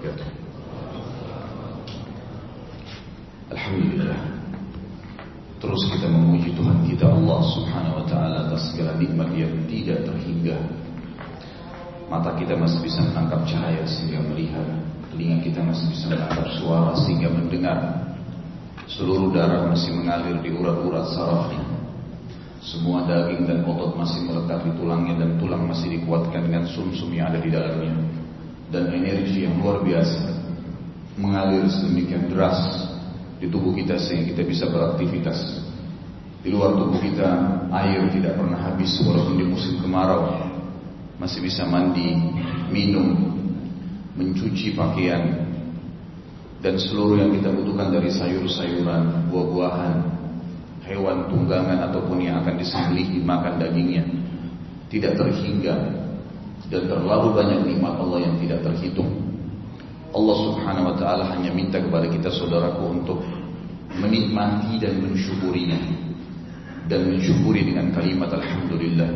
wabarakatuh. Alhamdulillah. Terus kita memuji Tuhan kita Allah subhanahu wa ta'ala atas segala nikmat yang tidak terhingga. Mata kita masih bisa menangkap cahaya sehingga melihat. Telinga kita masih bisa menangkap suara sehingga mendengar. Seluruh darah masih mengalir di urat-urat sarafnya. Semua daging dan otot masih melekat di tulangnya dan tulang masih dikuatkan dengan sumsum -sum yang ada di dalamnya dan energi yang luar biasa mengalir sedemikian deras di tubuh kita sehingga kita bisa beraktivitas. Di luar tubuh kita air tidak pernah habis walaupun di musim kemarau masih bisa mandi, minum, mencuci pakaian dan seluruh yang kita butuhkan dari sayur-sayuran, buah-buahan, hewan tunggangan ataupun yang akan disembelih dimakan dagingnya tidak terhingga dan terlalu banyak nikmat Allah yang tidak terhitung. Allah Subhanahu wa taala hanya minta kepada kita saudaraku untuk menikmati dan mensyukurinya dan mensyukuri dengan kalimat alhamdulillah.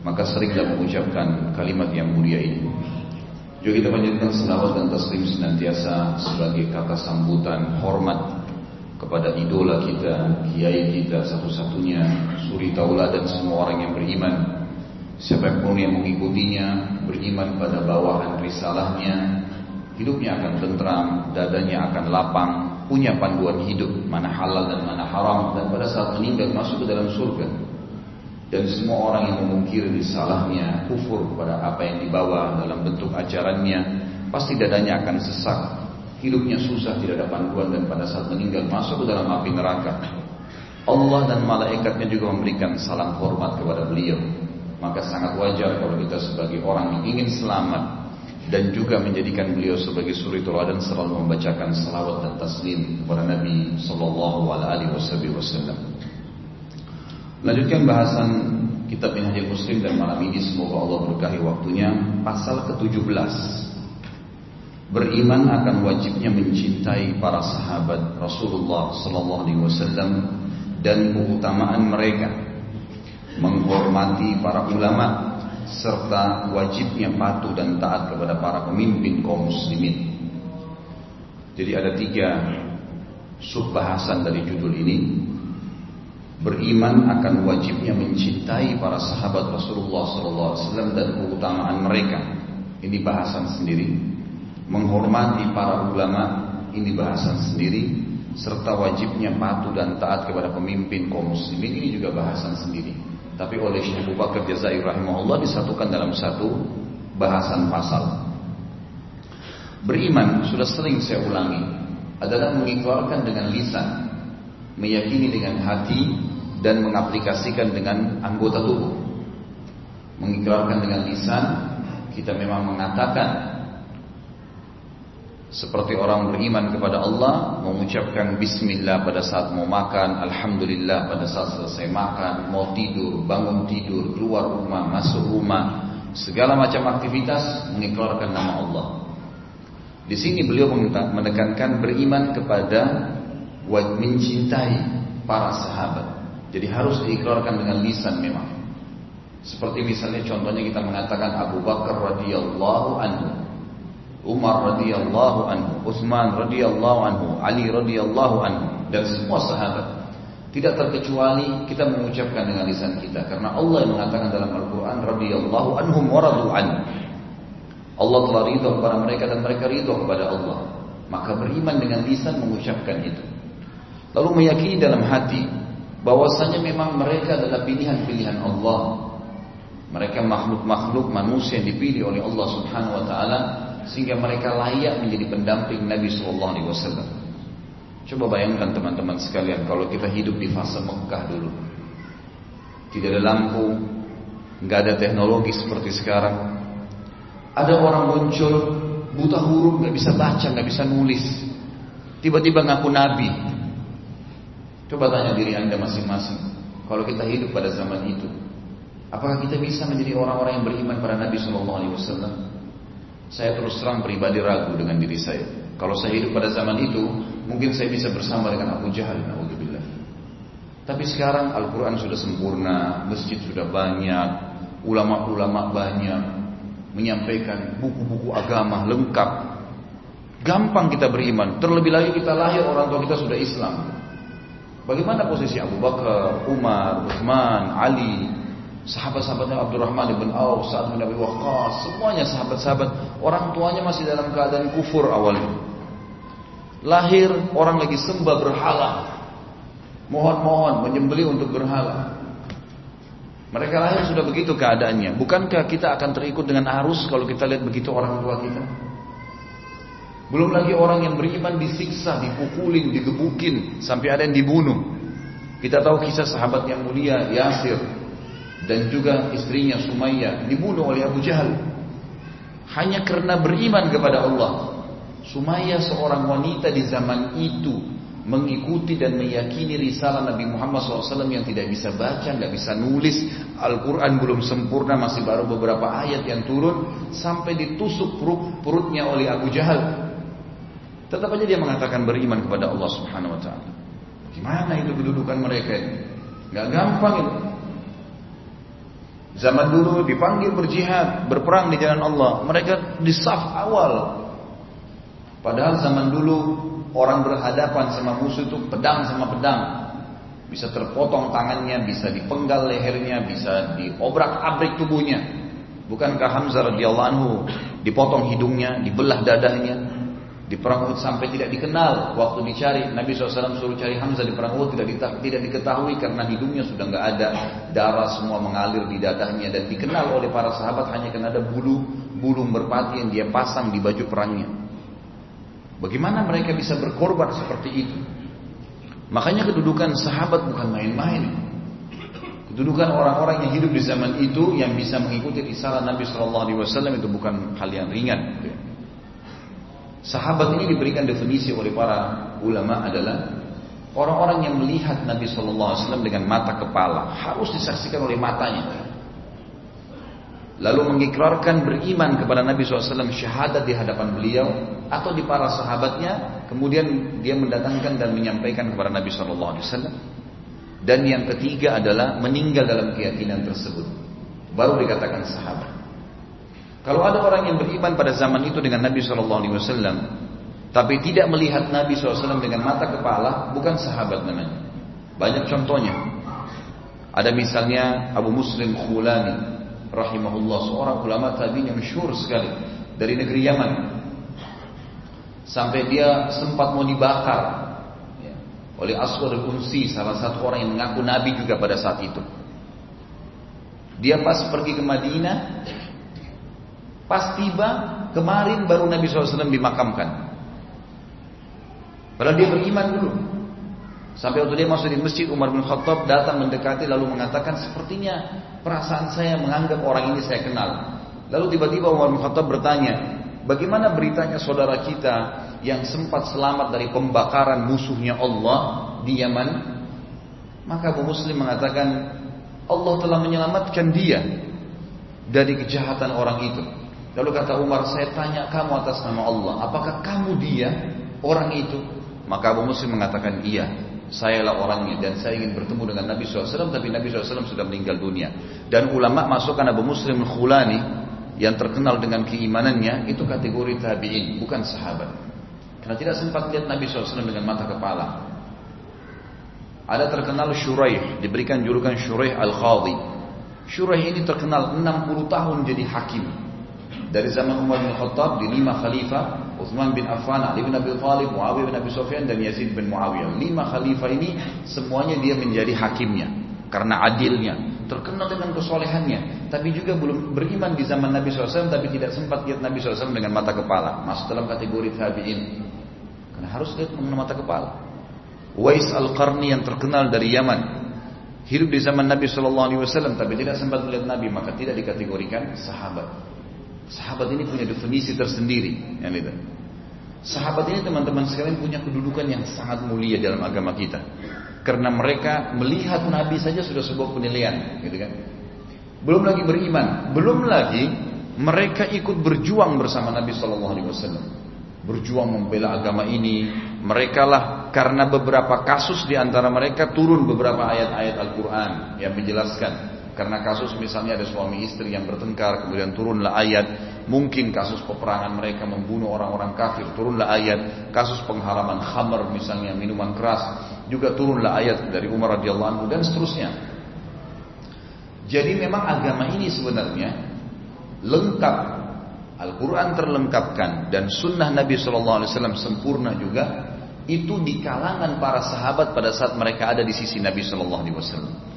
Maka seringlah mengucapkan kalimat yang mulia ini. Juga kita panjatkan selawat dan taslim senantiasa sebagai kata sambutan hormat kepada idola kita, kiai kita satu-satunya, suri tauladan semua orang yang beriman. Siapa pun yang mengikutinya, beriman pada bawahan risalahnya, hidupnya akan tentram, dadanya akan lapang, punya panduan hidup, mana halal dan mana haram, dan pada saat meninggal masuk ke dalam surga. Dan semua orang yang memungkiri risalahnya, kufur pada apa yang dibawa dalam bentuk ajarannya, pasti dadanya akan sesak, hidupnya susah, tidak ada panduan dan pada saat meninggal masuk ke dalam api neraka. Allah dan malaikatnya juga memberikan salam hormat kepada beliau. Maka sangat wajar kalau kita sebagai orang yang ingin selamat dan juga menjadikan beliau sebagai suri teladan selalu membacakan salawat dan taslim kepada Nabi Sallallahu Alaihi Wasallam. Lanjutkan bahasan kitab Minhajul Muslim dan malam ini semoga Allah berkahi waktunya. Pasal ke-17 beriman akan wajibnya mencintai para sahabat Rasulullah sallallahu alaihi wasallam dan keutamaan mereka menghormati para ulama serta wajibnya patuh dan taat kepada para pemimpin kaum muslimin. Jadi ada tiga subbahasan dari judul ini. Beriman akan wajibnya mencintai para sahabat Rasulullah SAW dan keutamaan mereka. Ini bahasan sendiri menghormati para ulama ini bahasan sendiri serta wajibnya patuh dan taat kepada pemimpin kaum muslimin ini juga bahasan sendiri. Tapi oleh Syekh Abu Bakar Jazair rahimahullah disatukan dalam satu bahasan pasal. Beriman sudah sering saya ulangi adalah mengikrarkan dengan lisan, meyakini dengan hati dan mengaplikasikan dengan anggota tubuh. Mengikrarkan dengan lisan kita memang mengatakan seperti orang beriman kepada Allah mengucapkan bismillah pada saat mau makan, alhamdulillah pada saat selesai makan, mau tidur, bangun tidur, keluar rumah, masuk rumah, segala macam aktivitas mengikrarkan nama Allah. Di sini beliau menekankan beriman kepada mencintai para sahabat. Jadi harus diikrarkan dengan lisan memang. Seperti misalnya contohnya kita mengatakan Abu Bakar radhiyallahu anhu Umar radhiyallahu anhu, Utsman radhiyallahu anhu, Ali radhiyallahu anhu dan semua sahabat. Tidak terkecuali kita mengucapkan dengan lisan kita karena Allah yang mengatakan dalam Al-Qur'an radhiyallahu anhum wa radu Allah telah ridho kepada mereka dan mereka ridho kepada Allah. Maka beriman dengan lisan mengucapkan itu. Lalu meyakini dalam hati bahwasanya memang mereka adalah pilihan-pilihan Allah. Mereka makhluk-makhluk manusia yang dipilih oleh Allah Subhanahu wa taala sehingga mereka layak menjadi pendamping Nabi Shallallahu Alaihi Wasallam. Coba bayangkan teman-teman sekalian kalau kita hidup di fase Mekah dulu, tidak ada lampu, nggak ada teknologi seperti sekarang. Ada orang muncul buta huruf, nggak bisa baca, nggak bisa nulis, tiba-tiba ngaku Nabi. Coba tanya diri anda masing-masing, kalau kita hidup pada zaman itu, apakah kita bisa menjadi orang-orang yang beriman pada Nabi Shallallahu Alaihi Wasallam? Saya terus terang pribadi ragu dengan diri saya. Kalau saya hidup pada zaman itu, mungkin saya bisa bersama dengan Abu Jahal. Alhamdulillah. Tapi sekarang Al-Quran sudah sempurna, masjid sudah banyak, ulama-ulama banyak, menyampaikan buku-buku agama lengkap. Gampang kita beriman. Terlebih lagi kita lahir orang tua kita sudah Islam. Bagaimana posisi Abu Bakar, Umar, Uthman, Ali, sahabat-sahabatnya Abdurrahman bin Auf, Sa'ad bin Abi Waqqas, semuanya sahabat-sahabat, orang tuanya masih dalam keadaan kufur awalnya. Lahir orang lagi sembah berhala. Mohon-mohon menyembeli untuk berhala. Mereka lahir sudah begitu keadaannya. Bukankah kita akan terikut dengan arus kalau kita lihat begitu orang tua kita? Belum lagi orang yang beriman disiksa, dipukulin, digebukin, sampai ada yang dibunuh. Kita tahu kisah sahabat yang mulia Yasir dan juga istrinya Sumayyah dibunuh oleh Abu Jahal. Hanya karena beriman kepada Allah. Sumayyah seorang wanita di zaman itu mengikuti dan meyakini risalah Nabi Muhammad SAW yang tidak bisa baca, nggak bisa nulis, Al-Quran belum sempurna, masih baru beberapa ayat yang turun, sampai ditusuk perut, perutnya oleh Abu Jahal. Tetap aja dia mengatakan beriman kepada Allah Subhanahu Wa Taala. Gimana itu kedudukan mereka ini? Gak gampang itu. Zaman dulu dipanggil berjihad, berperang di jalan Allah. Mereka di saf awal. Padahal zaman dulu orang berhadapan sama musuh itu pedang sama pedang. Bisa terpotong tangannya, bisa dipenggal lehernya, bisa diobrak-abrik tubuhnya. Bukankah Hamzah radhiyallahu anhu dipotong hidungnya, dibelah dadanya, di perang Uhud sampai tidak dikenal waktu dicari Nabi SAW suruh cari Hamzah di perang Uhud tidak, tidak diketahui karena hidungnya sudah nggak ada darah semua mengalir di dadanya dan dikenal oleh para sahabat hanya karena ada bulu bulu merpati yang dia pasang di baju perangnya. Bagaimana mereka bisa berkorban seperti itu? Makanya kedudukan sahabat bukan main-main. Kedudukan orang-orang yang hidup di zaman itu yang bisa mengikuti risalah Nabi SAW itu bukan hal yang ringan. Sahabat ini diberikan definisi oleh para ulama adalah orang-orang yang melihat Nabi Shallallahu Alaihi Wasallam dengan mata kepala harus disaksikan oleh matanya. Lalu mengikrarkan beriman kepada Nabi SAW syahadat di hadapan beliau atau di para sahabatnya, kemudian dia mendatangkan dan menyampaikan kepada Nabi SAW. Dan yang ketiga adalah meninggal dalam keyakinan tersebut. Baru dikatakan sahabat. Kalau ada orang yang beriman pada zaman itu dengan Nabi Shallallahu Alaihi Wasallam, tapi tidak melihat Nabi SAW dengan mata kepala, bukan sahabat namanya. Banyak contohnya. Ada misalnya Abu Muslim Khulani, rahimahullah, seorang ulama tabi'in yang masyhur sekali dari negeri Yaman. Sampai dia sempat mau dibakar ya, oleh Aswad al-Unsi, salah satu orang yang mengaku Nabi juga pada saat itu. Dia pas pergi ke Madinah, Pas tiba, kemarin baru Nabi SAW dimakamkan. Padahal dia beriman dulu. Sampai waktu dia masuk di masjid, Umar bin Khattab datang mendekati lalu mengatakan, sepertinya perasaan saya menganggap orang ini saya kenal. Lalu tiba-tiba Umar bin Khattab bertanya, bagaimana beritanya saudara kita yang sempat selamat dari pembakaran musuhnya Allah di Yaman? Maka Abu Muslim mengatakan, Allah telah menyelamatkan dia dari kejahatan orang itu. Lalu kata Umar, saya tanya kamu atas nama Allah, apakah kamu dia orang itu? Maka Abu Muslim mengatakan iya, sayalah orangnya dan saya ingin bertemu dengan Nabi SAW, tapi Nabi SAW sudah meninggal dunia. Dan ulama masukkan Abu Muslim Khulani yang terkenal dengan keimanannya itu kategori tabiin, bukan sahabat. Karena tidak sempat lihat Nabi SAW dengan mata kepala. Ada terkenal Shuraih, diberikan julukan Shuraih Al-Khadi. Shuraih ini terkenal 60 tahun jadi hakim dari zaman Umar bin Khattab di lima khalifah Uthman bin Affan, Ali bin Abi Thalib, Muawiyah bin Abi Sufyan dan Yazid bin Muawiyah. Lima khalifah ini semuanya dia menjadi hakimnya karena adilnya, terkenal dengan kesolehannya, tapi juga belum beriman di zaman Nabi SAW, tapi tidak sempat lihat Nabi SAW dengan mata kepala, masuk dalam kategori tabiin. Karena harus lihat dengan mata kepala. Wais al-Qarni yang terkenal dari Yaman, hidup di zaman Nabi SAW, tapi tidak sempat melihat Nabi, maka tidak dikategorikan sahabat. Sahabat ini punya definisi tersendiri. Yang itu. Sahabat ini teman-teman sekalian punya kedudukan yang sangat mulia dalam agama kita. Karena mereka melihat Nabi saja sudah sebuah penilaian, gitu kan? Belum lagi beriman, belum lagi mereka ikut berjuang bersama Nabi Shallallahu Alaihi Wasallam, berjuang membela agama ini. Mereka lah karena beberapa kasus di antara mereka turun beberapa ayat-ayat Al-Quran yang menjelaskan karena kasus misalnya ada suami istri yang bertengkar, kemudian turunlah ayat mungkin kasus peperangan mereka membunuh orang-orang kafir turunlah ayat kasus pengharaman khamar misalnya minuman keras juga turunlah ayat dari Umar radhiyallahu anhu dan seterusnya jadi memang agama ini sebenarnya lengkap Al-Quran terlengkapkan dan sunnah Nabi SAW sempurna juga itu di kalangan para sahabat pada saat mereka ada di sisi Nabi SAW.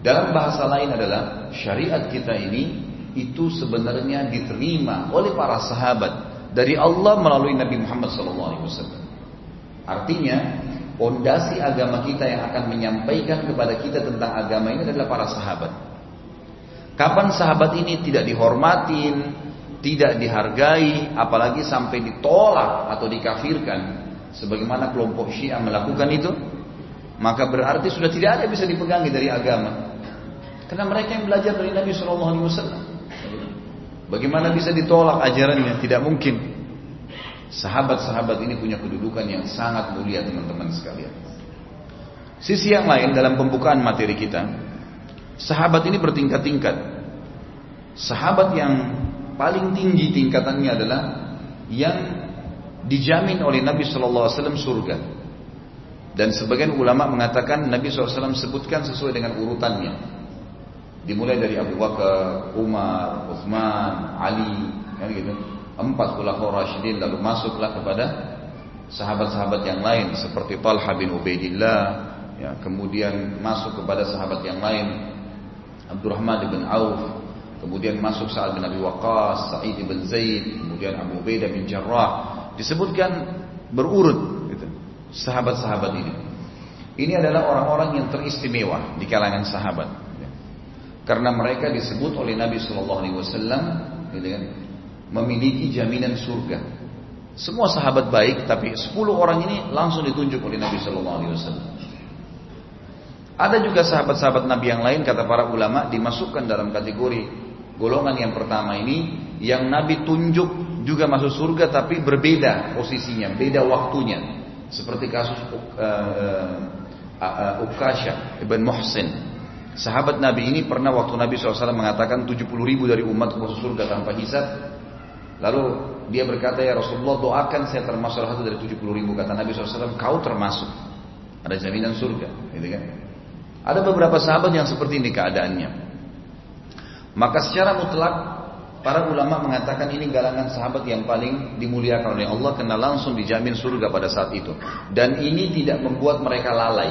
Dalam bahasa lain adalah syariat kita ini itu sebenarnya diterima oleh para sahabat dari Allah melalui Nabi Muhammad SAW. Artinya, pondasi agama kita yang akan menyampaikan kepada kita tentang agama ini adalah para sahabat. Kapan sahabat ini tidak dihormatin, tidak dihargai, apalagi sampai ditolak atau dikafirkan, sebagaimana kelompok Syiah melakukan itu, maka berarti sudah tidak ada yang bisa dipegangi dari agama. Karena mereka yang belajar dari Nabi Shallallahu Alaihi Wasallam. Bagaimana bisa ditolak ajarannya? Tidak mungkin. Sahabat-sahabat ini punya kedudukan yang sangat mulia teman-teman sekalian. Sisi yang lain dalam pembukaan materi kita, sahabat ini bertingkat-tingkat. Sahabat yang paling tinggi tingkatannya adalah yang dijamin oleh Nabi Shallallahu Alaihi Wasallam surga. Dan sebagian ulama mengatakan Nabi SAW sebutkan sesuai dengan urutannya. Dimulai dari Abu Bakar, Umar, Uthman, Ali, kan gitu. Empat khulafaur rasyidin lalu masuklah kepada sahabat-sahabat yang lain seperti Talha bin Ubaidillah, ya, kemudian masuk kepada sahabat yang lain Abdurrahman bin Auf, kemudian masuk Sa'ad bin Abi Waqqas, Sa'id bin Zaid, kemudian Abu Ubaidah bin Jarrah. Disebutkan berurut sahabat-sahabat ini. Ini adalah orang-orang yang teristimewa di kalangan sahabat karena mereka disebut oleh Nabi Shallallahu Alaihi Wasallam gitu kan, memiliki jaminan surga. Semua sahabat baik, tapi 10 orang ini langsung ditunjuk oleh Nabi Shallallahu Alaihi Wasallam. Ada juga sahabat-sahabat Nabi yang lain kata para ulama dimasukkan dalam kategori golongan yang pertama ini yang Nabi tunjuk juga masuk surga tapi berbeda posisinya, beda waktunya. Seperti kasus uh, uh, uh, Ukasha ibn Muhsin Sahabat Nabi ini pernah waktu Nabi SAW mengatakan 70 ribu dari umat masuk surga tanpa hisab. Lalu dia berkata ya Rasulullah doakan saya termasuk satu dari 70 ribu. Kata Nabi SAW kau termasuk. Ada jaminan surga. Gitu kan? Ada beberapa sahabat yang seperti ini keadaannya. Maka secara mutlak para ulama mengatakan ini galangan sahabat yang paling dimuliakan oleh Allah karena langsung dijamin surga pada saat itu. Dan ini tidak membuat mereka lalai.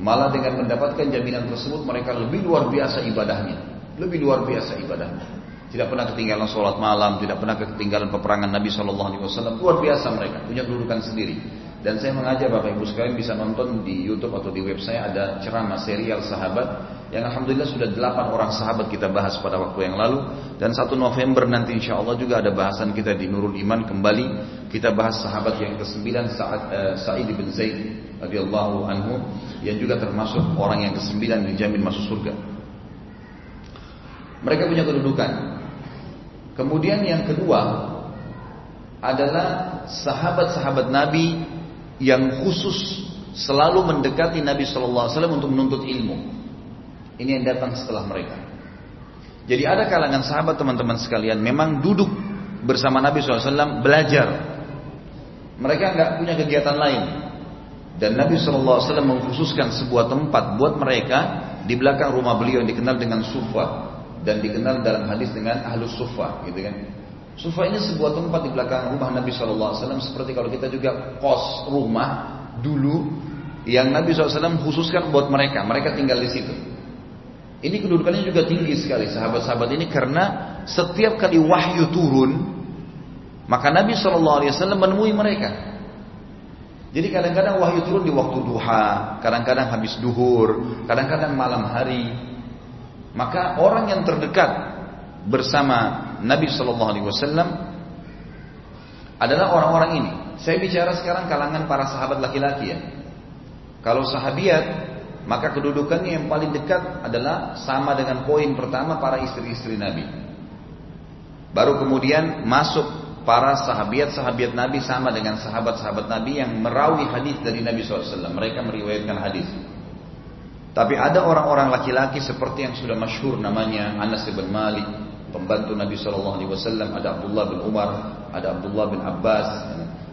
Malah dengan mendapatkan jaminan tersebut mereka lebih luar biasa ibadahnya. Lebih luar biasa ibadahnya. Tidak pernah ketinggalan sholat malam, tidak pernah ketinggalan peperangan Nabi Wasallam. Luar biasa mereka, punya kedudukan sendiri. Dan saya mengajak Bapak Ibu sekalian bisa nonton di YouTube atau di web saya ada ceramah serial sahabat yang alhamdulillah sudah delapan orang sahabat kita bahas pada waktu yang lalu dan satu November nanti insya Allah juga ada bahasan kita di Nurul Iman kembali kita bahas sahabat yang ke-9 Sa'id, uh, Sa'id bin Zaid radhiyallahu anhu yang juga termasuk orang yang ke-9 dijamin masuk surga. Mereka punya kedudukan. Kemudian yang kedua adalah sahabat-sahabat Nabi yang khusus selalu mendekati Nabi Shallallahu Alaihi Wasallam untuk menuntut ilmu. Ini yang datang setelah mereka. Jadi ada kalangan sahabat teman-teman sekalian memang duduk bersama Nabi SAW belajar. Mereka nggak punya kegiatan lain. Dan Nabi SAW mengkhususkan sebuah tempat buat mereka di belakang rumah beliau yang dikenal dengan sufa dan dikenal dalam hadis dengan ahlus sufa, gitu kan. Sufa ini sebuah tempat di belakang rumah Nabi SAW seperti kalau kita juga kos rumah dulu yang Nabi SAW khususkan buat mereka. Mereka tinggal di situ. Ini kedudukannya juga tinggi sekali sahabat-sahabat ini karena setiap kali wahyu turun maka Nabi SAW menemui mereka. Jadi kadang-kadang wahyu turun di waktu duha, kadang-kadang habis duhur, kadang-kadang malam hari. Maka orang yang terdekat bersama Nabi Shallallahu Alaihi Wasallam adalah orang-orang ini. Saya bicara sekarang kalangan para sahabat laki-laki ya. Kalau sahabiat, maka kedudukannya yang paling dekat adalah sama dengan poin pertama para istri-istri Nabi. Baru kemudian masuk para sahabiat-sahabiat Nabi sama dengan sahabat-sahabat Nabi yang merawi hadis dari Nabi SAW. Mereka meriwayatkan hadis. Tapi ada orang-orang laki-laki seperti yang sudah masyhur namanya Anas bin Malik, pembantu Nabi Wasallam, ada Abdullah bin Umar, ada Abdullah bin Abbas,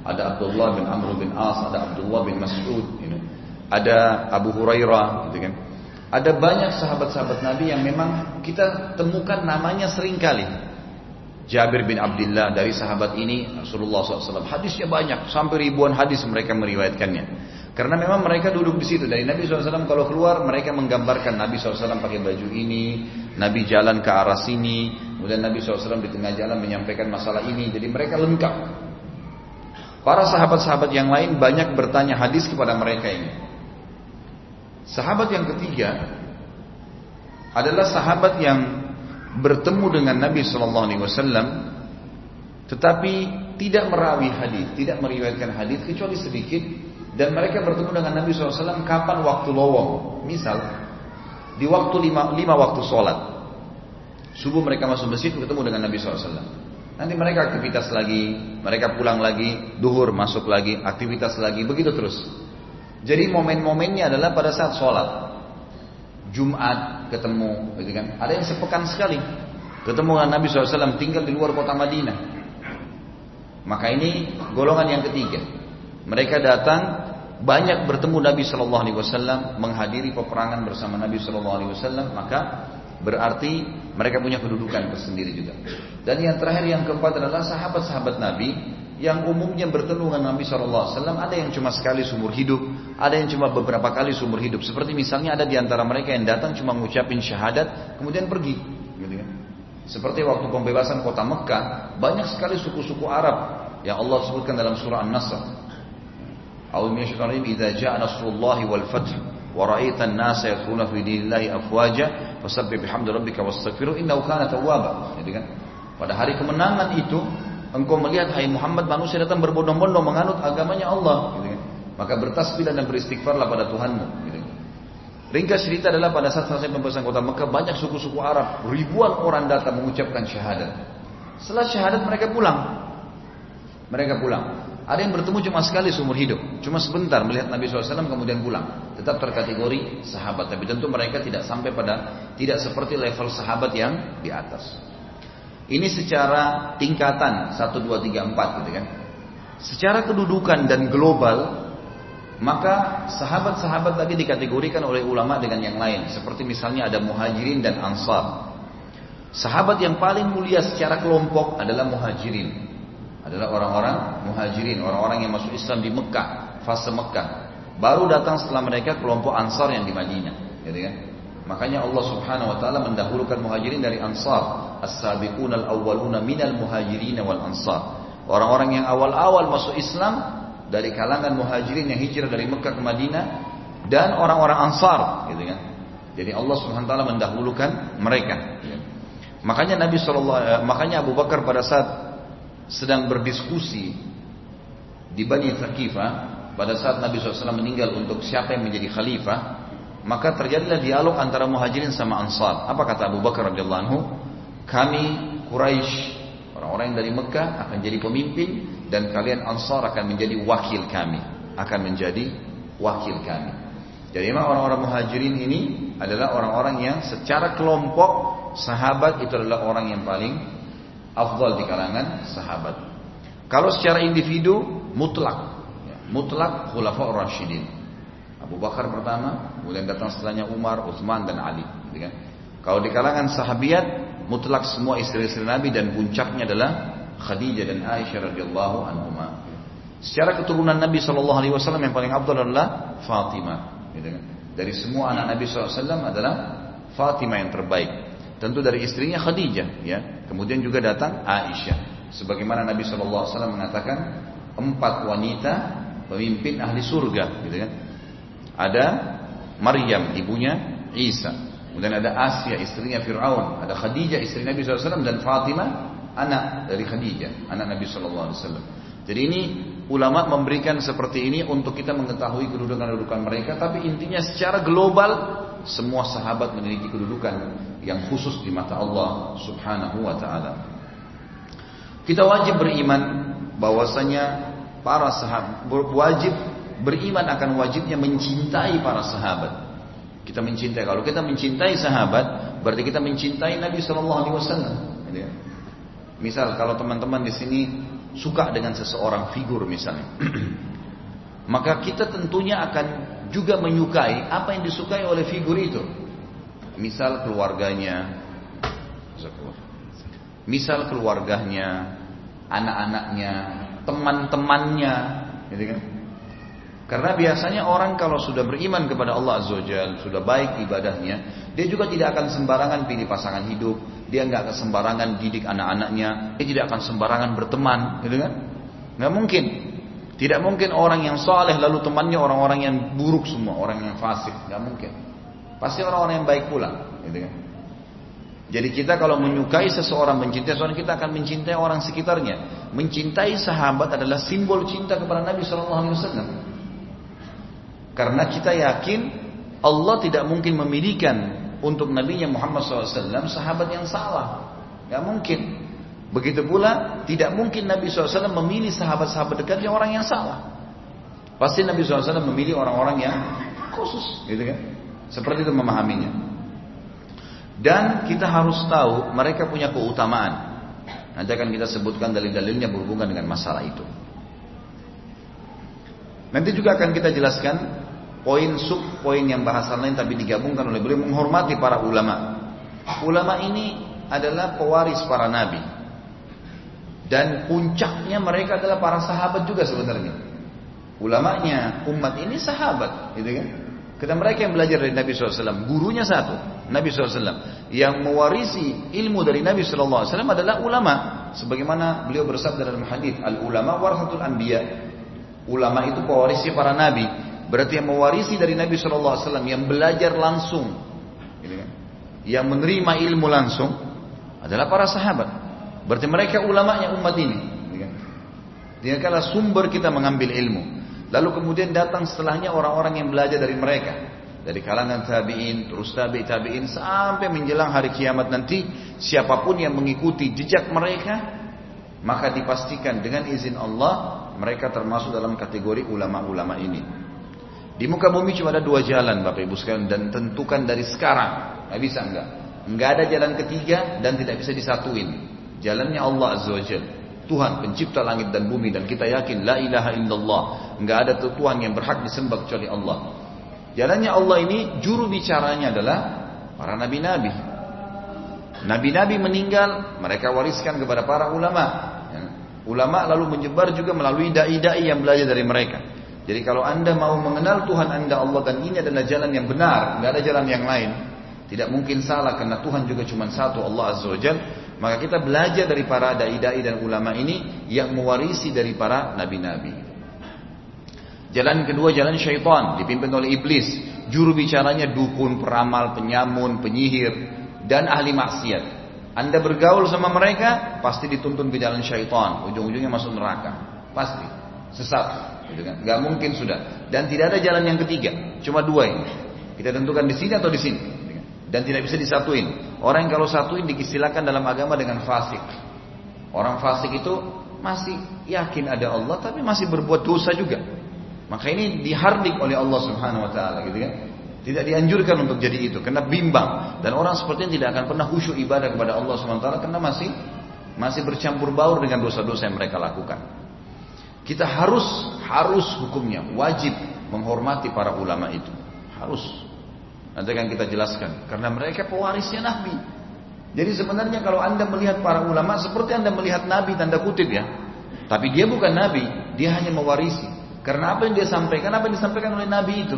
ada Abdullah bin Amr bin As, ada Abdullah bin Mas'ud, ada Abu Hurairah, gitu kan. Ada banyak sahabat-sahabat Nabi yang memang kita temukan namanya sering kali. Jabir bin Abdullah dari sahabat ini Rasulullah SAW. Hadisnya banyak, sampai ribuan hadis mereka meriwayatkannya. Karena memang mereka duduk di situ. Dari Nabi SAW kalau keluar mereka menggambarkan Nabi SAW pakai baju ini, Nabi jalan ke arah sini, kemudian Nabi SAW di tengah jalan menyampaikan masalah ini. Jadi mereka lengkap. Para sahabat-sahabat yang lain banyak bertanya hadis kepada mereka ini. Sahabat yang ketiga adalah sahabat yang bertemu dengan Nabi Shallallahu Alaihi Wasallam, tetapi tidak merawi hadis, tidak meriwayatkan hadis kecuali sedikit, dan mereka bertemu dengan Nabi SAW kapan waktu lowong. Misal di waktu lima, lima waktu sholat, subuh mereka masuk masjid bertemu dengan Nabi SAW. Nanti mereka aktivitas lagi, mereka pulang lagi, duhur masuk lagi, aktivitas lagi, begitu terus. Jadi momen-momennya adalah pada saat sholat. Jumat ketemu, gitu kan? Ada yang sepekan sekali ketemu dengan Nabi SAW tinggal di luar kota Madinah. Maka ini golongan yang ketiga. Mereka datang banyak bertemu Nabi Shallallahu Alaihi Wasallam, menghadiri peperangan bersama Nabi Shallallahu Alaihi Wasallam, maka berarti mereka punya kedudukan tersendiri juga. Dan yang terakhir yang keempat adalah sahabat-sahabat Nabi yang umumnya bertemu dengan Nabi SAW ada yang cuma sekali seumur hidup, ada yang cuma beberapa kali seumur hidup. Seperti misalnya ada di antara mereka yang datang cuma mengucapin syahadat, kemudian pergi. Gitu kan? Seperti waktu pembebasan kota Mekah, banyak sekali suku-suku Arab yang Allah sebutkan dalam surah An-Nasr. Idza nasrullahi wal fath fi afwaja tawwaba. Gitu kan? Pada hari kemenangan itu engkau melihat hai Muhammad manusia datang berbondong-bondong menganut agamanya Allah. Gitu kan. maka bertasbihlah dan beristighfarlah pada Tuhanmu. Gitu kan. ringkas cerita adalah pada saat selesai pembebasan kota Mekah banyak suku-suku Arab ribuan orang datang mengucapkan syahadat. Setelah syahadat mereka pulang. Mereka pulang. Ada yang bertemu cuma sekali seumur hidup. Cuma sebentar melihat Nabi SAW kemudian pulang. Tetap terkategori sahabat. Tapi tentu mereka tidak sampai pada tidak seperti level sahabat yang di atas ini secara tingkatan 1, 2, 3, 4 gitu kan. Secara kedudukan dan global, maka sahabat-sahabat tadi dikategorikan oleh ulama dengan yang lain. Seperti misalnya ada muhajirin dan ansar. Sahabat yang paling mulia secara kelompok adalah muhajirin. Adalah orang-orang muhajirin, orang-orang yang masuk Islam di Mekah, fase Mekah. Baru datang setelah mereka kelompok ansar yang di Madinah. Gitu kan? Makanya Allah Subhanahu wa taala mendahulukan muhajirin dari ansar. As-sabiqun al-awwaluna minal muhajirin wal ansar. Orang-orang yang awal-awal masuk Islam dari kalangan muhajirin yang hijrah dari Mekah ke Madinah dan orang-orang ansar gitu kan. Jadi Allah Subhanahu wa taala mendahulukan mereka. Makanya Nabi sallallahu makanya Abu Bakar pada saat sedang berdiskusi di Bani Thaqifah pada saat Nabi SAW meninggal untuk siapa yang menjadi khalifah maka terjadilah dialog antara muhajirin sama ansar. Apa kata Abu Bakar radhiyallahu anhu? Kami Quraisy, orang-orang yang dari Mekah akan jadi pemimpin dan kalian ansar akan menjadi wakil kami, akan menjadi wakil kami. Jadi memang orang-orang muhajirin ini adalah orang-orang yang secara kelompok sahabat itu adalah orang yang paling afdal di kalangan sahabat. Kalau secara individu mutlak, ya, mutlak khulafaur rasyidin. Abu Bakar pertama, kemudian datang setelahnya Umar, Utsman dan Ali. Gitu kan? Kalau di kalangan sahabiat, mutlak semua istri-istri Nabi dan puncaknya adalah Khadijah dan Aisyah radhiyallahu anhuma. Secara keturunan Nabi Wasallam yang paling abdul adalah Fatimah. Gitu kan? Dari semua anak Nabi SAW adalah Fatimah yang terbaik. Tentu dari istrinya Khadijah, ya. Kemudian juga datang Aisyah. Sebagaimana Nabi SAW mengatakan empat wanita pemimpin ahli surga, gitu kan? Ada Maryam ibunya Isa. Kemudian ada Asia istrinya Fir'aun. Ada Khadijah istri Nabi SAW dan Fatimah anak dari Khadijah. Anak Nabi SAW. Jadi ini ulama memberikan seperti ini untuk kita mengetahui kedudukan-kedudukan mereka. Tapi intinya secara global semua sahabat memiliki kedudukan yang khusus di mata Allah Subhanahu wa taala. Kita wajib beriman bahwasanya para sahabat wajib beriman akan wajibnya mencintai para sahabat. Kita mencintai. Kalau kita mencintai sahabat, berarti kita mencintai Nabi Shallallahu Alaihi Wasallam. Kan? Misal kalau teman-teman di sini suka dengan seseorang figur misalnya, maka kita tentunya akan juga menyukai apa yang disukai oleh figur itu. Misal keluarganya, misal keluarganya, anak-anaknya, teman-temannya, gitu kan? Karena biasanya orang kalau sudah beriman kepada Allah Azza wa sudah baik ibadahnya, dia juga tidak akan sembarangan pilih pasangan hidup, dia nggak akan sembarangan didik anak-anaknya, dia tidak akan sembarangan berteman, gitu kan? Nggak mungkin. Tidak mungkin orang yang soleh lalu temannya orang-orang yang buruk semua, orang yang fasik, nggak mungkin. Pasti orang-orang yang baik pula, gitu kan? Jadi kita kalau menyukai seseorang, mencintai seseorang, kita akan mencintai orang sekitarnya. Mencintai sahabat adalah simbol cinta kepada Nabi Shallallahu Alaihi Wasallam. Karena kita yakin Allah tidak mungkin memilihkan untuk Nabi Muhammad SAW sahabat yang salah. Gak mungkin. Begitu pula tidak mungkin Nabi SAW memilih sahabat-sahabat dekatnya orang yang salah. Pasti Nabi SAW memilih orang-orang yang khusus, gitu kan? Seperti itu memahaminya. Dan kita harus tahu mereka punya keutamaan. Nanti akan kita sebutkan dalil-dalilnya berhubungan dengan masalah itu. Nanti juga akan kita jelaskan poin sub poin yang bahasan lain tapi digabungkan oleh beliau menghormati para ulama. Ulama ini adalah pewaris para nabi. Dan puncaknya mereka adalah para sahabat juga sebenarnya. Ulamanya umat ini sahabat, gitu kan? Kita mereka yang belajar dari Nabi SAW, gurunya satu, Nabi SAW. Yang mewarisi ilmu dari Nabi SAW adalah ulama. Sebagaimana beliau bersabda dalam hadis, al ulama warasatul anbiya. Ulama itu pewarisi para nabi. Berarti yang mewarisi dari Nabi Wasallam yang belajar langsung, gitu kan? yang menerima ilmu langsung adalah para sahabat. Berarti mereka ulamanya umat ini. Gitu? Dia kala sumber kita mengambil ilmu. Lalu kemudian datang setelahnya orang-orang yang belajar dari mereka. Dari kalangan tabi'in, terus tabi' tabi'in sampai menjelang hari kiamat nanti siapa pun yang mengikuti jejak mereka maka dipastikan dengan izin Allah mereka termasuk dalam kategori ulama-ulama ini. Di muka bumi cuma ada dua jalan Bapak Ibu sekalian dan tentukan dari sekarang. Nggak bisa enggak. Enggak ada jalan ketiga dan tidak bisa disatuin. Jalannya Allah Azza wa. Tuhan pencipta langit dan bumi dan kita yakin la ilaha illallah. Enggak ada Tuhan yang berhak disembah kecuali Allah. Jalannya Allah ini juru bicaranya adalah para nabi-nabi. Nabi-nabi meninggal, mereka wariskan kepada para ulama. Ya. Ulama lalu menyebar juga melalui dai-dai yang belajar dari mereka. Jadi kalau anda mau mengenal Tuhan anda Allah dan ini adalah jalan yang benar, nggak ada jalan yang lain, tidak mungkin salah karena Tuhan juga cuma satu Allah Azza wa Maka kita belajar dari para dai-dai dan ulama ini yang mewarisi dari para nabi-nabi. Jalan kedua jalan syaitan dipimpin oleh iblis. Juru bicaranya dukun, peramal, penyamun, penyihir dan ahli maksiat. Anda bergaul sama mereka pasti dituntun ke jalan syaitan, ujung-ujungnya masuk neraka. Pasti sesat. Gitu kan? Gak mungkin sudah. Dan tidak ada jalan yang ketiga. Cuma dua ini. Kita tentukan di sini atau di sini. Gitu kan? Dan tidak bisa disatuin. Orang yang kalau satuin diistilahkan dalam agama dengan fasik. Orang fasik itu masih yakin ada Allah tapi masih berbuat dosa juga. Maka ini dihardik oleh Allah Subhanahu wa taala gitu kan. Tidak dianjurkan untuk jadi itu karena bimbang dan orang seperti ini tidak akan pernah khusyuk ibadah kepada Allah Subhanahu wa taala karena masih masih bercampur baur dengan dosa-dosa yang mereka lakukan. Kita harus harus hukumnya wajib menghormati para ulama itu. Harus. Nanti akan kita jelaskan karena mereka pewarisnya Nabi. Jadi sebenarnya kalau Anda melihat para ulama seperti Anda melihat Nabi tanda kutip ya. Tapi dia bukan Nabi, dia hanya mewarisi. Karena apa yang dia sampaikan, apa yang disampaikan oleh Nabi itu.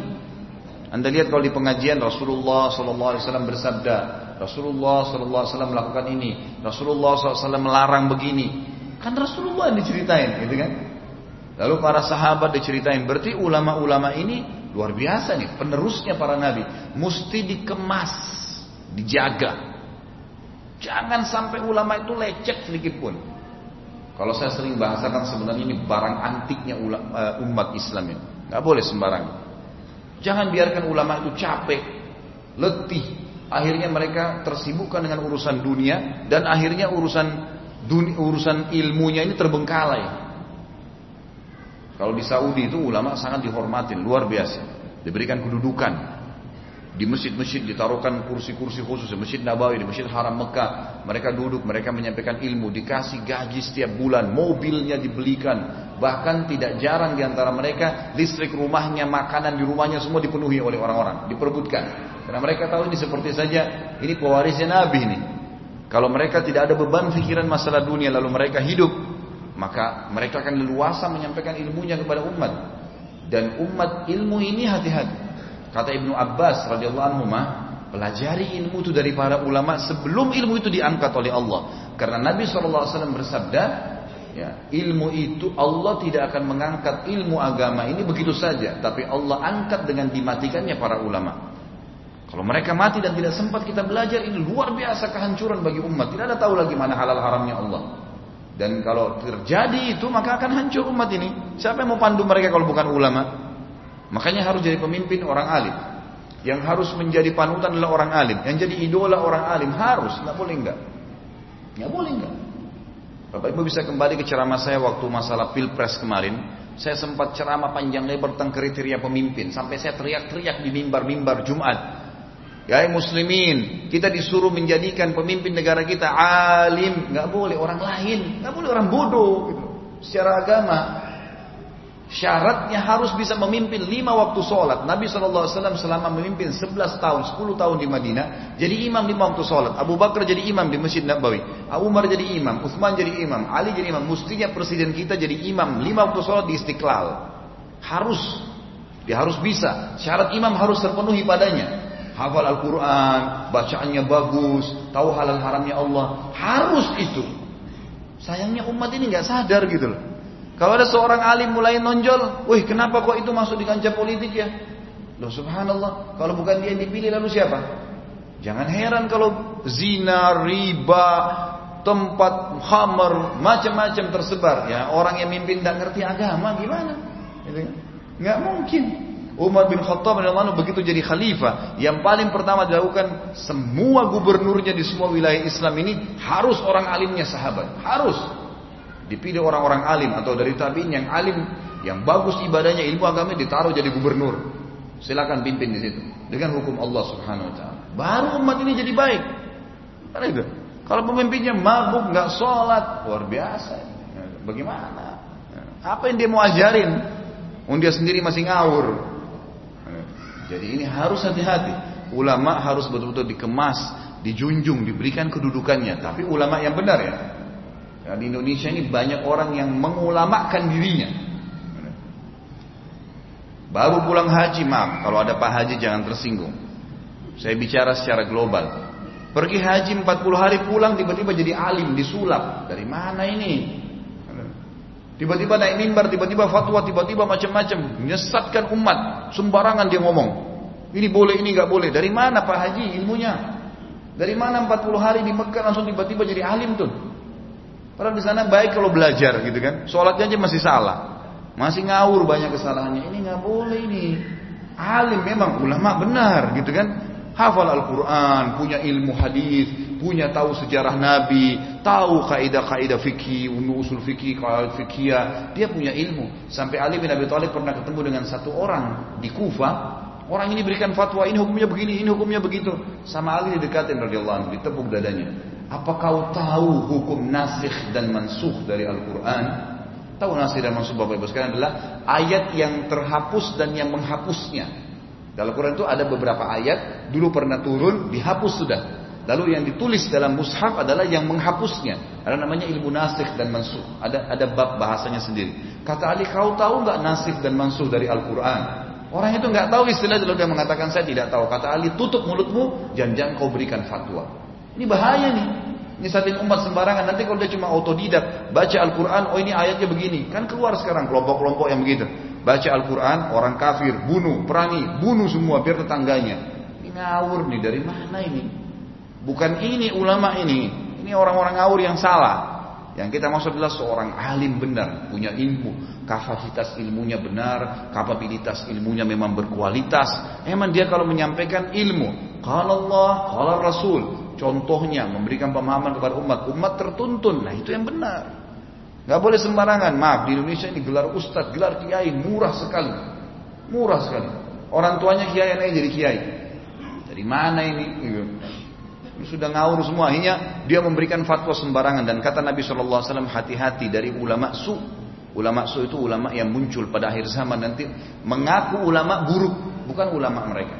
Anda lihat kalau di pengajian Rasulullah SAW bersabda, Rasulullah SAW melakukan ini, Rasulullah SAW melarang begini. Kan Rasulullah yang diceritain, gitu kan? Lalu para sahabat diceritain, berarti ulama-ulama ini luar biasa nih, penerusnya para nabi. Mesti dikemas, dijaga. Jangan sampai ulama itu lecet sedikit pun. Kalau saya sering bahasakan sebenarnya ini barang antiknya eh, umat Islam ini. Gak boleh sembarang. Jangan biarkan ulama itu capek, letih. Akhirnya mereka tersibukkan dengan urusan dunia dan akhirnya urusan dunia, urusan ilmunya ini terbengkalai. Kalau di Saudi itu ulama sangat dihormatin, luar biasa. Diberikan kedudukan. Di masjid-masjid ditaruhkan kursi-kursi khusus, di Masjid Nabawi, di Masjid Haram Mekah. Mereka duduk, mereka menyampaikan ilmu, dikasih gaji setiap bulan, mobilnya dibelikan. Bahkan tidak jarang di antara mereka, listrik rumahnya, makanan di rumahnya semua dipenuhi oleh orang-orang, diperebutkan. Karena mereka tahu ini seperti saja, ini pewarisnya Nabi ini. Kalau mereka tidak ada beban pikiran masalah dunia, lalu mereka hidup, maka mereka akan leluasa menyampaikan ilmunya kepada umat. Dan umat ilmu ini hati-hati. Kata Ibnu Abbas radhiyallahu anhu pelajari ilmu itu dari para ulama sebelum ilmu itu diangkat oleh Allah. Karena Nabi SAW bersabda, ya, ilmu itu Allah tidak akan mengangkat ilmu agama ini begitu saja, tapi Allah angkat dengan dimatikannya para ulama. Kalau mereka mati dan tidak sempat kita belajar ini luar biasa kehancuran bagi umat. Tidak ada tahu lagi mana halal haramnya Allah. Dan kalau terjadi itu maka akan hancur umat ini. Siapa yang mau pandu mereka kalau bukan ulama? Makanya harus jadi pemimpin orang alim. Yang harus menjadi panutan adalah orang alim. Yang jadi idola orang alim harus, nggak boleh enggak. Nggak boleh enggak. Bapak Ibu bisa kembali ke ceramah saya waktu masalah pilpres kemarin. Saya sempat ceramah panjang lebar tentang kriteria pemimpin. Sampai saya teriak-teriak di mimbar-mimbar Jumat. Ya muslimin, kita disuruh menjadikan pemimpin negara kita alim, nggak boleh orang lain, nggak boleh orang bodoh gitu. Secara agama, Syaratnya harus bisa memimpin lima waktu sholat. Nabi SAW selama memimpin 11 tahun, 10 tahun di Madinah, jadi imam lima waktu sholat. Abu Bakar jadi imam di Masjid Nabawi. Abu Umar jadi imam, Uthman jadi imam, Ali jadi imam. Mestinya presiden kita jadi imam lima waktu sholat di Istiqlal. Harus. Dia harus bisa. Syarat imam harus terpenuhi padanya. Hafal Al-Quran, bacaannya bagus, tahu halal haramnya Allah. Harus itu. Sayangnya umat ini nggak sadar gitu loh. Kalau ada seorang alim mulai nonjol, wih kenapa kok itu masuk di kancah politik ya? Loh subhanallah, kalau bukan dia yang dipilih lalu siapa? Jangan heran kalau zina, riba, tempat hammer, macam-macam tersebar. Ya orang yang mimpin tidak ngerti agama gimana? Gitu kan? Nggak mungkin. Umar bin Khattab radhiyallahu begitu jadi khalifah, yang paling pertama dilakukan semua gubernurnya di semua wilayah Islam ini harus orang alimnya sahabat, harus. Dipilih orang-orang alim atau dari tabiin yang alim, yang bagus ibadahnya, ilmu agama ditaruh jadi gubernur. Silakan pimpin di situ dengan hukum Allah Subhanahu wa taala. Baru umat ini jadi baik. Karena. Kalau pemimpinnya mabuk, nggak sholat, luar biasa. Bagaimana? Apa yang dia mau ajarin? Dia sendiri masih ngawur. Jadi ini harus hati-hati. Ulama harus betul-betul dikemas, dijunjung, diberikan kedudukannya. Tapi ulama yang benar ya. Nah, di Indonesia ini banyak orang yang mengulamakan dirinya. Baru pulang haji, maaf, kalau ada Pak Haji jangan tersinggung. Saya bicara secara global. Pergi haji 40 hari pulang tiba-tiba jadi alim, disulap. Dari mana ini? Tiba-tiba naik mimbar, tiba-tiba fatwa, tiba-tiba macam-macam. Menyesatkan umat. Sembarangan dia ngomong. Ini boleh, ini nggak boleh. Dari mana Pak Haji ilmunya? Dari mana 40 hari di Mekah langsung tiba-tiba jadi alim tuh? Padahal di sana baik kalau belajar gitu kan. Sholatnya aja masih salah. Masih ngawur banyak kesalahannya. Ini nggak boleh ini. Alim memang ulama benar gitu kan. Hafal Al-Quran, punya ilmu hadis, punya tahu sejarah Nabi, tahu kaidah-kaidah fikih, usul fikih, kaidah fikih. Dia punya ilmu. Sampai Ali bin Abi Thalib pernah ketemu dengan satu orang di Kufa. Orang ini berikan fatwa, ini hukumnya begini, ini hukumnya begitu. Sama Ali didekatin radhiyallahu anhu, ditepuk dadanya. Apa kau tahu hukum nasikh dan mansuh dari Al-Quran? Tahu nasikh dan mansuh Bapak Ibu sekalian adalah ayat yang terhapus dan yang menghapusnya. Dalam Al-Quran itu ada beberapa ayat, dulu pernah turun, dihapus sudah. Lalu yang ditulis dalam mushaf adalah yang menghapusnya. Ada namanya ilmu nasikh dan mansuh. Ada ada bab bahasanya sendiri. Kata Ali, kau tahu nggak nasikh dan mansuh dari Al-Quran? Orang itu nggak tahu istilah lalu dia mengatakan saya tidak tahu. Kata Ali, tutup mulutmu, jangan-jangan kau berikan fatwa. Ini bahaya nih. Ini saking umat sembarangan. Nanti kalau dia cuma autodidak, baca Al-Quran, oh ini ayatnya begini. Kan keluar sekarang kelompok-kelompok yang begitu. Baca Al-Quran, orang kafir, bunuh, perangi, bunuh semua biar tetangganya. Ini ngawur nih, dari mana ini? Bukan ini ulama ini. Ini orang-orang ngawur yang salah. Yang kita maksud adalah seorang alim benar, punya ilmu, kapasitas ilmunya benar, kapabilitas ilmunya memang berkualitas. Emang dia kalau menyampaikan ilmu, kalau Allah, kalau Rasul, Contohnya memberikan pemahaman kepada umat, umat tertuntun. Nah itu yang benar. Gak boleh sembarangan. Maaf di Indonesia ini gelar ustadz, gelar kiai murah sekali, murah sekali. Orang tuanya kiai, anaknya jadi kiai. Dari mana ini? Gitu. Sudah ngawur semua. Akhirnya dia memberikan fatwa sembarangan dan kata Nabi SAW hati-hati dari ulama su. Ulama su itu ulama yang muncul pada akhir zaman nanti mengaku ulama buruk, bukan ulama mereka.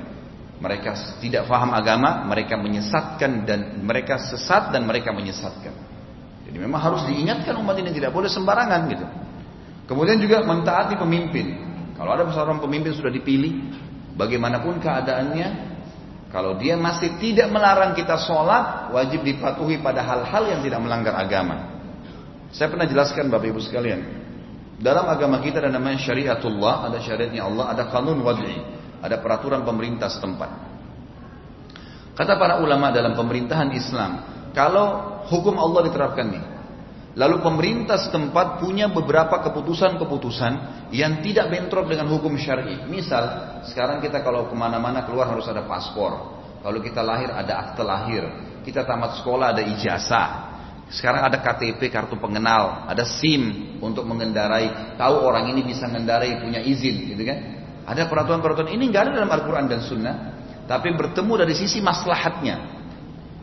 Mereka tidak faham agama, mereka menyesatkan dan mereka sesat dan mereka menyesatkan. Jadi memang harus diingatkan umat ini tidak boleh sembarangan gitu. Kemudian juga mentaati pemimpin. Kalau ada seorang pemimpin sudah dipilih, bagaimanapun keadaannya, kalau dia masih tidak melarang kita sholat, wajib dipatuhi pada hal-hal yang tidak melanggar agama. Saya pernah jelaskan Bapak Ibu sekalian, dalam agama kita ada namanya syariatullah, ada syariatnya Allah, ada kanun wad'i. Ada peraturan pemerintah setempat. Kata para ulama dalam pemerintahan Islam, kalau hukum Allah diterapkan nih, lalu pemerintah setempat punya beberapa keputusan-keputusan yang tidak bentrok dengan hukum syari. Misal, sekarang kita kalau ke mana-mana keluar harus ada paspor. Kalau kita lahir ada akte lahir. Kita tamat sekolah ada ijazah. Sekarang ada KTP kartu pengenal, ada SIM untuk mengendarai, tahu orang ini bisa mengendarai punya izin, gitu kan? Ada peraturan-peraturan ini nggak ada dalam Al-Quran dan Sunnah, tapi bertemu dari sisi maslahatnya.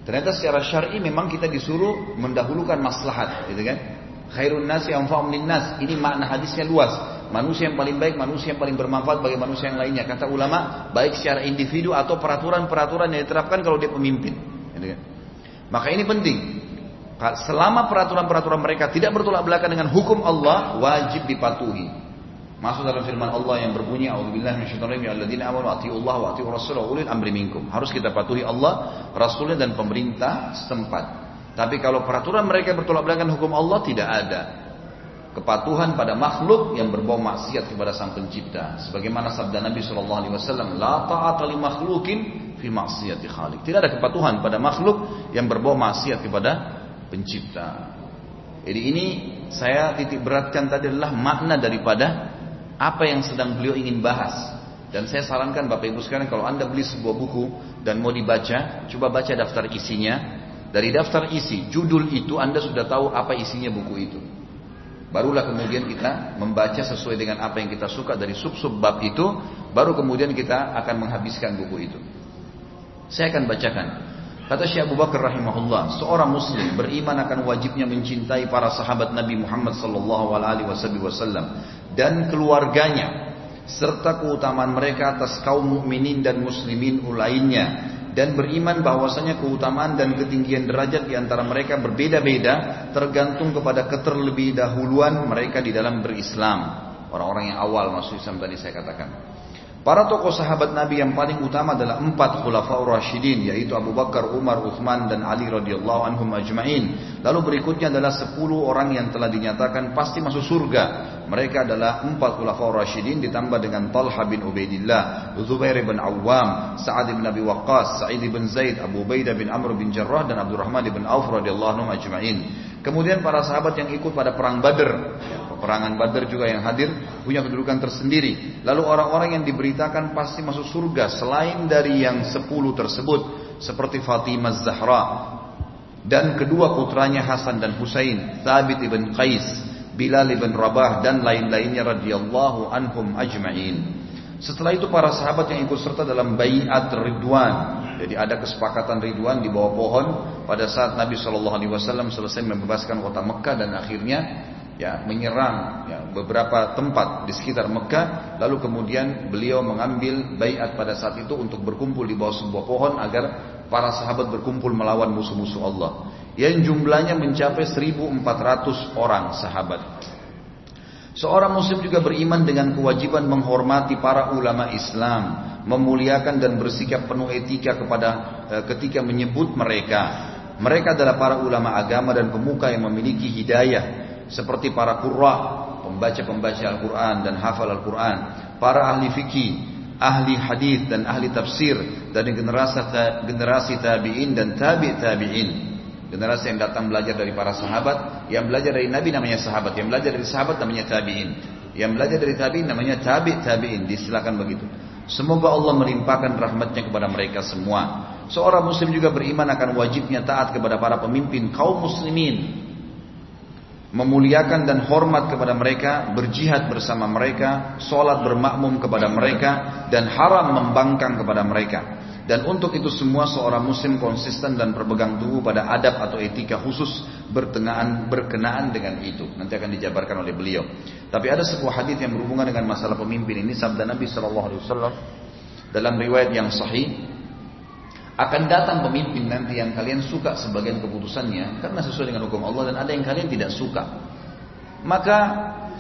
Ternyata secara syar'i memang kita disuruh mendahulukan maslahat, gitu kan? Khairun nasi anfa'um nas. Ini makna hadisnya luas. Manusia yang paling baik, manusia yang paling bermanfaat bagi manusia yang lainnya. Kata ulama, baik secara individu atau peraturan-peraturan yang diterapkan kalau dia pemimpin. Gitu kan? Maka ini penting. Selama peraturan-peraturan mereka tidak bertolak belakang dengan hukum Allah, wajib dipatuhi. Masuk dalam firman Allah yang berbunyi A'udzubillahi minasyaitonir rajim alladzina amanu atiiullah wa atiiur rasul ulil amri minkum. Harus kita patuhi Allah, Rasulnya dan pemerintah setempat. Tapi kalau peraturan mereka bertolak belakang hukum Allah tidak ada. Kepatuhan pada makhluk yang berbau maksiat kepada Sang Pencipta. Sebagaimana sabda Nabi sallallahu alaihi wasallam, "La ta'ata li makhlukin fi maksiati khaliq." Tidak ada kepatuhan pada makhluk yang berbau maksiat kepada Pencipta. Jadi ini saya titik beratkan tadi adalah makna daripada apa yang sedang beliau ingin bahas. Dan saya sarankan Bapak Ibu sekalian kalau Anda beli sebuah buku dan mau dibaca, coba baca daftar isinya. Dari daftar isi, judul itu Anda sudah tahu apa isinya buku itu. Barulah kemudian kita membaca sesuai dengan apa yang kita suka dari sub-sub bab itu, baru kemudian kita akan menghabiskan buku itu. Saya akan bacakan. Kata Syekh Abu Bakar rahimahullah, seorang muslim beriman akan wajibnya mencintai para sahabat Nabi Muhammad sallallahu alaihi wasallam dan keluarganya serta keutamaan mereka atas kaum mukminin dan muslimin lainnya dan beriman bahwasanya keutamaan dan ketinggian derajat di antara mereka berbeda-beda tergantung kepada keterlebih dahuluan mereka di dalam berislam. Orang-orang yang awal masuk Islam tadi saya katakan. Para tokoh sahabat Nabi yang paling utama adalah empat khulafaur rasyidin yaitu Abu Bakar, Umar, Uthman dan Ali radhiyallahu anhum ajma'in. Lalu berikutnya adalah sepuluh orang yang telah dinyatakan pasti masuk surga. Mereka adalah empat khulafaur rasyidin ditambah dengan Talha bin Ubaidillah, Zubair bin Awam, Sa'ad bin Abi Waqqas, Sa'id bin Zaid, Abu Ubaidah bin Amr bin Jarrah dan Abdurrahman bin Auf radhiyallahu anhum ajma'in. Kemudian para sahabat yang ikut pada perang Badr, ya, peperangan Badr juga yang hadir punya kedudukan tersendiri. Lalu orang-orang yang diberitakan pasti masuk surga selain dari yang sepuluh tersebut seperti Fatimah Zahra dan kedua putranya Hasan dan Husain, Thabit ibn Qais, Bilal ibn Rabah dan lain-lainnya radhiyallahu anhum ajma'in. Setelah itu para sahabat yang ikut serta dalam bayat Ridwan. Jadi ada kesepakatan Ridwan di bawah pohon pada saat Nabi Shallallahu Alaihi Wasallam selesai membebaskan kota Mekah dan akhirnya ya menyerang ya, beberapa tempat di sekitar Mekah. Lalu kemudian beliau mengambil bayat pada saat itu untuk berkumpul di bawah sebuah pohon agar para sahabat berkumpul melawan musuh-musuh Allah. Yang jumlahnya mencapai 1.400 orang sahabat. Seorang muslim juga beriman dengan kewajiban menghormati para ulama Islam, memuliakan dan bersikap penuh etika kepada e, ketika menyebut mereka. Mereka adalah para ulama agama dan pemuka yang memiliki hidayah seperti para qurra, pembaca-pembaca Al-Qur'an dan hafal Al-Qur'an, para ahli fikih, ahli hadis dan ahli tafsir dari generasi generasi tabi'in dan tabi' tabi'in. Generasi yang datang belajar dari para sahabat, yang belajar dari Nabi namanya sahabat, yang belajar dari sahabat namanya tabi'in. Yang belajar dari tabi'in namanya tabi' tabi'in, disilakan begitu. Semoga Allah melimpahkan rahmatnya kepada mereka semua. Seorang muslim juga beriman akan wajibnya taat kepada para pemimpin kaum muslimin. Memuliakan dan hormat kepada mereka, berjihad bersama mereka, sholat bermakmum kepada mereka, dan haram membangkang kepada mereka. Dan untuk itu semua seorang muslim konsisten dan berpegang teguh pada adab atau etika khusus berkenaan berkenaan dengan itu. Nanti akan dijabarkan oleh beliau. Tapi ada sebuah hadis yang berhubungan dengan masalah pemimpin ini sabda Nabi Shallallahu Alaihi Wasallam dalam riwayat yang sahih akan datang pemimpin nanti yang kalian suka sebagian keputusannya karena sesuai dengan hukum Allah dan ada yang kalian tidak suka. Maka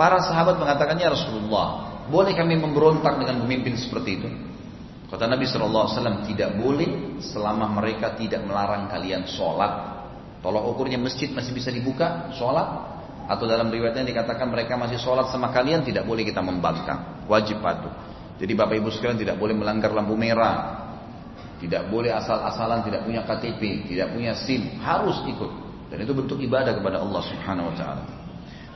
para sahabat mengatakannya Rasulullah, boleh kami memberontak dengan pemimpin seperti itu? Kata Nabi SAW tidak boleh selama mereka tidak melarang kalian sholat. Tolong ukurnya masjid masih bisa dibuka sholat. Atau dalam riwayatnya dikatakan mereka masih sholat sama kalian tidak boleh kita membangkang. Wajib patuh. Jadi bapak ibu sekalian tidak boleh melanggar lampu merah. Tidak boleh asal-asalan tidak punya KTP, tidak punya SIM. Harus ikut. Dan itu bentuk ibadah kepada Allah Subhanahu Wa Taala.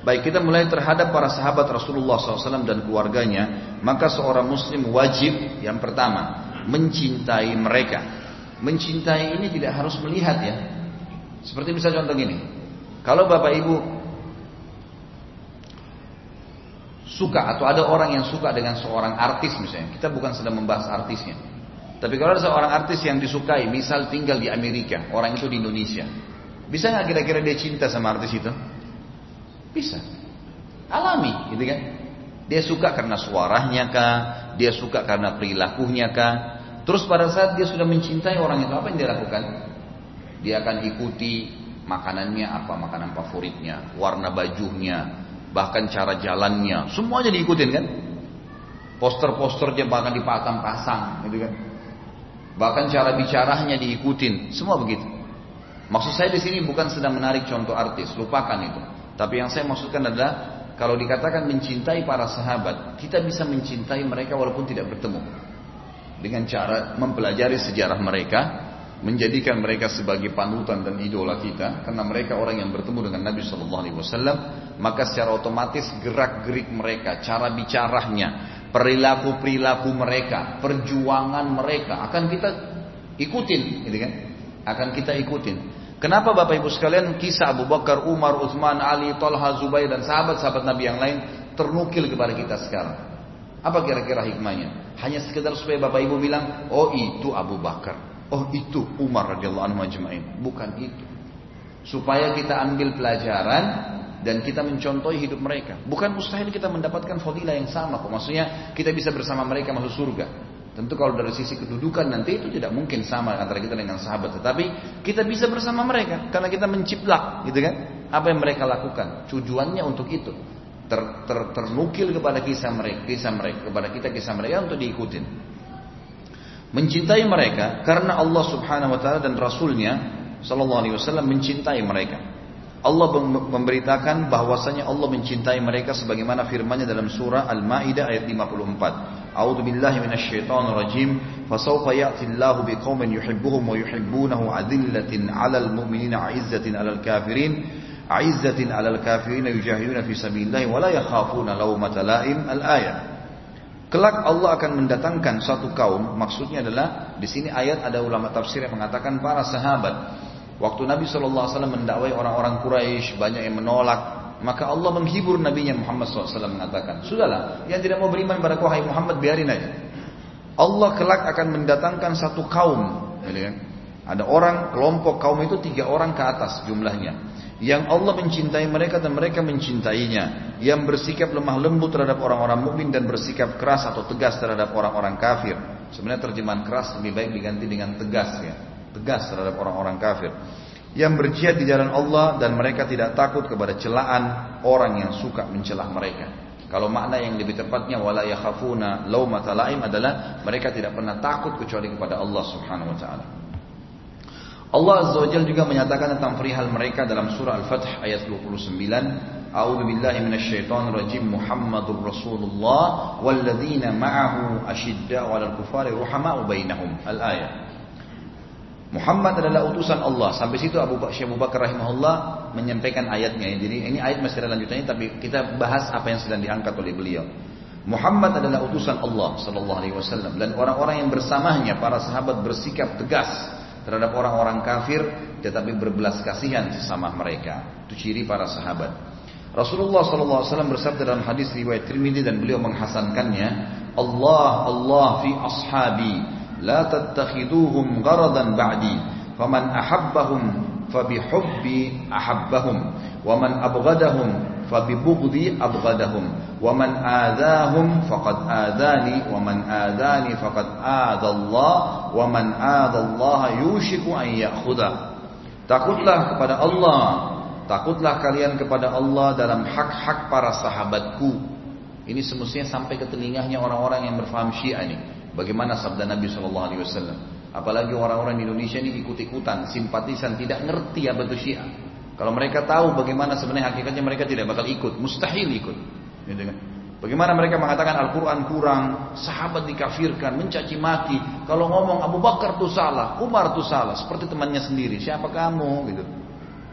Baik kita mulai terhadap para sahabat Rasulullah SAW dan keluarganya, maka seorang muslim wajib yang pertama mencintai mereka. Mencintai ini tidak harus melihat ya. Seperti bisa contoh gini, kalau bapak ibu suka atau ada orang yang suka dengan seorang artis misalnya, kita bukan sedang membahas artisnya. Tapi kalau ada seorang artis yang disukai, misal tinggal di Amerika, orang itu di Indonesia, bisa nggak kira-kira dia cinta sama artis itu? Bisa. Alami, gitu kan? Dia suka karena suaranya kah? Dia suka karena perilakunya kah? Terus pada saat dia sudah mencintai orang itu, apa yang dia lakukan? Dia akan ikuti makanannya apa, makanan favoritnya, warna bajunya, bahkan cara jalannya, semuanya diikutin kan? Poster-posternya bahkan dipasang-pasang, gitu kan? Bahkan cara bicaranya diikutin, semua begitu. Maksud saya di sini bukan sedang menarik contoh artis, lupakan itu. Tapi yang saya maksudkan adalah kalau dikatakan mencintai para sahabat, kita bisa mencintai mereka walaupun tidak bertemu. Dengan cara mempelajari sejarah mereka, menjadikan mereka sebagai panutan dan idola kita, karena mereka orang yang bertemu dengan Nabi Shallallahu Alaihi Wasallam, maka secara otomatis gerak-gerik mereka, cara bicaranya, perilaku perilaku mereka, perjuangan mereka akan kita ikutin, gitu kan? Akan kita ikutin. Kenapa Bapak Ibu sekalian kisah Abu Bakar, Umar, Uthman, Ali, Talha, Zubair dan sahabat-sahabat Nabi yang lain ternukil kepada kita sekarang? Apa kira-kira hikmahnya? Hanya sekedar supaya Bapak Ibu bilang, oh itu Abu Bakar, oh itu Umar radhiyallahu anhu majma'in. Bukan itu. Supaya kita ambil pelajaran dan kita mencontohi hidup mereka. Bukan mustahil kita mendapatkan fadilah yang sama kok. Maksudnya kita bisa bersama mereka masuk surga. Tentu kalau dari sisi kedudukan nanti itu tidak mungkin sama antara kita dengan sahabat. Tetapi kita bisa bersama mereka karena kita menciplak, gitu kan? Apa yang mereka lakukan? Tujuannya untuk itu. Ter, ter, ternukil kepada kisah mereka, kisah mereka kepada kita kisah mereka untuk diikutin. Mencintai mereka karena Allah Subhanahu wa taala dan rasulnya sallallahu alaihi wasallam mencintai mereka. Allah memberitakan bahwasanya Allah mencintai mereka sebagaimana firman-Nya dalam surah Al-Maidah ayat 54. أعوذ بالله من الشيطان الرجيم فسوف يأتي الله بقوم يحبهم ويحبونه عذلة على المؤمنين عزة على الكافرين عزة على الكافرين يجاهدون في سبيل الله ولا يخافون لومة لائم الآية Kelak Allah akan mendatangkan satu kaum, maksudnya adalah di sini ayat ada ulama tafsir yang mengatakan para sahabat. Waktu Nabi SAW mendakwai orang-orang Quraisy banyak yang menolak, maka Allah menghibur nabinya Muhammad SAW mengatakan, Sudahlah, yang tidak mau beriman pada kau hai Muhammad biarin aja. Allah kelak akan mendatangkan satu kaum. Gitu kan? Ada orang, kelompok kaum itu tiga orang ke atas jumlahnya. Yang Allah mencintai mereka dan mereka mencintainya. Yang bersikap lemah lembut terhadap orang-orang mukmin dan bersikap keras atau tegas terhadap orang-orang kafir. Sebenarnya terjemahan keras lebih baik diganti dengan tegas ya. Tegas terhadap orang-orang kafir yang berjihad di jalan Allah dan mereka tidak takut kepada celaan orang yang suka mencelah mereka. Kalau makna yang lebih tepatnya wala yakhafuna laumata laim adalah mereka tidak pernah takut kecuali kepada Allah Subhanahu wa taala. Allah Azza wa Jalla juga menyatakan tentang perihal mereka dalam surah Al-Fath ayat 29, A'udzu billahi minasyaitonir rajim Muhammadur Rasulullah walladzina ma'ahu asyidda'u 'alal kufari ruhama'u bainahum. Al-ayat. Muhammad adalah utusan Allah. Sampai situ Abu Bakar, Abu Bakar rahimahullah menyampaikan ayatnya. Jadi ini ayat masih ada lanjutannya tapi kita bahas apa yang sedang diangkat oleh beliau. Muhammad adalah utusan Allah sallallahu alaihi wasallam dan orang-orang yang bersamanya para sahabat bersikap tegas terhadap orang-orang kafir tetapi berbelas kasihan sesama mereka. Itu ciri para sahabat. Rasulullah sallallahu alaihi wasallam bersabda dalam hadis riwayat Tirmidzi dan beliau menghasankannya, Allah Allah fi ashabi faman ahabbahum fabihubbi ahabbahum wa man abghadahum fabibughdi abghadahum wa man adahum faqad adani wa man adani faqad ada Allah wa man ada Allah yushiku an ya'khudha takutlah kepada Allah. Takutlah kalian kepada Allah dalam hak-hak para sahabatku. Ini semestinya sampai ke telinganya orang-orang yang berfaham Syiah ini. Bagaimana sabda Nabi Shallallahu Alaihi Wasallam? Apalagi orang-orang di Indonesia ini ikut-ikutan, simpatisan, tidak ngerti apa itu Syiah. Kalau mereka tahu bagaimana sebenarnya hakikatnya mereka tidak bakal ikut, mustahil ikut. Kan? Bagaimana mereka mengatakan Al-Quran kurang, sahabat dikafirkan, mencaci maki. Kalau ngomong Abu Bakar itu salah, Umar itu salah, seperti temannya sendiri. Siapa kamu? Gitu.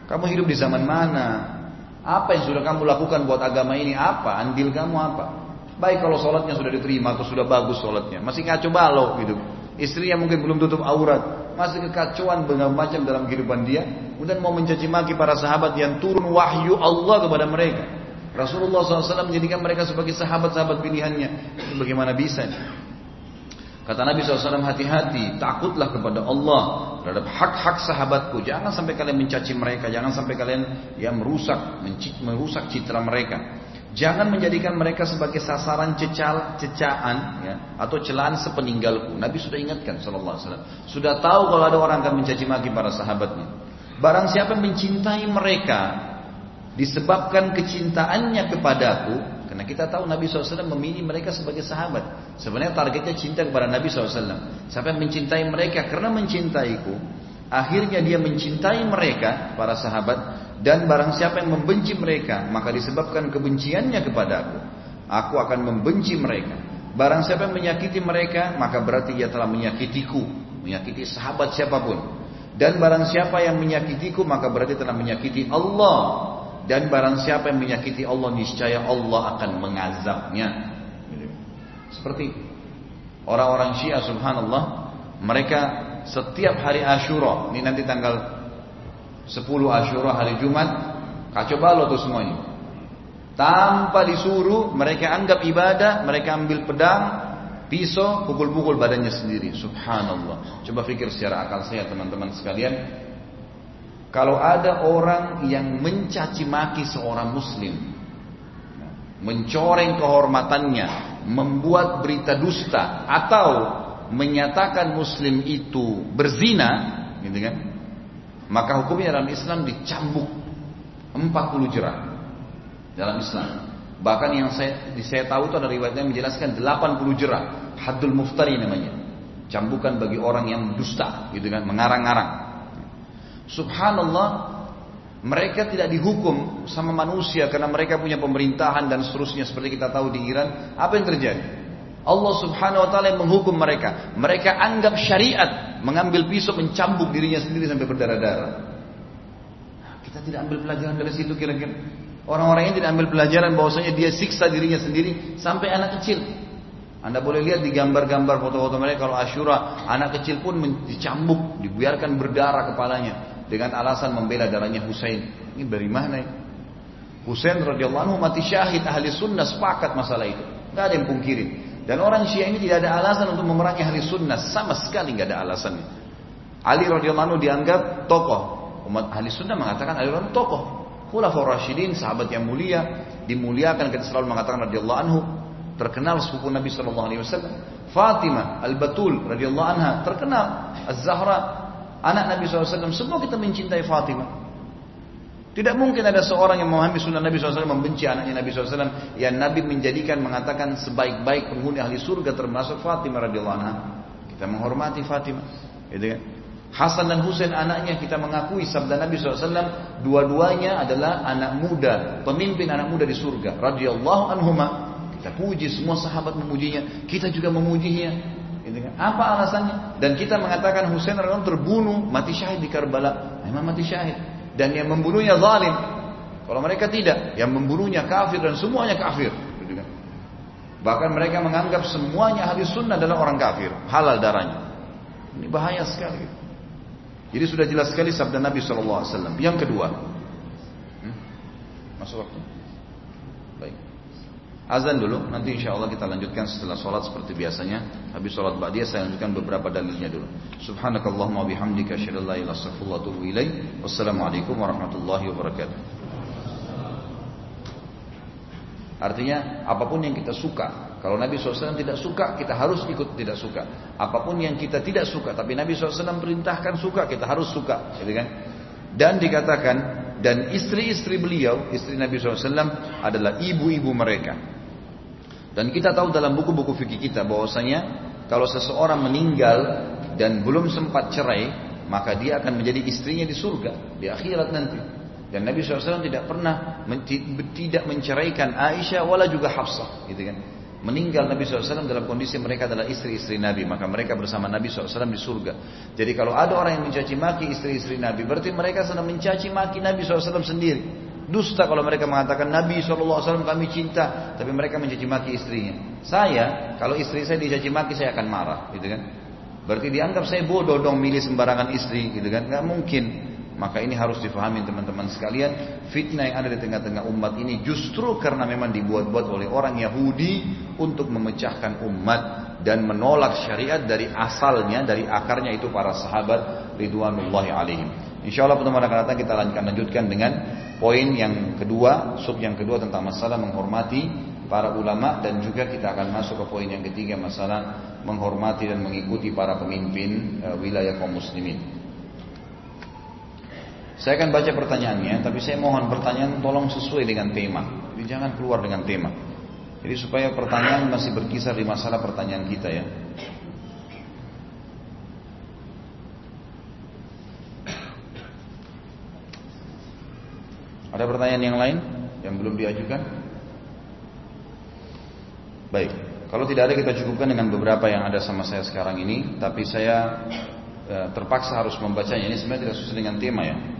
Kamu hidup di zaman mana? Apa yang sudah kamu lakukan buat agama ini? Apa? Andil kamu apa? Baik kalau sholatnya sudah diterima atau sudah bagus sholatnya. Masih ngaco balok gitu. Istrinya mungkin belum tutup aurat. Masih kekacauan berbagai macam dalam kehidupan dia. Kemudian mau mencaci maki para sahabat yang turun wahyu Allah kepada mereka. Rasulullah SAW menjadikan mereka sebagai sahabat-sahabat pilihannya. Itu bagaimana bisa? Kata Nabi SAW hati-hati, takutlah kepada Allah terhadap hak-hak sahabatku. Jangan sampai kalian mencaci mereka, jangan sampai kalian yang merusak, merusak citra mereka. Jangan menjadikan mereka sebagai sasaran cecal, cecaan ya, atau celaan sepeninggalku. Nabi sudah ingatkan sallallahu alaihi wasallam. Sudah tahu kalau ada orang akan mencaci maki para sahabatnya. Barang siapa mencintai mereka disebabkan kecintaannya kepadaku, karena kita tahu Nabi SAW memilih mereka sebagai sahabat. Sebenarnya targetnya cinta kepada Nabi SAW. Siapa yang mencintai mereka karena mencintaiku, akhirnya dia mencintai mereka, para sahabat, dan barang siapa yang membenci mereka, maka disebabkan kebenciannya kepadaku, aku akan membenci mereka. Barang siapa yang menyakiti mereka, maka berarti dia telah menyakitiku, menyakiti sahabat siapa pun. Dan barang siapa yang menyakitiku, maka berarti telah menyakiti Allah dan barang siapa yang menyakiti Allah niscaya Allah akan mengazabnya. Seperti orang-orang Syiah subhanallah, mereka setiap hari Asyura, ini nanti tanggal 10 Asyura hari Jumat, kacau balau tuh semuanya. Tanpa disuruh, mereka anggap ibadah, mereka ambil pedang, pisau, pukul-pukul badannya sendiri. Subhanallah. Coba pikir secara akal saya teman-teman sekalian, kalau ada orang yang mencaci maki seorang muslim, mencoreng kehormatannya, membuat berita dusta atau menyatakan muslim itu berzina, gitu kan? Maka hukumnya dalam Islam dicambuk 40 jerah dalam Islam. Bahkan yang saya saya tahu itu ada riwayatnya menjelaskan 80 jerah, haddul muftari namanya. Cambukan bagi orang yang dusta, gitu kan, mengarang-arang. Subhanallah, mereka tidak dihukum sama manusia karena mereka punya pemerintahan dan seterusnya seperti kita tahu di Iran. Apa yang terjadi? Allah Subhanahu wa taala yang menghukum mereka. Mereka anggap syariat mengambil pisau mencambuk dirinya sendiri sampai berdarah-darah. Kita tidak ambil pelajaran dari situ kira-kira. Orang-orang ini tidak ambil pelajaran bahwasanya dia siksa dirinya sendiri sampai anak kecil. Anda boleh lihat di gambar-gambar foto-foto mereka kalau Asyura, anak kecil pun dicambuk, dibiarkan berdarah kepalanya dengan alasan membela darahnya Husain. Ini dari mana ya? Husain radhiyallahu anhu mati syahid ahli sunnah sepakat masalah itu. Gak ada yang pungkiri. Dan orang Syiah ini tidak ada alasan untuk memerangi ahli sunnah sama sekali nggak ada alasannya. Ali radhiyallahu anhu dianggap tokoh. Umat ahli sunnah mengatakan Ali radhiyallahu tokoh. Khulafaur Rasyidin, sahabat yang mulia, dimuliakan kita selalu mengatakan radhiyallahu anhu, terkenal sepupu Nabi sallallahu alaihi wasallam. Fatimah Al-Batul radhiyallahu anha terkenal. Az-Zahra anak Nabi SAW, semua kita mencintai Fatimah. Tidak mungkin ada seorang yang memahami sunnah Nabi SAW membenci anaknya Nabi SAW yang Nabi menjadikan mengatakan sebaik-baik penghuni ahli surga termasuk Fatimah radhiyallahu anha. Kita menghormati Fatimah, gitu kan? Hasan dan Husain anaknya kita mengakui sabda Nabi SAW dua-duanya adalah anak muda, pemimpin anak muda di surga radhiyallahu anhuma. Kita puji semua sahabat memujinya, kita juga memujinya. Gitu kan? Apa alasannya? Dan kita mengatakan Husain radhiyallahu terbunuh, mati syahid di Karbala. Memang mati syahid. Dan yang membunuhnya zalim. Kalau mereka tidak, yang membunuhnya kafir dan semuanya kafir. Bahkan mereka menganggap semuanya ahli sunnah adalah orang kafir, halal darahnya. Ini bahaya sekali. Jadi sudah jelas sekali sabda Nabi SAW. Yang kedua, hmm? masuk waktu. Azan dulu, nanti insya Allah kita lanjutkan setelah sholat seperti biasanya. Habis sholat ba'diyah saya lanjutkan beberapa dalilnya dulu. Subhanakallahumma bihamdika asyhadu an la ilaha illa anta Wassalamualaikum warahmatullahi wabarakatuh. Artinya apa pun yang kita suka Kalau Nabi SAW tidak suka kita harus ikut tidak suka Apa pun yang kita tidak suka Tapi Nabi SAW perintahkan suka kita harus suka gitu kan? Dan dikatakan Dan istri-istri beliau Istri Nabi SAW adalah ibu-ibu mereka Dan kita tahu dalam buku-buku fikih kita bahwasanya Kalau seseorang meninggal Dan belum sempat cerai Maka dia akan menjadi istrinya di surga Di akhirat nanti dan Nabi SAW tidak pernah tidak menceraikan Aisyah wala juga Hafsah, gitu kan. Meninggal Nabi SAW dalam kondisi mereka adalah istri-istri Nabi, maka mereka bersama Nabi SAW di surga. Jadi kalau ada orang yang mencaci maki istri-istri Nabi, berarti mereka sedang mencaci maki Nabi SAW sendiri. Dusta kalau mereka mengatakan Nabi SAW kami cinta, tapi mereka mencaci maki istrinya. Saya, kalau istri saya dicaci maki saya akan marah, gitu kan. Berarti dianggap saya bodoh dong milih sembarangan istri, gitu kan? Gak mungkin. Maka ini harus difahami teman-teman sekalian, fitnah yang ada di tengah-tengah umat ini justru karena memang dibuat-buat oleh orang Yahudi untuk memecahkan umat dan menolak syariat dari asalnya, dari akarnya itu para sahabat ridwanullahi alaihim. Insya Allah pertemuan akan datang kita lanjutkan, lanjutkan dengan poin yang kedua, sub yang kedua tentang masalah menghormati para ulama dan juga kita akan masuk ke poin yang ketiga masalah menghormati dan mengikuti para pemimpin uh, wilayah kaum muslimin. Saya akan baca pertanyaannya, tapi saya mohon pertanyaan tolong sesuai dengan tema. Jadi jangan keluar dengan tema. Jadi supaya pertanyaan masih berkisar di masalah pertanyaan kita ya. Ada pertanyaan yang lain yang belum diajukan? Baik, kalau tidak ada kita cukupkan dengan beberapa yang ada sama saya sekarang ini, tapi saya eh, terpaksa harus membacanya. Ini sebenarnya tidak sesuai dengan tema ya.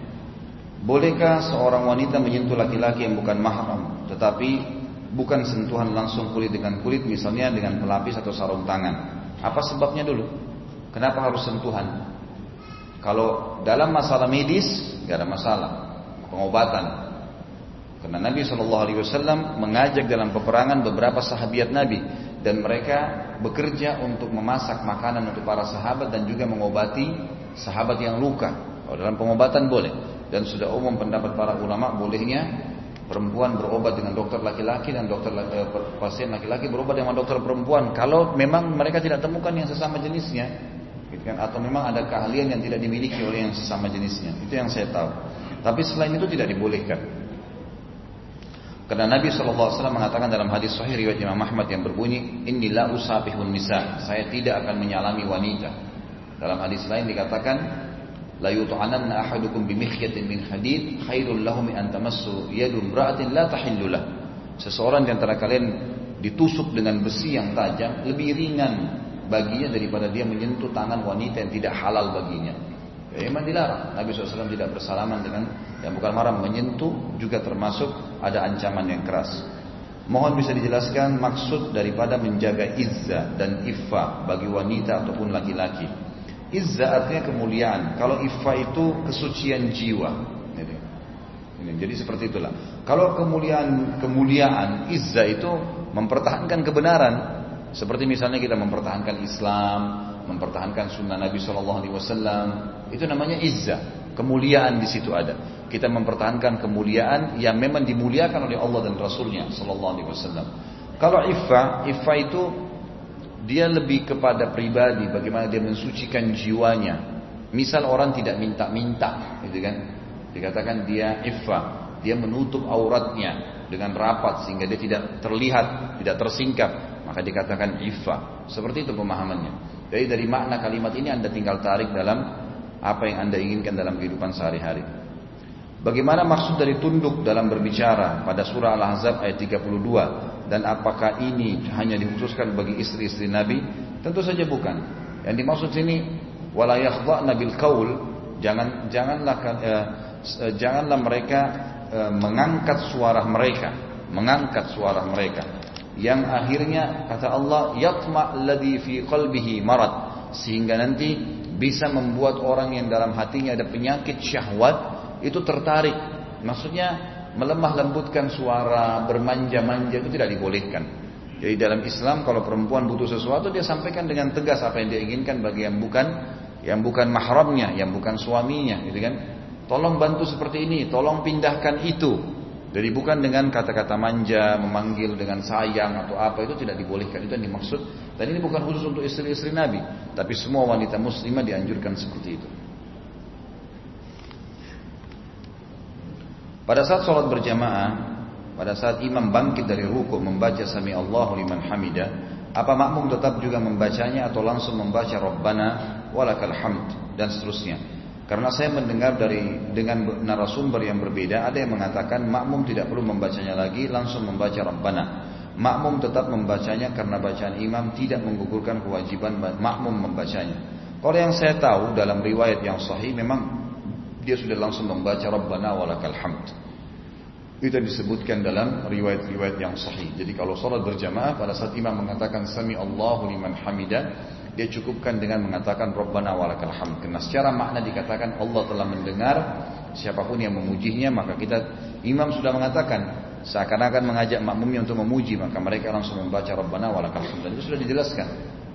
Bolehkah seorang wanita menyentuh laki-laki yang bukan mahram, tetapi bukan sentuhan langsung kulit dengan kulit, misalnya dengan pelapis atau sarung tangan? Apa sebabnya dulu? Kenapa harus sentuhan? Kalau dalam masalah medis, gak ada masalah. Pengobatan. Karena Nabi Shallallahu Alaihi Wasallam mengajak dalam peperangan beberapa sahabat Nabi dan mereka bekerja untuk memasak makanan untuk para sahabat dan juga mengobati sahabat yang luka. Kalau dalam pengobatan boleh dan sudah umum pendapat para ulama bolehnya perempuan berobat dengan dokter laki-laki dan dokter eh, pasien laki-laki berobat dengan dokter perempuan. Kalau memang mereka tidak temukan yang sesama jenisnya gitu kan? Atau memang ada keahlian yang tidak dimiliki oleh yang sesama jenisnya. Itu yang saya tahu. Tapi selain itu tidak dibolehkan. Karena Nabi SAW mengatakan dalam hadis Sahih riwayat Imam Ahmad yang berbunyi Inilah usabihun nisa. Saya tidak akan menyalami wanita. Dalam hadis lain dikatakan la yut'ananna ahadukum bimikhyatin min hadid khairul lahu min an tamassu yadu imra'atin la tahillulah. Seseorang di antara kalian ditusuk dengan besi yang tajam lebih ringan baginya daripada dia menyentuh tangan wanita yang tidak halal baginya. Ya, memang dilarang. Nabi SAW tidak bersalaman dengan yang bukan marah menyentuh juga termasuk ada ancaman yang keras. Mohon bisa dijelaskan maksud daripada menjaga izza dan iffa bagi wanita ataupun laki-laki. Izza artinya kemuliaan. Kalau ifa itu kesucian jiwa. Jadi, jadi seperti itulah. Kalau kemuliaan kemuliaan izza itu mempertahankan kebenaran. Seperti misalnya kita mempertahankan Islam, mempertahankan sunnah Nabi Shallallahu Alaihi Wasallam, itu namanya izza. Kemuliaan di situ ada. Kita mempertahankan kemuliaan yang memang dimuliakan oleh Allah dan Rasulnya Shallallahu Alaihi Wasallam. Kalau ifa, ifa itu dia lebih kepada pribadi, bagaimana dia mensucikan jiwanya. Misal orang tidak minta-minta, gitu kan? Dikatakan dia iffa, dia menutup auratnya dengan rapat sehingga dia tidak terlihat, tidak tersingkap, maka dikatakan iffa. Seperti itu pemahamannya. Jadi dari makna kalimat ini Anda tinggal tarik dalam apa yang Anda inginkan dalam kehidupan sehari-hari. Bagaimana maksud dari tunduk dalam berbicara pada surah Al-Ahzab ayat 32 dan apakah ini hanya dikhususkan bagi istri-istri Nabi? Tentu saja bukan. Yang dimaksud sini wala yakhdha'na bil qaul, jangan janganlah eh, eh, janganlah mereka eh, mengangkat suara mereka, mengangkat suara mereka. Yang akhirnya kata Allah yatma alladhi fi qalbihi marad sehingga nanti bisa membuat orang yang dalam hatinya ada penyakit syahwat itu tertarik. Maksudnya melemah lembutkan suara, bermanja-manja itu tidak dibolehkan. Jadi dalam Islam kalau perempuan butuh sesuatu dia sampaikan dengan tegas apa yang dia inginkan bagi yang bukan yang bukan mahramnya, yang bukan suaminya, gitu kan? Tolong bantu seperti ini, tolong pindahkan itu. Jadi bukan dengan kata-kata manja, memanggil dengan sayang atau apa itu tidak dibolehkan. Itu yang dimaksud. Dan ini bukan khusus untuk istri-istri Nabi, tapi semua wanita muslimah dianjurkan seperti itu. Pada saat sholat berjamaah, pada saat imam bangkit dari ruku membaca sami Allahu liman hamida, apa makmum tetap juga membacanya atau langsung membaca Rabbana walakal hamd dan seterusnya. Karena saya mendengar dari dengan narasumber yang berbeda, ada yang mengatakan makmum tidak perlu membacanya lagi, langsung membaca Rabbana. Makmum tetap membacanya karena bacaan imam tidak menggugurkan kewajiban makmum membacanya. Kalau yang saya tahu dalam riwayat yang sahih memang dia sudah langsung membaca Rabbana walakal hamd. Itu yang disebutkan dalam riwayat-riwayat yang sahih. Jadi kalau sholat berjamaah pada saat imam mengatakan Sami Allahu liman hamida, dia cukupkan dengan mengatakan Rabbana walakal hamd. Karena secara makna dikatakan Allah telah mendengar siapa pun yang memujinya maka kita imam sudah mengatakan seakan-akan mengajak makmumnya untuk memuji maka mereka langsung membaca Rabbana walakal hamd. Dan itu sudah dijelaskan.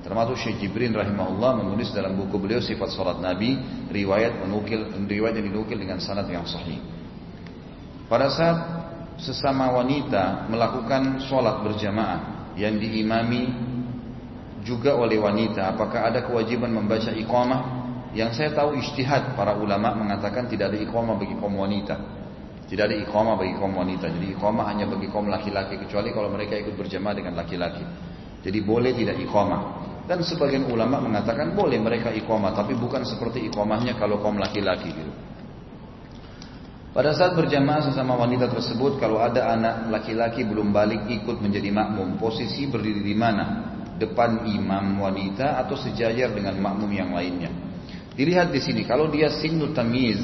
Termasuk Syekh Jibrin rahimahullah menulis dalam buku beliau sifat salat Nabi riwayat menukil riwayat yang dinukil dengan sanad yang sahih. Pada saat sesama wanita melakukan sholat berjamaah yang diimami juga oleh wanita, apakah ada kewajiban membaca iqamah? Yang saya tahu ijtihad para ulama mengatakan tidak ada iqamah bagi kaum wanita. Tidak ada iqamah bagi kaum wanita. Jadi iqamah hanya bagi kaum laki-laki kecuali kalau mereka ikut berjamaah dengan laki-laki. Jadi boleh tidak iqamah. Dan sebagian ulama mengatakan boleh mereka iqamah, tapi bukan seperti iqamahnya kalau kaum laki-laki gitu. Pada saat berjamaah sesama wanita tersebut, kalau ada anak laki-laki belum balik ikut menjadi makmum, posisi berdiri di mana? Depan imam wanita atau sejajar dengan makmum yang lainnya. Dilihat di sini, kalau dia sinu tamiz,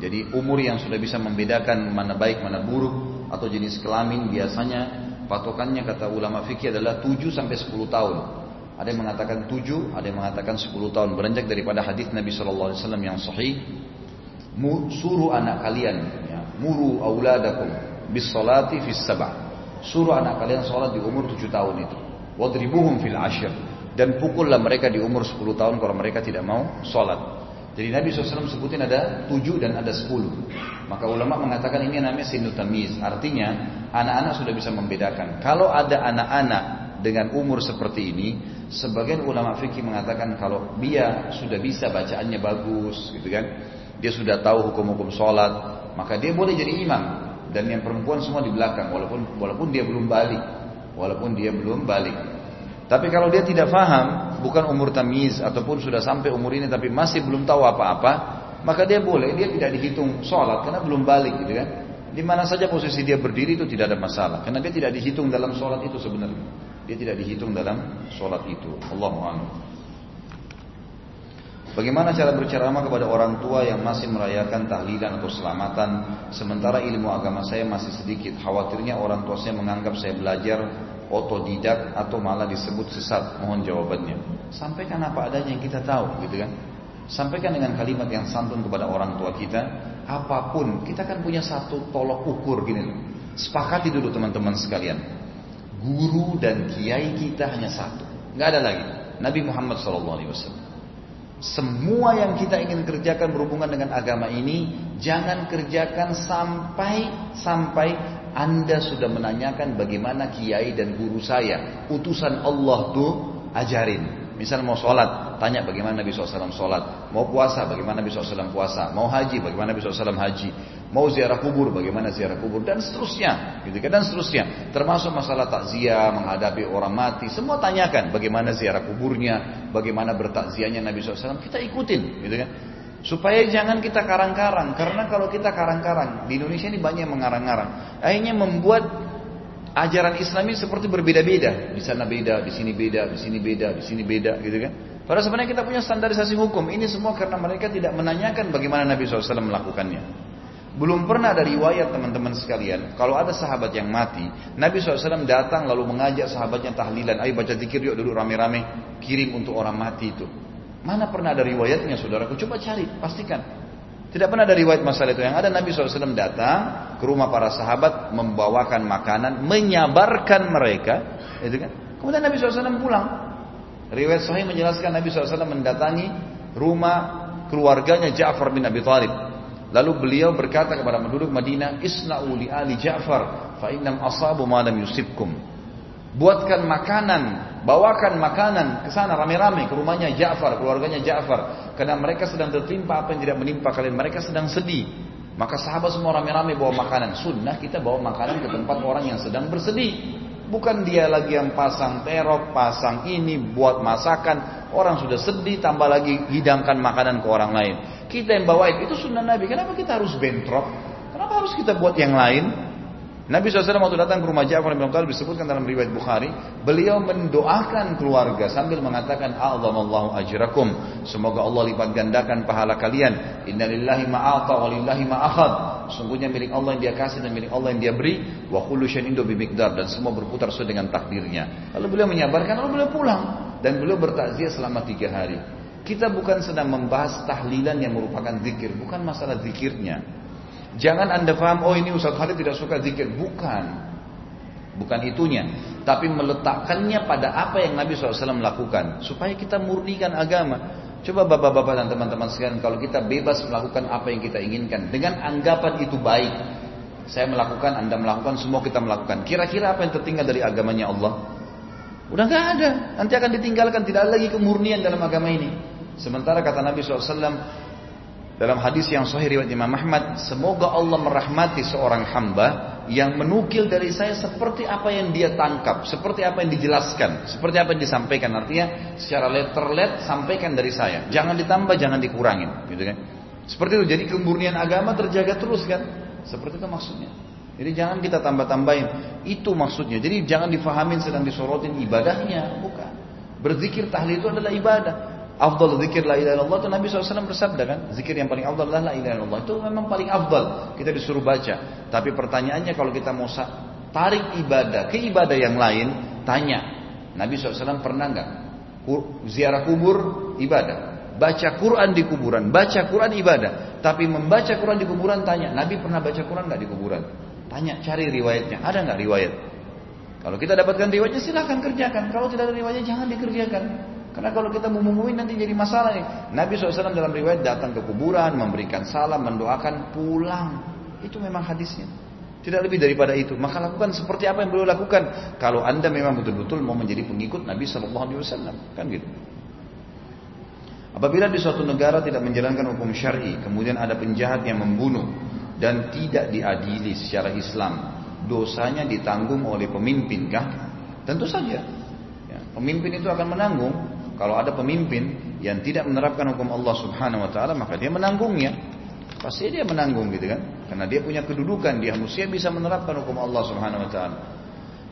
jadi umur yang sudah bisa membedakan mana baik mana buruk atau jenis kelamin biasanya patokannya kata ulama fikih adalah 7 sampai 10 tahun. Ada yang mengatakan tujuh, ada yang mengatakan sepuluh tahun. Beranjak daripada hadis Nabi Wasallam yang sahih. Suruh anak kalian, ya, muru auladakum bis salati fis sabah. Suruh anak kalian sholat di umur tujuh tahun itu. Wadribuhum fil ashir. Dan pukullah mereka di umur sepuluh tahun kalau mereka tidak mau sholat. Jadi Nabi SAW sebutin ada tujuh dan ada sepuluh. Maka ulama mengatakan ini namanya sinul tamiz. Artinya anak-anak sudah bisa membedakan. Kalau ada anak-anak dengan umur seperti ini, sebagian ulama fikih mengatakan kalau dia sudah bisa bacaannya bagus, gitu kan, dia sudah tahu hukum-hukum sholat, maka dia boleh jadi imam. Dan yang perempuan semua di belakang, walaupun walaupun dia belum balik, walaupun dia belum balik. Tapi kalau dia tidak faham, bukan umur tamiz ataupun sudah sampai umur ini tapi masih belum tahu apa-apa, maka dia boleh, dia tidak dihitung sholat karena belum balik, gitu kan. Di mana saja posisi dia berdiri itu tidak ada masalah, karena dia tidak dihitung dalam sholat itu sebenarnya. Dia tidak dihitung dalam sholat itu. Allah Bagaimana cara berceramah kepada orang tua yang masih merayakan tahlilan atau selamatan sementara ilmu agama saya masih sedikit. Khawatirnya orang tua saya menganggap saya belajar otodidak atau malah disebut sesat. Mohon jawabannya. Sampaikan apa adanya yang kita tahu, gitu kan? Sampaikan dengan kalimat yang santun kepada orang tua kita. Apa pun, kita kan punya satu tolok ukur gini. Sepakati dulu teman-teman sekalian guru dan kiai kita hanya satu. Nggak ada lagi. Nabi Muhammad SAW. Semua yang kita ingin kerjakan berhubungan dengan agama ini, jangan kerjakan sampai sampai Anda sudah menanyakan bagaimana kiai dan guru saya, utusan Allah tuh ajarin. Misal mau sholat, tanya bagaimana Nabi SAW sholat. Mau puasa, bagaimana Nabi SAW puasa. Mau haji, bagaimana Nabi SAW haji. Mau ziarah kubur, bagaimana ziarah kubur. Dan seterusnya. Gitu kan? Dan seterusnya. Termasuk masalah takziah, menghadapi orang mati. Semua tanyakan bagaimana ziarah kuburnya. Bagaimana bertakziahnya Nabi SAW. Kita ikutin. Gitu kan? Supaya jangan kita karang-karang. Karena kalau kita karang-karang. Di Indonesia ini banyak mengarang-karang. Akhirnya membuat ajaran Islam ini seperti berbeda-beda. Di sana beda, di sini beda, di sini beda, di sini beda, gitu kan? Padahal sebenarnya kita punya standarisasi hukum. Ini semua karena mereka tidak menanyakan bagaimana Nabi SAW melakukannya. Belum pernah ada riwayat teman-teman sekalian. Kalau ada sahabat yang mati, Nabi SAW datang lalu mengajak sahabatnya tahlilan. Ayo baca zikir yuk dulu rame-rame. Kirim untuk orang mati itu. Mana pernah ada riwayatnya saudaraku? Coba cari, pastikan. Tidak pernah ada riwayat masalah itu. Yang ada Nabi SAW datang ke rumah para sahabat membawakan makanan, menyabarkan mereka, itu kan? Kemudian Nabi SAW pulang. Riwayat Sahih menjelaskan Nabi SAW mendatangi rumah keluarganya Ja'far bin Abi Thalib. Lalu beliau berkata kepada penduduk Madinah, Isna'u li ali Ja'far, fa innam asabu ma lam yusibkum. Buatkan makanan, bawakan makanan ke sana rame-rame ke rumahnya Ja'far, keluarganya Ja'far. Karena mereka sedang tertimpa apa yang tidak menimpa kalian. Mereka sedang sedih. Maka sahabat semua rame-rame bawa makanan. Sunnah kita bawa makanan ke tempat orang yang sedang bersedih. Bukan dia lagi yang pasang terop, pasang ini, buat masakan. Orang sudah sedih, tambah lagi hidangkan makanan ke orang lain. Kita yang bawa itu sunnah Nabi. Kenapa kita harus bentrok? Kenapa harus kita buat yang lain? Nabi SAW waktu datang ke rumah Ja'far bin Talib disebutkan dalam riwayat Bukhari, beliau mendoakan keluarga sambil mengatakan Allahu ajrakum. Semoga Allah lipat gandakan pahala kalian. Innalillahi ma'ata walillahi ma'akhad. Sungguhnya milik Allah yang dia kasih dan milik Allah yang dia beri. Wa kullu syai'in bimikdar dan semua berputar sesuai dengan takdirnya. Lalu beliau menyabarkan, lalu beliau pulang dan beliau bertakziah selama tiga hari. Kita bukan sedang membahas tahlilan yang merupakan zikir, bukan masalah zikirnya. Jangan anda paham, oh ini Ustaz Khalid tidak suka zikir. Bukan. Bukan itunya. Tapi meletakkannya pada apa yang Nabi SAW lakukan. Supaya kita murnikan agama. Coba bapak-bapak dan teman-teman sekalian, kalau kita bebas melakukan apa yang kita inginkan. Dengan anggapan itu baik. Saya melakukan, anda melakukan, semua kita melakukan. Kira-kira apa yang tertinggal dari agamanya Allah? Udah gak ada. Nanti akan ditinggalkan. Tidak ada lagi kemurnian dalam agama ini. Sementara kata Nabi SAW, dalam hadis yang sahih riwayat Imam Ahmad, semoga Allah merahmati seorang hamba yang menukil dari saya seperti apa yang dia tangkap, seperti apa yang dijelaskan, seperti apa yang disampaikan. Artinya secara letter-let sampaikan dari saya. Jangan ditambah, jangan dikurangin, gitu kan? Seperti itu. Jadi kemurnian agama terjaga terus kan? Seperti itu maksudnya. Jadi jangan kita tambah-tambahin. Itu maksudnya. Jadi jangan difahamin sedang disorotin ibadahnya, bukan. Berzikir tahlil itu adalah ibadah. Afdal zikir la ilaha illallah itu Nabi SAW bersabda kan, zikir yang paling afdal adalah la ilaha illallah. Itu memang paling afdal. Kita disuruh baca. Tapi pertanyaannya kalau kita mau tarik ibadah ke ibadah yang lain, tanya. Nabi SAW pernah nggak ziarah kubur ibadah? Baca Quran di kuburan, baca Quran ibadah. Tapi membaca Quran di kuburan tanya, Nabi pernah baca Quran nggak di kuburan? Tanya, cari riwayatnya. Ada nggak riwayat? Kalau kita dapatkan riwayatnya silahkan kerjakan. Kalau tidak ada riwayatnya jangan dikerjakan. Karena kalau kita mengumumi nanti jadi masalah nih. Nabi SAW dalam riwayat datang ke kuburan, memberikan salam, mendoakan, pulang. Itu memang hadisnya. Tidak lebih daripada itu. Maka lakukan seperti apa yang beliau lakukan. Kalau anda memang betul-betul mau menjadi pengikut Nabi SAW. Kan gitu. Apabila di suatu negara tidak menjalankan hukum syari, kemudian ada penjahat yang membunuh dan tidak diadili secara Islam, dosanya ditanggung oleh pemimpin kah? Tentu saja. Ya, pemimpin itu akan menanggung kalau ada pemimpin yang tidak menerapkan hukum Allah Subhanahu wa taala, maka dia menanggungnya. Pasti dia menanggung gitu kan? Karena dia punya kedudukan, dia manusia bisa menerapkan hukum Allah Subhanahu wa taala.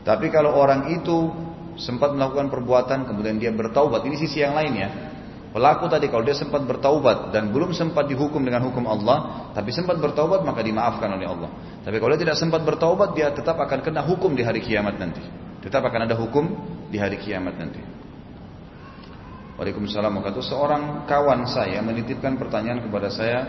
Tapi kalau orang itu sempat melakukan perbuatan kemudian dia bertaubat, ini sisi yang lain ya. Pelaku tadi kalau dia sempat bertaubat dan belum sempat dihukum dengan hukum Allah, tapi sempat bertaubat maka dimaafkan oleh Allah. Tapi kalau dia tidak sempat bertaubat, dia tetap akan kena hukum di hari kiamat nanti. Tetap akan ada hukum di hari kiamat nanti. Waalaikumsalam warahmatullahi Seorang kawan saya menitipkan pertanyaan kepada saya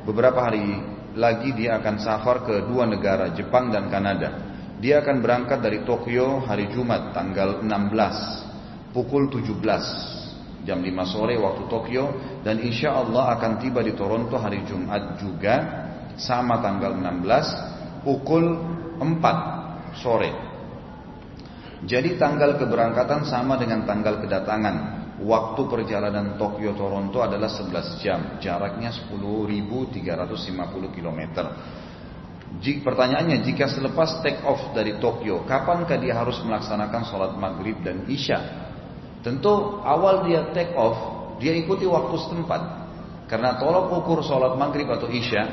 beberapa hari lagi dia akan safar ke dua negara, Jepang dan Kanada. Dia akan berangkat dari Tokyo hari Jumat tanggal 16 pukul 17 jam 5 sore waktu Tokyo dan insya Allah akan tiba di Toronto hari Jumat juga sama tanggal 16 pukul 4 sore. Jadi tanggal keberangkatan sama dengan tanggal kedatangan. Waktu perjalanan Tokyo Toronto adalah 11 jam, jaraknya 10.350 km. Jika, pertanyaannya, jika selepas take off dari Tokyo, kapankah dia harus melaksanakan sholat maghrib dan isya? Tentu awal dia take off, dia ikuti waktu setempat. Karena tolok ukur sholat maghrib atau isya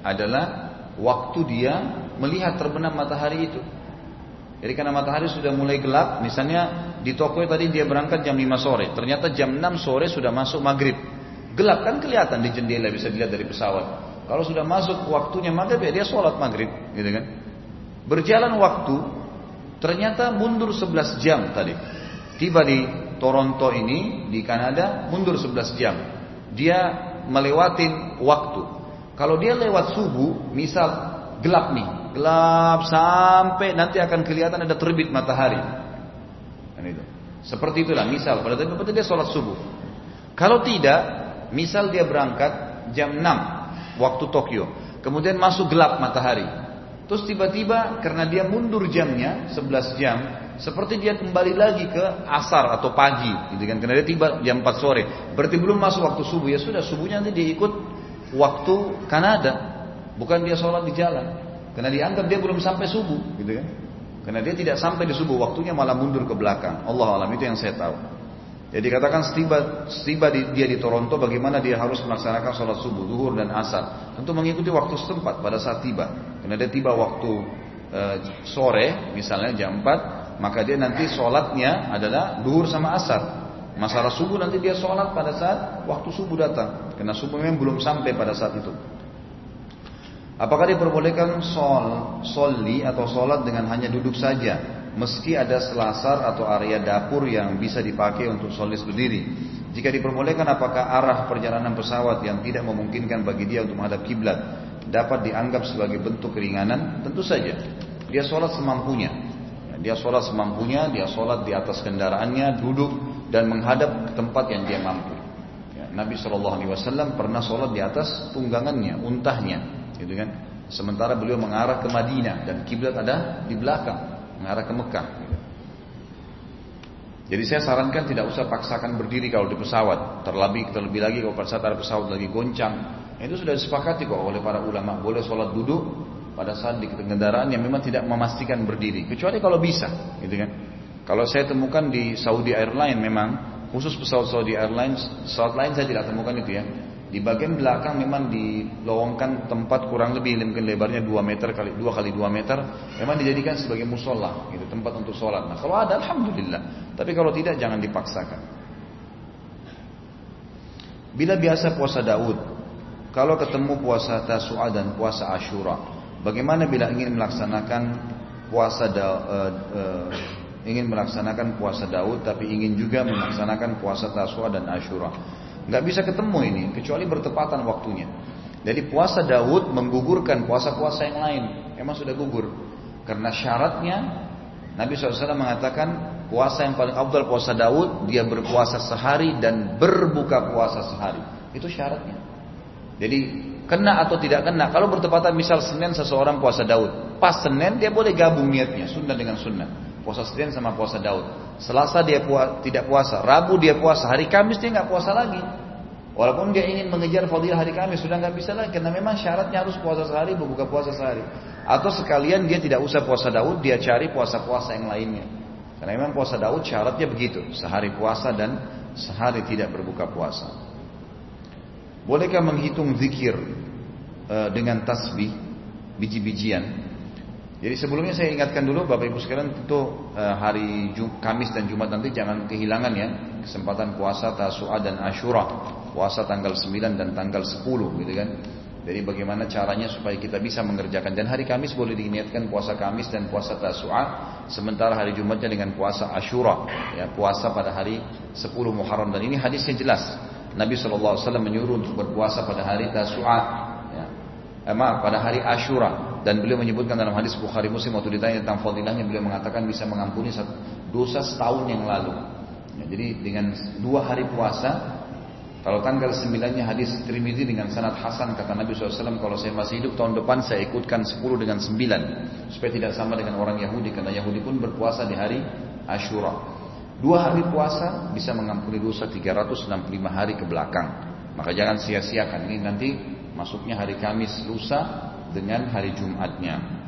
adalah waktu dia melihat terbenam matahari itu. Jadi karena matahari sudah mulai gelap, misalnya di Tokyo tadi dia berangkat jam 5 sore, ternyata jam 6 sore sudah masuk maghrib. Gelap kan kelihatan di jendela bisa dilihat dari pesawat. Kalau sudah masuk waktunya maghrib ya dia sholat maghrib, gitu kan? Berjalan waktu, ternyata mundur 11 jam tadi. Tiba di Toronto ini di Kanada mundur 11 jam. Dia melewatin waktu. Kalau dia lewat subuh, misal gelap nih, gelap sampai nanti akan kelihatan ada terbit matahari. Dan itu. Seperti itulah misal pada waktu dia sholat subuh. Kalau tidak, misal dia berangkat jam 6 waktu Tokyo, kemudian masuk gelap matahari. Terus tiba-tiba karena dia mundur jamnya 11 jam, seperti dia kembali lagi ke asar atau pagi, gitu kan? Karena dia tiba jam 4 sore, berarti belum masuk waktu subuh ya sudah subuhnya nanti dia ikut waktu Kanada, bukan dia sholat di jalan, karena dianggap dia belum sampai subuh, gitu kan? Karena dia tidak sampai di subuh, waktunya malah mundur ke belakang. Allah alam itu yang saya tahu. Jadi katakan setiba, setiba di, dia di Toronto, bagaimana dia harus melaksanakan sholat subuh, zuhur dan asar. Tentu mengikuti waktu setempat pada saat tiba. Karena dia tiba waktu e, sore, misalnya jam 4, maka dia nanti sholatnya adalah zuhur sama asar. Masalah subuh nanti dia sholat pada saat waktu subuh datang. Karena subuh memang belum sampai pada saat itu. Apakah diperbolehkan sol, soli atau sholat dengan hanya duduk saja, meski ada selasar atau area dapur yang bisa dipakai untuk solis berdiri? Jika diperbolehkan, apakah arah perjalanan pesawat yang tidak memungkinkan bagi dia untuk menghadap kiblat dapat dianggap sebagai bentuk keringanan? Tentu saja. Dia sholat semampunya. Dia sholat semampunya, dia sholat di atas kendaraannya, duduk dan menghadap tempat yang dia mampu. Ya, Nabi Shallallahu Alaihi Wasallam pernah sholat di atas tunggangannya, untahnya gitu kan? Sementara beliau mengarah ke Madinah dan kiblat ada di belakang, mengarah ke Mekah. Jadi saya sarankan tidak usah paksakan berdiri kalau di pesawat. Terlebih terlebih lagi kalau pada saat ada pesawat lagi goncang. Itu sudah disepakati kok oleh para ulama. Boleh sholat duduk pada saat di kendaraan yang memang tidak memastikan berdiri. Kecuali kalau bisa, gitu kan. Kalau saya temukan di Saudi Airlines memang khusus pesawat Saudi Airlines, pesawat lain saya tidak temukan itu ya. Di bagian belakang memang dilowongkan tempat kurang lebih mungkin lebarnya 2 meter kali 2 kali 2 meter, memang dijadikan sebagai musola, gitu tempat untuk sholat. Nah kalau ada alhamdulillah, tapi kalau tidak jangan dipaksakan. Bila biasa puasa Daud, kalau ketemu puasa Tasu'a dan puasa Ashura, bagaimana bila ingin melaksanakan puasa da, uh, uh, ingin melaksanakan puasa Daud tapi ingin juga melaksanakan puasa Tasu'a dan Ashura? Nggak bisa ketemu ini kecuali bertepatan waktunya. Jadi puasa Daud menggugurkan puasa-puasa yang lain. Emang sudah gugur. Karena syaratnya Nabi SAW mengatakan puasa yang paling abdul puasa Daud dia berpuasa sehari dan berbuka puasa sehari. Itu syaratnya. Jadi kena atau tidak kena. Kalau bertepatan misal Senin seseorang puasa Daud, pas Senin dia boleh gabung niatnya sunnah dengan sunnah. Puasa Senin sama puasa Daud. Selasa dia tidak puasa, Rabu dia puasa, hari Kamis dia nggak puasa lagi. Walaupun dia ingin mengejar fadilah hari Kamis sudah nggak bisa lagi karena memang syaratnya harus puasa sehari berbuka puasa sehari. Atau sekalian dia tidak usah puasa Daud, dia cari puasa-puasa yang lainnya. Karena memang puasa Daud syaratnya begitu, sehari puasa dan sehari tidak berbuka puasa. Bolehkah menghitung zikir uh, dengan tasbih biji-bijian jadi sebelumnya saya ingatkan dulu Bapak Ibu sekalian tentu eh, hari Kamis dan Jumat nanti jangan kehilangan ya kesempatan puasa Tasu'a dan Ashura. Puasa tanggal 9 dan tanggal 10 gitu kan. Jadi bagaimana caranya supaya kita bisa mengerjakan dan hari Kamis boleh diniatkan puasa Kamis dan puasa Tasu'a sementara hari Jumatnya dengan puasa Ashura ya puasa pada hari 10 Muharram dan ini hadisnya jelas. Nabi SAW menyuruh untuk berpuasa pada hari Tasu'a ya. Eh, maaf pada hari Ashura dan beliau menyebutkan dalam hadis Bukhari Muslim waktu ditanya tentang fadilahnya beliau mengatakan bisa mengampuni dosa setahun yang lalu. Ya, jadi dengan dua hari puasa kalau tanggal sembilannya hadis Trimidi dengan sanad Hasan kata Nabi SAW kalau saya masih hidup tahun depan saya ikutkan sepuluh dengan sembilan supaya tidak sama dengan orang Yahudi karena Yahudi pun berpuasa di hari Ashura. Dua hari puasa bisa mengampuni dosa 365 hari ke belakang. Maka jangan sia-siakan ini nanti masuknya hari Kamis lusa dengan hari Jumatnya.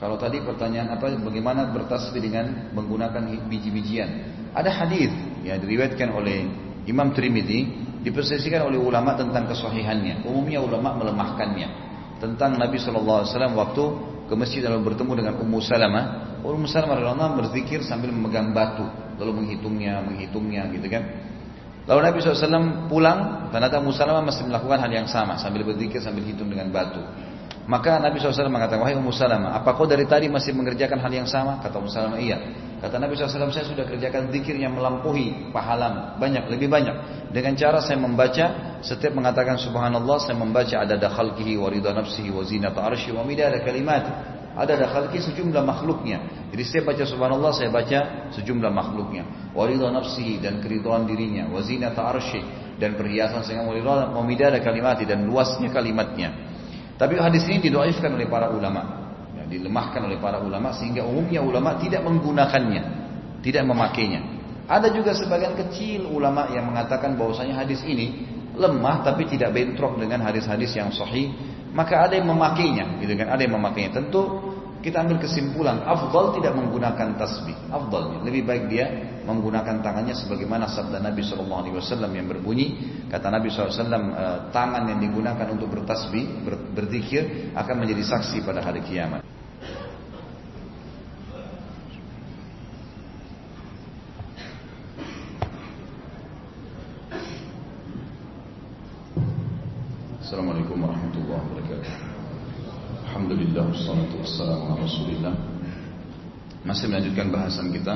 Kalau tadi pertanyaan apa bagaimana bertasbih dengan menggunakan biji-bijian? Ada hadis yang diriwayatkan oleh Imam Trimidi dipersesikan oleh ulama tentang kesahihannya. Umumnya ulama melemahkannya. Tentang Nabi SAW waktu ke masjid lalu bertemu dengan Ummu Salamah. Ummu Salamah berzikir sambil memegang batu, lalu menghitungnya, menghitungnya gitu kan. Lalu Nabi SAW pulang, ternyata Musalamah masih melakukan hal yang sama sambil berzikir sambil hitung dengan batu. Maka Nabi SAW mengatakan, wahai Ummu Salamah, apa kau dari tadi masih mengerjakan hal yang sama? Kata Ummu Salamah, iya. Kata Nabi SAW, saya sudah kerjakan zikir yang melampaui pahala banyak, lebih banyak. Dengan cara saya membaca, setiap mengatakan subhanallah, saya membaca ada dakhalkihi wa ridha nafsihi wa zinata arsyi wa midada kalimat. Ada dakhalki sejumlah makhluknya. Jadi saya baca subhanallah, saya baca sejumlah makhluknya. Wa ridha nafsihi dan keridhaan dirinya, wa zinata arsyi dan perhiasan sehingga wa midada kalimat dan luasnya kalimatnya. Tapi hadis ini didoaifkan oleh para ulama, ya, dilemahkan oleh para ulama sehingga umumnya ulama tidak menggunakannya, tidak memakainya. Ada juga sebagian kecil ulama yang mengatakan bahwasanya hadis ini lemah tapi tidak bentrok dengan hadis-hadis yang sahih, maka ada yang memakainya, gitu kan? Ada yang memakainya. Tentu kita ambil kesimpulan, afdal tidak menggunakan tasbih. Afdalnya, lebih baik dia menggunakan tangannya sebagaimana sabda Nabi SAW yang berbunyi, kata Nabi SAW, eh, tangan yang digunakan untuk bertasbih, ber, berzikir akan menjadi saksi pada hari kiamat. Assalamualaikum warahmatullahi wabarakatuh. Wassalatu wassalamu ala Rasulillah. Masih melanjutkan bahasan kita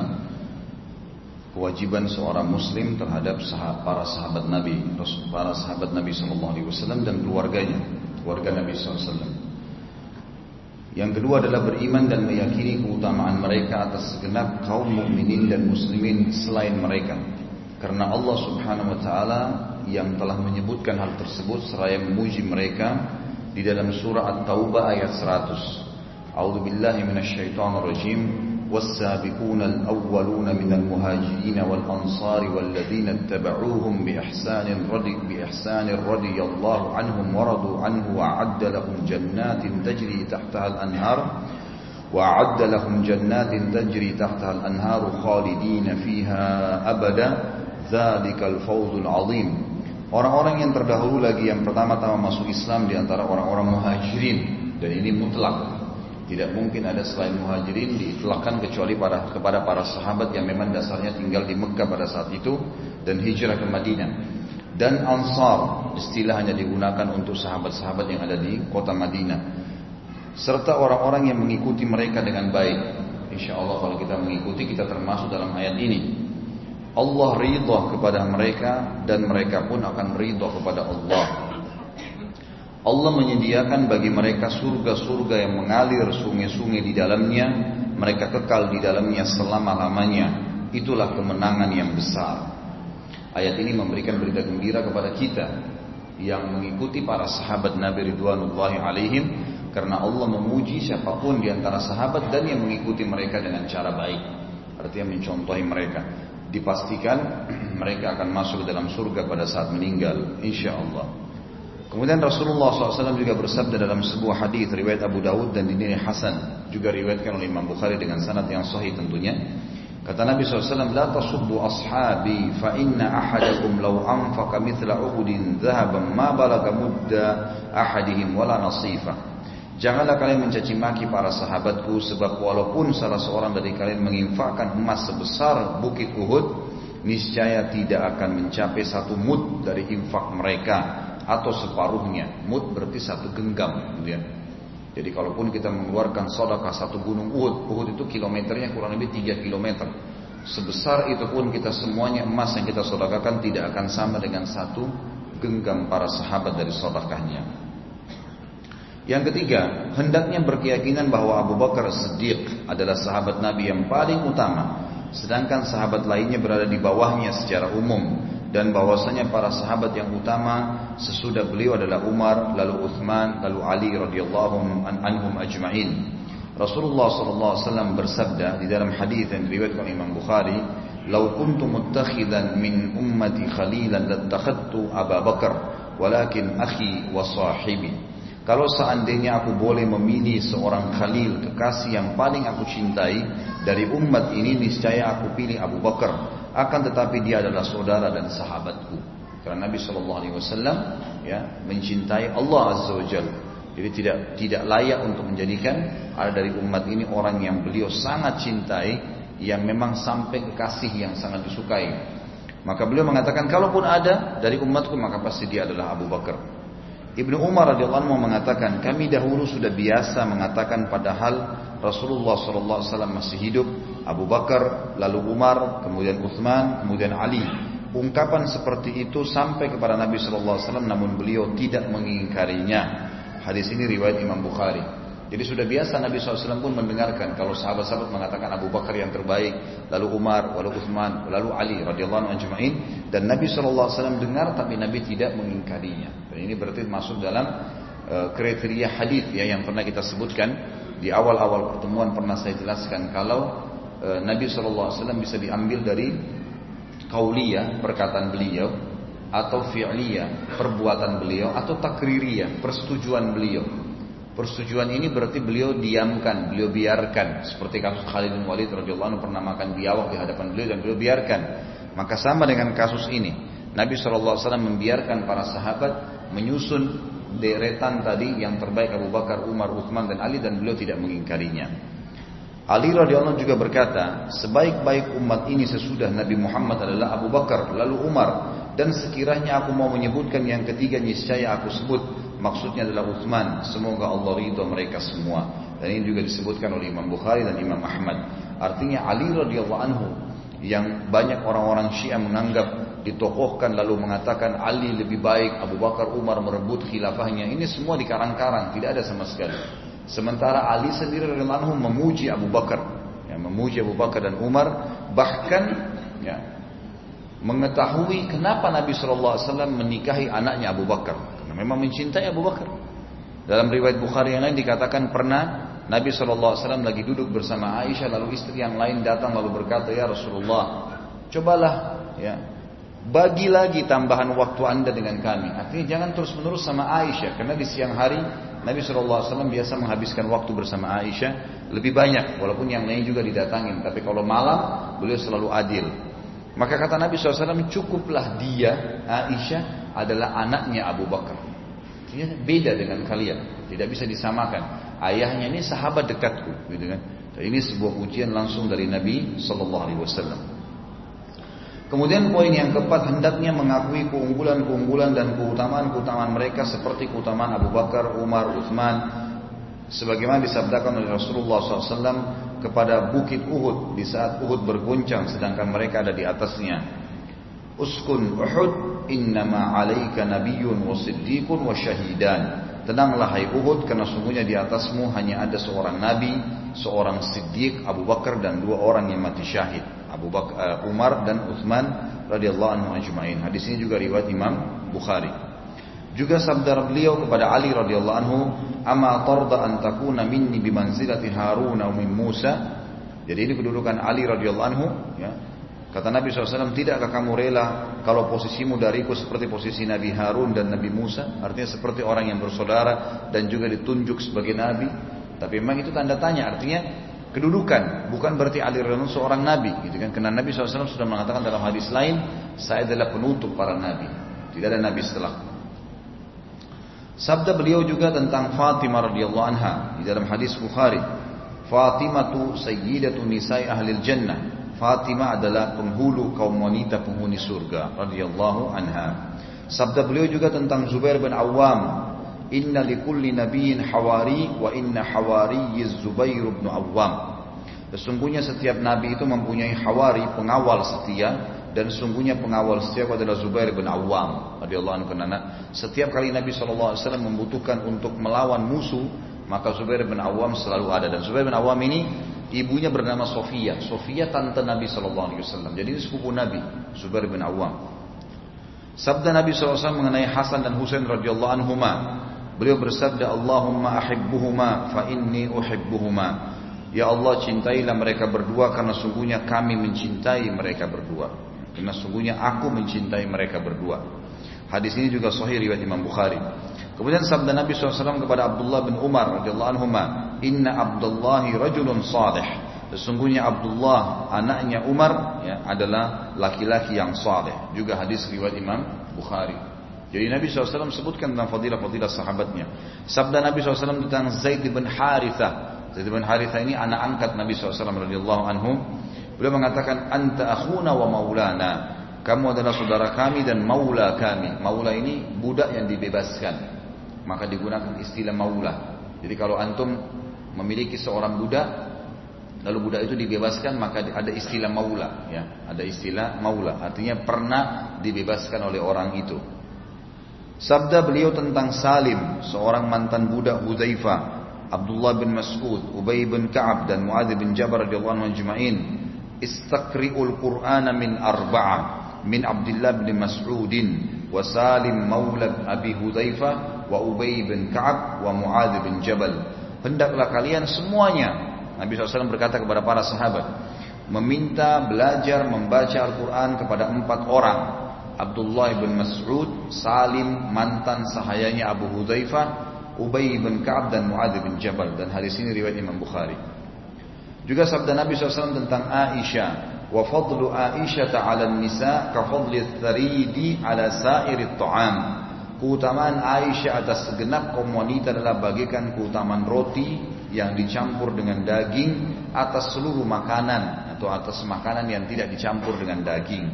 kewajiban seorang muslim terhadap para sahabat Nabi, para sahabat Nabi wasallam dan keluarganya, keluarga Nabi wasallam. Yang kedua adalah beriman dan meyakini keutamaan mereka atas segenap kaum mukminin dan muslimin selain mereka. Karena Allah Subhanahu wa taala yang telah menyebutkan hal tersebut seraya memuji mereka di dalam surah At-Taubah ayat 100. A'udzu billahi minasyaitonir rajim. والسابقون الأولون من المهاجرين والأنصار والذين اتبعوهم بإحسان رضي, بإحسان رضي الله عنهم ورضوا عنه وأعد لهم جنات تجري تحتها الأنهار وأعد لهم جنات تجري تحتها الأنهار خالدين فيها أبدا ذلك الفوز العظيم Orang-orang yang terdahulu lagi yang pertama-tama masuk Islam di antara orang-orang muhajirin dan ini mutlak. Tidak mungkin ada selain muhajirin diitlakkan kecuali pada, kepada para sahabat yang memang dasarnya tinggal di Mekah pada saat itu dan hijrah ke Madinah. Dan Ansar istilah hanya digunakan untuk sahabat-sahabat yang ada di kota Madinah. Serta orang-orang yang mengikuti mereka dengan baik. Insya Allah kalau kita mengikuti kita termasuk dalam ayat ini. Allah ridha kepada mereka dan mereka pun akan ridha kepada Allah. Allah menyediakan bagi mereka surga-surga yang mengalir sungai-sungai di dalamnya, mereka kekal di dalamnya selama-lamanya. Itulah kemenangan yang besar. Ayat ini memberikan berita gembira kepada kita yang mengikuti para sahabat Nabi Ridwanullahi alaihim karena Allah memuji siapa pun di antara sahabat dan yang mengikuti mereka dengan cara baik. Artinya mencontohi mereka dipastikan mereka akan masuk dalam surga pada saat meninggal insya Allah kemudian Rasulullah SAW juga bersabda dalam sebuah hadis riwayat Abu Dawud dan dinilai Hasan juga riwayatkan oleh Imam Bukhari dengan sanad yang sahih tentunya. Kata Nabi SAW la tasubbu ashabi fa inna ahadakum law anfaqa mithla uhudin dhahaban ma balaga mudda ahadihim wala nasifah Janganlah kalian mencaci maki para sahabatku sebab walaupun salah seorang dari kalian menginfakkan emas sebesar bukit Uhud, niscaya tidak akan mencapai satu mud dari infak mereka atau separuhnya. Mud berarti satu genggam, gitu ya. Jadi kalaupun kita mengeluarkan sodakah satu gunung Uhud, Uhud itu kilometernya kurang lebih 3 kilometer. Sebesar itu pun kita semuanya emas yang kita sodakakan tidak akan sama dengan satu genggam para sahabat dari sodakahnya. Yang ketiga, hendaknya berkeyakinan bahwa Abu Bakar Siddiq adalah sahabat Nabi yang paling utama, sedangkan sahabat lainnya berada di bawahnya secara umum dan bahwasanya para sahabat yang utama sesudah beliau adalah Umar, lalu Uthman, lalu Ali radhiyallahu anhum ajma'in. Rasulullah sallallahu alaihi wasallam bersabda di dalam hadis yang diriwayatkan Imam Bukhari, "Lau kuntu muttakhidan min ummati khalilan lattakhadtu Abu Bakar, walakin akhi wa sahibi." Kalau seandainya aku boleh memilih seorang khalil kekasih yang paling aku cintai dari umat ini niscaya aku pilih Abu Bakar. Akan tetapi dia adalah saudara dan sahabatku. Karena Nabi Shallallahu Alaihi Wasallam ya mencintai Allah Azza wa Jalla. Jadi tidak tidak layak untuk menjadikan ada dari umat ini orang yang beliau sangat cintai yang memang sampai kekasih yang sangat disukai. Maka beliau mengatakan kalaupun ada dari umatku maka pasti dia adalah Abu Bakar. Ibnu Umar radhiyallahu anhu mengatakan, kami dahulu sudah biasa mengatakan padahal Rasulullah sallallahu alaihi wasallam masih hidup, Abu Bakar, lalu Umar, kemudian Uthman, kemudian Ali. Ungkapan seperti itu sampai kepada Nabi sallallahu alaihi wasallam namun beliau tidak mengingkarinya. Hadis ini riwayat Imam Bukhari. Jadi sudah biasa Nabi SAW pun mendengarkan kalau sahabat-sahabat mengatakan Abu Bakar yang terbaik, lalu Umar, lalu Uthman, lalu Ali radhiyallahu anhu dan Nabi SAW dengar tapi Nabi tidak mengingkarinya. Dan ini berarti masuk dalam uh, kriteria hadis ya yang pernah kita sebutkan di awal-awal pertemuan pernah saya jelaskan kalau uh, Nabi SAW bisa diambil dari kauliyah perkataan beliau atau fi'liyah perbuatan beliau atau takririyah persetujuan beliau Persetujuan ini berarti beliau diamkan, beliau biarkan. Seperti kasus Khalid bin Walid radhiyallahu anhu pernah makan biawak di hadapan beliau dan beliau biarkan. Maka sama dengan kasus ini. Nabi SAW membiarkan para sahabat menyusun deretan tadi yang terbaik Abu Bakar, Umar, Uthman dan Ali dan beliau tidak mengingkarinya. Ali radhiyallahu juga berkata, sebaik-baik umat ini sesudah Nabi Muhammad adalah Abu Bakar, lalu Umar, dan sekiranya aku mau menyebutkan yang ketiga niscaya aku sebut Maksudnya adalah Uthman. Semoga Allah ridho mereka semua. Dan ini juga disebutkan oleh Imam Bukhari dan Imam Ahmad. Artinya Ali radhiyallahu anhu yang banyak orang-orang Syiah menganggap ditokohkan lalu mengatakan Ali lebih baik, Abu Bakar Umar merebut khilafahnya. Ini semua dikarang-karang, tidak ada sama sekali. Sementara Ali sendiri radhiyallahu anhu memuji Abu Bakar, ya, memuji Abu Bakar dan Umar, bahkan ya, mengetahui kenapa Nabi SAW menikahi anaknya Abu Bakar memang mencintai Abu Bakar. Dalam riwayat Bukhari yang lain dikatakan pernah Nabi SAW lagi duduk bersama Aisyah lalu istri yang lain datang lalu berkata ya Rasulullah cobalah ya bagi lagi tambahan waktu anda dengan kami. Artinya jangan terus menerus sama Aisyah karena di siang hari Nabi SAW biasa menghabiskan waktu bersama Aisyah lebih banyak walaupun yang lain juga didatangin tapi kalau malam beliau selalu adil. Maka kata Nabi SAW cukuplah dia Aisyah adalah anaknya Abu Bakar dia beda dengan kalian, tidak bisa disamakan. Ayahnya ini sahabat dekatku, gitu kan? Dan ini sebuah ujian langsung dari Nabi Shallallahu Alaihi Wasallam. Kemudian poin yang keempat hendaknya mengakui keunggulan-keunggulan dan keutamaan-keutamaan mereka seperti keutamaan Abu Bakar, Umar, Uthman, sebagaimana disabdakan oleh Rasulullah SAW kepada bukit Uhud di saat Uhud berguncang sedangkan mereka ada di atasnya. Uskun Uhud innama alaika nabiyyun wa siddiqun wa syahidan. Tenanglah hai Uhud karena sungguhnya di atasmu hanya ada seorang nabi, seorang siddiq Abu Bakar dan dua orang yang mati syahid. Abu Bakar, uh, Umar dan Uthman radhiyallahu anhu ajma'in. Hadis ini juga riwayat Imam Bukhari. Juga sabda beliau kepada Ali radhiyallahu anhu, "Ama tarda an takuna minni bimanzilati Harun min Musa?" Jadi ini kedudukan Ali radhiyallahu anhu, ya. Kata Nabi SAW, tidakkah kamu rela kalau posisimu dariku seperti posisi Nabi Harun dan Nabi Musa? Artinya seperti orang yang bersaudara dan juga ditunjuk sebagai Nabi. Tapi memang itu tanda tanya, artinya kedudukan. Bukan berarti Ali Radhiallahu seorang Nabi. Gitu kan? Karena Nabi SAW sudah mengatakan dalam hadis lain, saya adalah penutup para Nabi. Tidak ada Nabi setelah. Sabda beliau juga tentang Fatimah radhiyallahu anha di dalam hadis Bukhari. Fatimah tu sayyidatu nisai ahli jannah Fatimah adalah penghulu kaum wanita penghuni surga radhiyallahu anha. Sabda beliau juga tentang Zubair bin Awam, "Inna likulli nabiyyin hawari wa inna hawari Zubair bin Awam." Sesungguhnya setiap nabi itu mempunyai hawari, pengawal setia dan sesungguhnya pengawal setia adalah Zubair bin Awam radhiyallahu anhu setiap kali Nabi SAW membutuhkan untuk melawan musuh maka Zubair bin Awam selalu ada dan Zubair bin Awam ini Ibunya bernama Sofia. Sofia tante Nabi Shallallahu Alaihi Wasallam. Jadi ini sepupu Nabi, Zubair bin Awam. Sabda Nabi SAW mengenai Hasan dan Husain radhiyallahu anhuma. Beliau bersabda, Allahumma ahibbuhuma fa inni uhibbuhuma. Ya Allah cintailah mereka berdua karena sungguhnya kami mencintai mereka berdua. Karena sungguhnya aku mencintai mereka berdua. Hadis ini juga sahih riwayat Imam Bukhari. Kemudian sabda Nabi SAW kepada Abdullah bin Umar radhiyallahu anhu, Inna Abdullahi rajulun salih. Sesungguhnya Abdullah anaknya Umar ya, adalah laki-laki yang saleh. Juga hadis riwayat Imam Bukhari. Jadi Nabi SAW sebutkan tentang fadilah-fadilah sahabatnya. Sabda Nabi SAW tentang Zaid bin Harithah. Zaid bin Harithah ini anak angkat Nabi SAW radhiyallahu anhu. Beliau mengatakan, Anta akhuna wa maulana. Kamu adalah saudara kami dan maula kami. Maula ini budak yang dibebaskan. Maka digunakan istilah maula. Jadi kalau antum memiliki seorang budak, lalu budak itu dibebaskan, maka ada istilah maula, ya, ada istilah maula. Artinya pernah dibebaskan oleh orang itu. Sabda beliau tentang Salim, seorang mantan budak Hudzaifah, Abdullah bin Mas'ud, Ubay bin Ka'ab dan Muadz bin Jabal radhiyallahu anhu ajma'in. Istaqri'ul Qur'ana min arba'a min Abdullah bin Mas'udin wa Salim maula Abi Hudzaifah wa Ubay bin Ka'ab wa Muadz bin Jabal. Hendaklah kalian semuanya Nabi SAW berkata kepada para sahabat meminta belajar membaca Al-Quran kepada empat orang Abdullah bin Mas'ud, Salim mantan sahayanya Abu Hudzaifah, Ubay bin Ka'ab dan Muadz bin Jabal dan hadis ini riwayat Imam Bukhari. Juga sabda Nabi SAW tentang Aisyah, wa fadlu Aisyah ala nisa ka fadli tharidi ala sairi ta'am. Keutamaan Aisyah atas segenap kaum wanita adalah bagikan keutamaan roti yang dicampur dengan daging atas seluruh makanan atau atas makanan yang tidak dicampur dengan daging.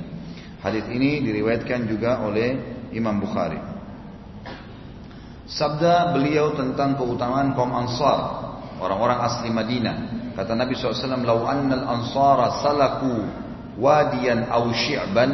Hadis ini diriwayatkan juga oleh Imam Bukhari. Sabda beliau tentang keutamaan kaum Ansar, orang-orang asli Madinah. Kata Nabi SAW, "Lau annal ansara salaku wadiyan aw syi'ban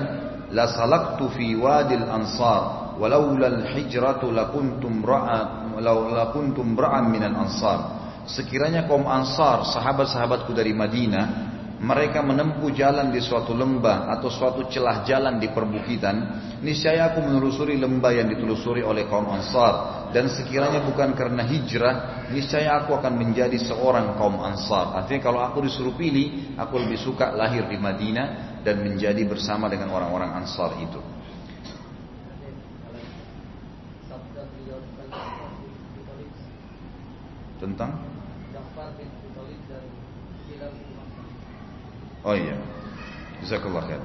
la salaktu fi wadil ansar walaula al-hijratu lakuntum ra'a lakuntum ra'an minal ansar." Sekiranya kaum Ansar, sahabat-sahabatku dari Madinah, mereka menempuh jalan di suatu lembah atau suatu celah jalan di perbukitan, niscaya aku menelusuri lembah yang ditelusuri oleh kaum Ansar dan sekiranya bukan karena hijrah, niscaya aku akan menjadi seorang kaum Ansar. Artinya kalau aku disuruh pilih, aku lebih suka lahir di Madinah dan menjadi bersama dengan orang-orang Ansar itu. Tentang Oh iya. Jazakallah khair.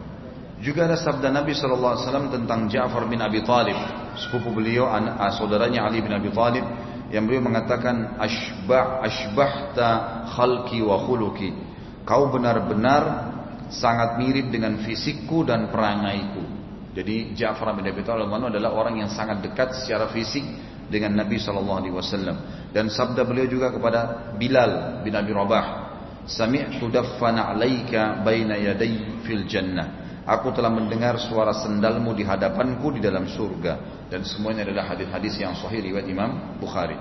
Juga ada sabda Nabi SAW tentang Ja'far bin Abi Talib. Sepupu beliau, anak, ah, saudaranya Ali bin Abi Talib. Yang beliau mengatakan, Ashbah, Ashbahta khalki wa. Kau benar-benar sangat mirip dengan fisikku dan perangaiku. Jadi Ja'far bin Abi Talib adalah orang yang sangat dekat secara fisik dengan Nabi SAW. Dan sabda beliau juga kepada Bilal bin Abi Rabah Sami'tu daffana 'alaika baina yaday fil jannah. Aku telah mendengar suara sendalmu di hadapanku di dalam surga dan semuanya adalah hadis-hadis yang sahih riwayat Imam Bukhari.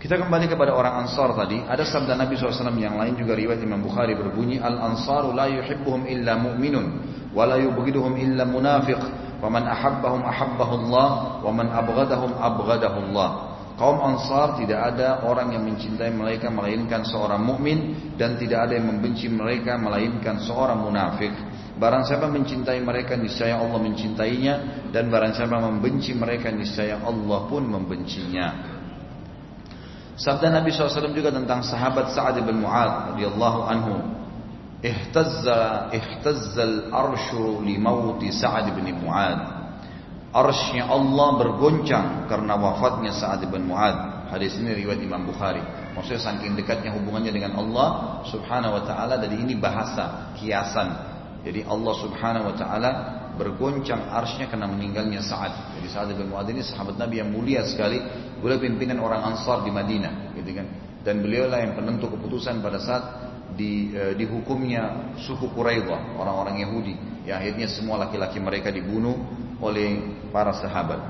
Kita kembali kepada orang Ansar tadi. Ada sabda Nabi SAW yang lain juga riwayat Imam Bukhari berbunyi Al Ansaru la yuhibbuhum illa mu'minun wa la yubghiduhum illa munafiq. Faman ahabbahum ahabbahu Allah wa man abghadahum abghadahu Allah. Kaum Ansar tidak ada orang yang mencintai mereka melainkan seorang mukmin dan tidak ada yang membenci mereka melainkan seorang munafik. Barang siapa mencintai mereka niscaya Allah mencintainya dan barang siapa membenci mereka niscaya Allah pun membencinya. Sabda Nabi SAW juga tentang sahabat Sa'ad bin Mu'ad radhiyallahu anhu. Ihtazza ihtazzal arshu li mauti Sa'ad bin Mu'ad. Arsnya Allah bergoncang karena wafatnya Sa'ad bin Mu'ad. Hadis ini riwayat Imam Bukhari. Maksudnya saking dekatnya hubungannya dengan Allah subhanahu wa ta'ala. Dari ini bahasa, kiasan. Jadi Allah subhanahu wa ta'ala bergoncang arsnya karena meninggalnya Sa'ad. Jadi Sa'ad bin Mu'ad ini sahabat Nabi yang mulia sekali. Beliau pimpinan orang Ansar di Madinah. Gitu kan. Dan beliau lah yang penentu keputusan pada saat di, eh, dihukumnya suku Quraidah, orang-orang Yahudi. Ya akhirnya semua laki-laki mereka dibunuh oleh para sahabat.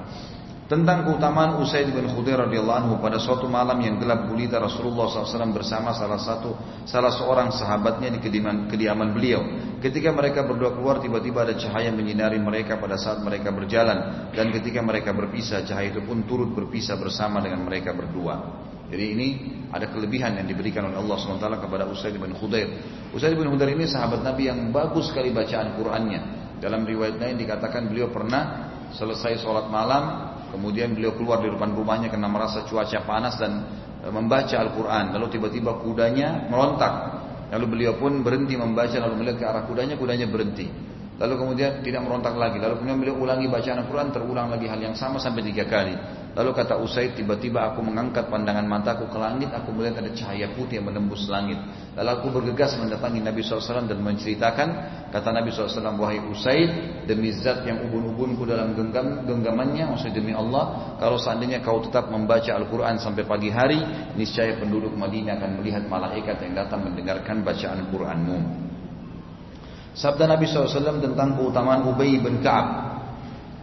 Tentang keutamaan Usaid bin Khudair anhu pada suatu malam yang gelap gulita Rasulullah SAW bersama salah satu salah seorang sahabatnya di kediaman, kediaman beliau. Ketika mereka berdua keluar tiba-tiba ada cahaya menyinari mereka pada saat mereka berjalan dan ketika mereka berpisah cahaya itu pun turut berpisah bersama dengan mereka berdua. Jadi ini ada kelebihan yang diberikan oleh Allah SWT kepada Usaid bin Khudair. Usaid bin Khudair ini sahabat Nabi yang bagus sekali bacaan Qur'annya. Dalam riwayat lain dikatakan beliau pernah selesai sholat malam, kemudian beliau keluar di depan rumahnya karena merasa cuaca panas dan e, membaca Al-Quran. Lalu tiba-tiba kudanya merontak. Lalu beliau pun berhenti membaca lalu melihat ke arah kudanya, kudanya berhenti. Lalu kemudian tidak merontak lagi. Lalu kemudian beliau ulangi bacaan Al-Quran, terulang lagi hal yang sama sampai tiga kali. Lalu kata Usaid, tiba-tiba aku mengangkat pandangan mataku ke langit, aku melihat ada cahaya putih yang menembus langit. Lalu aku bergegas mendatangi Nabi SAW dan menceritakan, kata Nabi SAW, wahai Usaid, demi zat yang ubun-ubunku dalam genggam, genggamannya, maksudnya demi Allah, kalau seandainya kau tetap membaca Al-Quran sampai pagi hari, niscaya penduduk Madinah akan melihat malaikat yang datang mendengarkan bacaan Quranmu. Sabda Nabi SAW tentang keutamaan Ubay bin Ka'ab.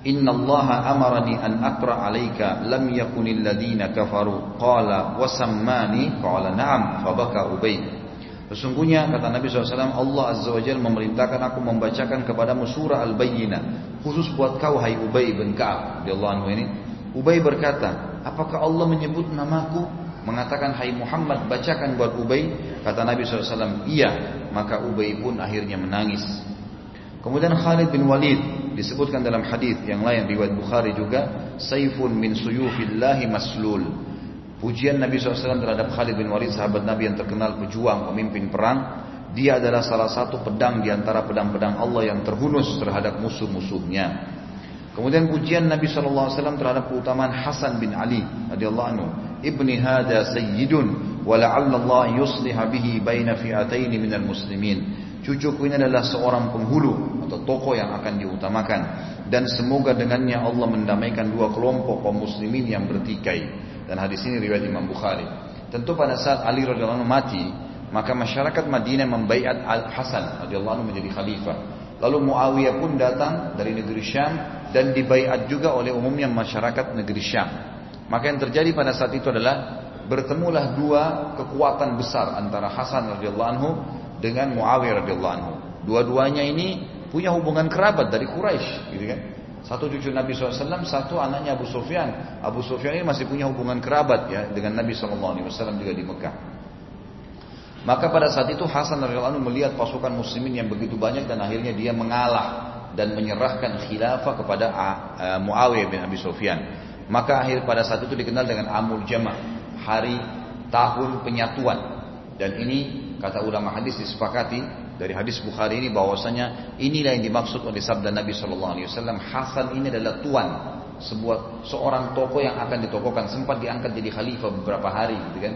Inna Allah amarani an akra alaika lam yakunil ladina kafaru. Qala wasammani qala na'am fabaka Ubay. Sesungguhnya kata Nabi SAW Allah Azza wa Jal memerintahkan aku membacakan kepadamu surah Al-Bayyinah khusus buat kau hai Ubay bin Ka'ab. Ubay berkata apakah Allah menyebut namaku mengatakan hai Muhammad bacakan buat Ubay. Kata Nabi SAW iya. Maka Ubay pun akhirnya menangis. Kemudian Khalid bin Walid disebutkan dalam hadis yang lain riwayat Bukhari juga saifun min suyufillahi maslul. Pujian Nabi SAW terhadap Khalid bin Walid sahabat Nabi yang terkenal pejuang pemimpin perang dia adalah salah satu pedang di antara pedang-pedang Allah yang terhunus terhadap musuh-musuhnya Kemudian pujian Nabi SAW terhadap keutamaan Hasan bin Ali radhiyallahu anhu. Ibni hada sayyidun wa la'alla Allah yusliha bihi baina fi'ataini minal muslimin. Cucuku ini adalah seorang penghulu atau tokoh yang akan diutamakan dan semoga dengannya Allah mendamaikan dua kelompok kaum muslimin yang bertikai. Dan hadis ini riwayat Imam Bukhari. Tentu pada saat Ali radhiyallahu anhu mati, maka masyarakat Madinah membaiat Al Hasan radhiyallahu anhu menjadi khalifah. Lalu Muawiyah pun datang dari negeri Syam dan dibaiat juga oleh umumnya masyarakat negeri Syam. Maka yang terjadi pada saat itu adalah bertemulah dua kekuatan besar antara Hasan radhiyallahu anhu dengan Muawiyah radhiyallahu anhu. Dua-duanya ini punya hubungan kerabat dari Quraisy, gitu kan? Satu cucu Nabi SAW, satu anaknya Abu Sufyan. Abu Sufyan ini masih punya hubungan kerabat ya dengan Nabi SAW juga di Mekah. Maka pada saat itu Hasan radhiyallahu anhu melihat pasukan muslimin yang begitu banyak dan akhirnya dia mengalah dan menyerahkan khilafah kepada ah, ah, Muawiyah bin Abi Sufyan. Maka akhir pada saat itu dikenal dengan Amul Jama, hari tahun penyatuan. Dan ini kata ulama hadis disepakati dari hadis Bukhari ini bahwasanya inilah yang dimaksud oleh sabda Nabi Shallallahu Alaihi Wasallam Hasan ini adalah tuan sebuah seorang tokoh yang akan ditokohkan sempat diangkat jadi khalifah beberapa hari gitu kan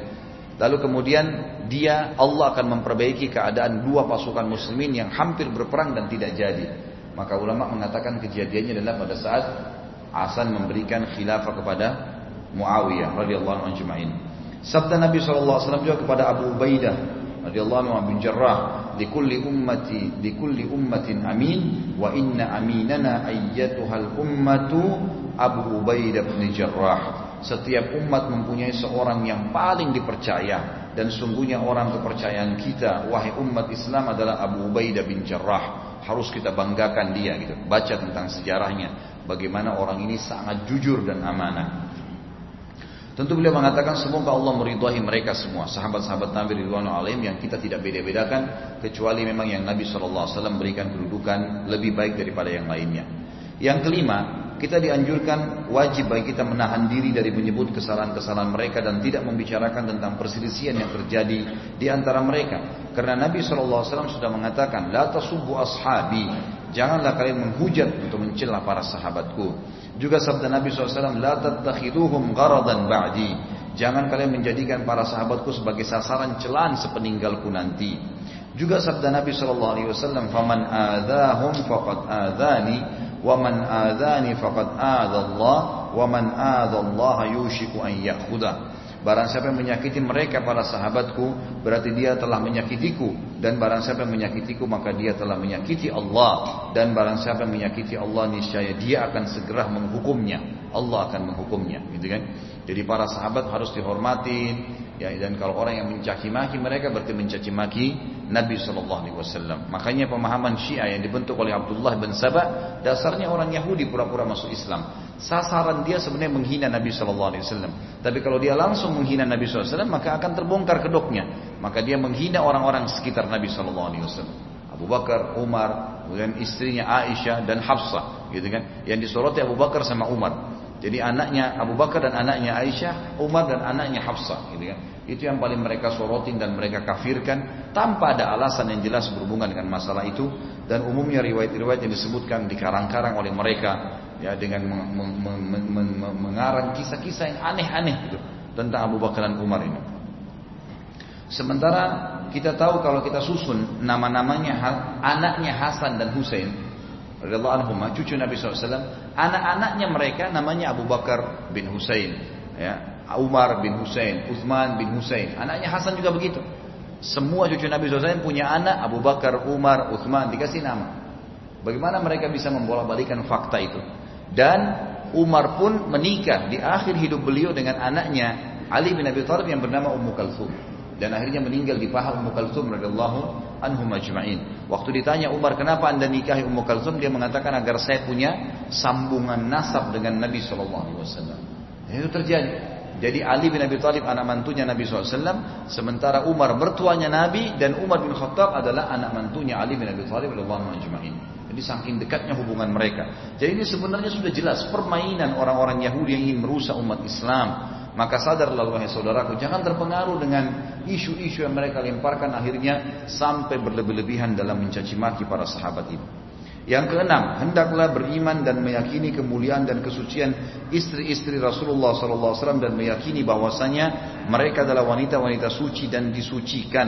lalu kemudian dia Allah akan memperbaiki keadaan dua pasukan muslimin yang hampir berperang dan tidak jadi maka ulama mengatakan kejadiannya adalah pada saat Hasan memberikan khilafah kepada Muawiyah radhiyallahu anhu Sabda Nabi SAW juga kepada Abu Ubaidah radhiyallahu anhu bin Jarrah di kulli ummati di kulli ummatin amin wa inna aminana ayyatuhal ummatu Abu Ubaidah bin Jarrah. Setiap umat mempunyai seorang yang paling dipercaya dan sungguhnya orang kepercayaan kita wahai umat Islam adalah Abu Ubaidah bin Jarrah harus kita banggakan dia gitu. Baca tentang sejarahnya. Bagaimana orang ini sangat jujur dan amanah. Tentu beliau mengatakan semoga Allah meridhai mereka semua, sahabat-sahabat Nabi Ridwan Alim yang kita tidak beda-bedakan kecuali memang yang Nabi SAW berikan kedudukan lebih baik daripada yang lainnya. Yang kelima, kita dianjurkan wajib bagi kita menahan diri dari menyebut kesalahan-kesalahan mereka dan tidak membicarakan tentang perselisihan yang terjadi di antara mereka. Karena Nabi SAW sudah mengatakan, La tasubbu ashabi, janganlah kalian menghujat untuk mencela para sahabatku. Juga sabda Nabi SAW, La tattakhiduhum gharadan ba'di. Jangan kalian menjadikan para sahabatku sebagai sasaran celaan sepeninggalku nanti. Juga sabda Nabi SAW, Faman adahum faqad adhani, Waman adhani faqad adallah, Waman adallah yushiku an yakhudah. Barang siapa yang menyakiti mereka para sahabatku Berarti dia telah menyakitiku Dan barang siapa yang menyakitiku Maka dia telah menyakiti Allah Dan barang siapa yang menyakiti Allah Niscaya dia akan segera menghukumnya Allah akan menghukumnya gitu kan? Jadi para sahabat harus dihormati ya, Dan kalau orang yang mencaci maki mereka Berarti mencaci maki Nabi SAW Makanya pemahaman syiah yang dibentuk oleh Abdullah bin Sabah Dasarnya orang Yahudi pura-pura masuk Islam Sasaran dia sebenarnya menghina Nabi Shallallahu Alaihi Wasallam. Tapi kalau dia langsung menghina Nabi Shallallahu Alaihi Wasallam, maka akan terbongkar kedoknya. Maka dia menghina orang-orang sekitar Nabi Shallallahu Alaihi Wasallam. Abu Bakar, Umar, kemudian istrinya Aisyah dan Hafsah, gitu kan? Yang disoroti Abu Bakar sama Umar. Jadi anaknya Abu Bakar dan anaknya Aisyah, Umar dan anaknya Hafsah, gitu kan. Itu yang paling mereka sorotin dan mereka kafirkan tanpa ada alasan yang jelas berhubungan dengan masalah itu dan umumnya riwayat-riwayat yang disebutkan dikarang-karang oleh mereka ya dengan mengarang kisah-kisah yang aneh-aneh gitu tentang Abu Bakar dan Umar ini. Sementara kita tahu kalau kita susun nama-namanya anaknya Hasan dan Husain radhiyallahu cucu Nabi SAW anak-anaknya mereka namanya Abu Bakar bin Husain ya. Umar bin Husain Uthman bin Husain. Anaknya Hasan juga begitu. Semua cucu Nabi SAW punya anak Abu Bakar Umar Uthman dikasih nama. Bagaimana mereka bisa membolak-balikan fakta itu? Dan Umar pun menikah di akhir hidup beliau dengan anaknya Ali bin Abi Thalib yang bernama Ummu Kalthum dan akhirnya meninggal di paha Ummu Kalthum radhiyallahu anhum ajma'in. Waktu ditanya Umar, "Kenapa Anda nikahi Ummu Kalthum?" Dia mengatakan agar saya punya sambungan nasab dengan Nabi sallallahu alaihi wasallam. Itu terjadi. Jadi Ali bin Abi Thalib anak mantunya Nabi SAW, sementara Umar mertuanya Nabi dan Umar bin Khattab adalah anak mantunya Ali bin Abi Thalib. Jadi saking dekatnya hubungan mereka. Jadi ini sebenarnya sudah jelas permainan orang-orang Yahudi yang ingin merusak umat Islam. Maka sadarlah wahai saudaraku, jangan terpengaruh dengan isu-isu yang mereka lemparkan akhirnya sampai berlebih-lebihan dalam mencaci maki para sahabat ini. Yang keenam, hendaklah beriman dan meyakini kemuliaan dan kesucian istri-istri Rasulullah SAW dan meyakini bahwasanya mereka adalah wanita-wanita suci dan disucikan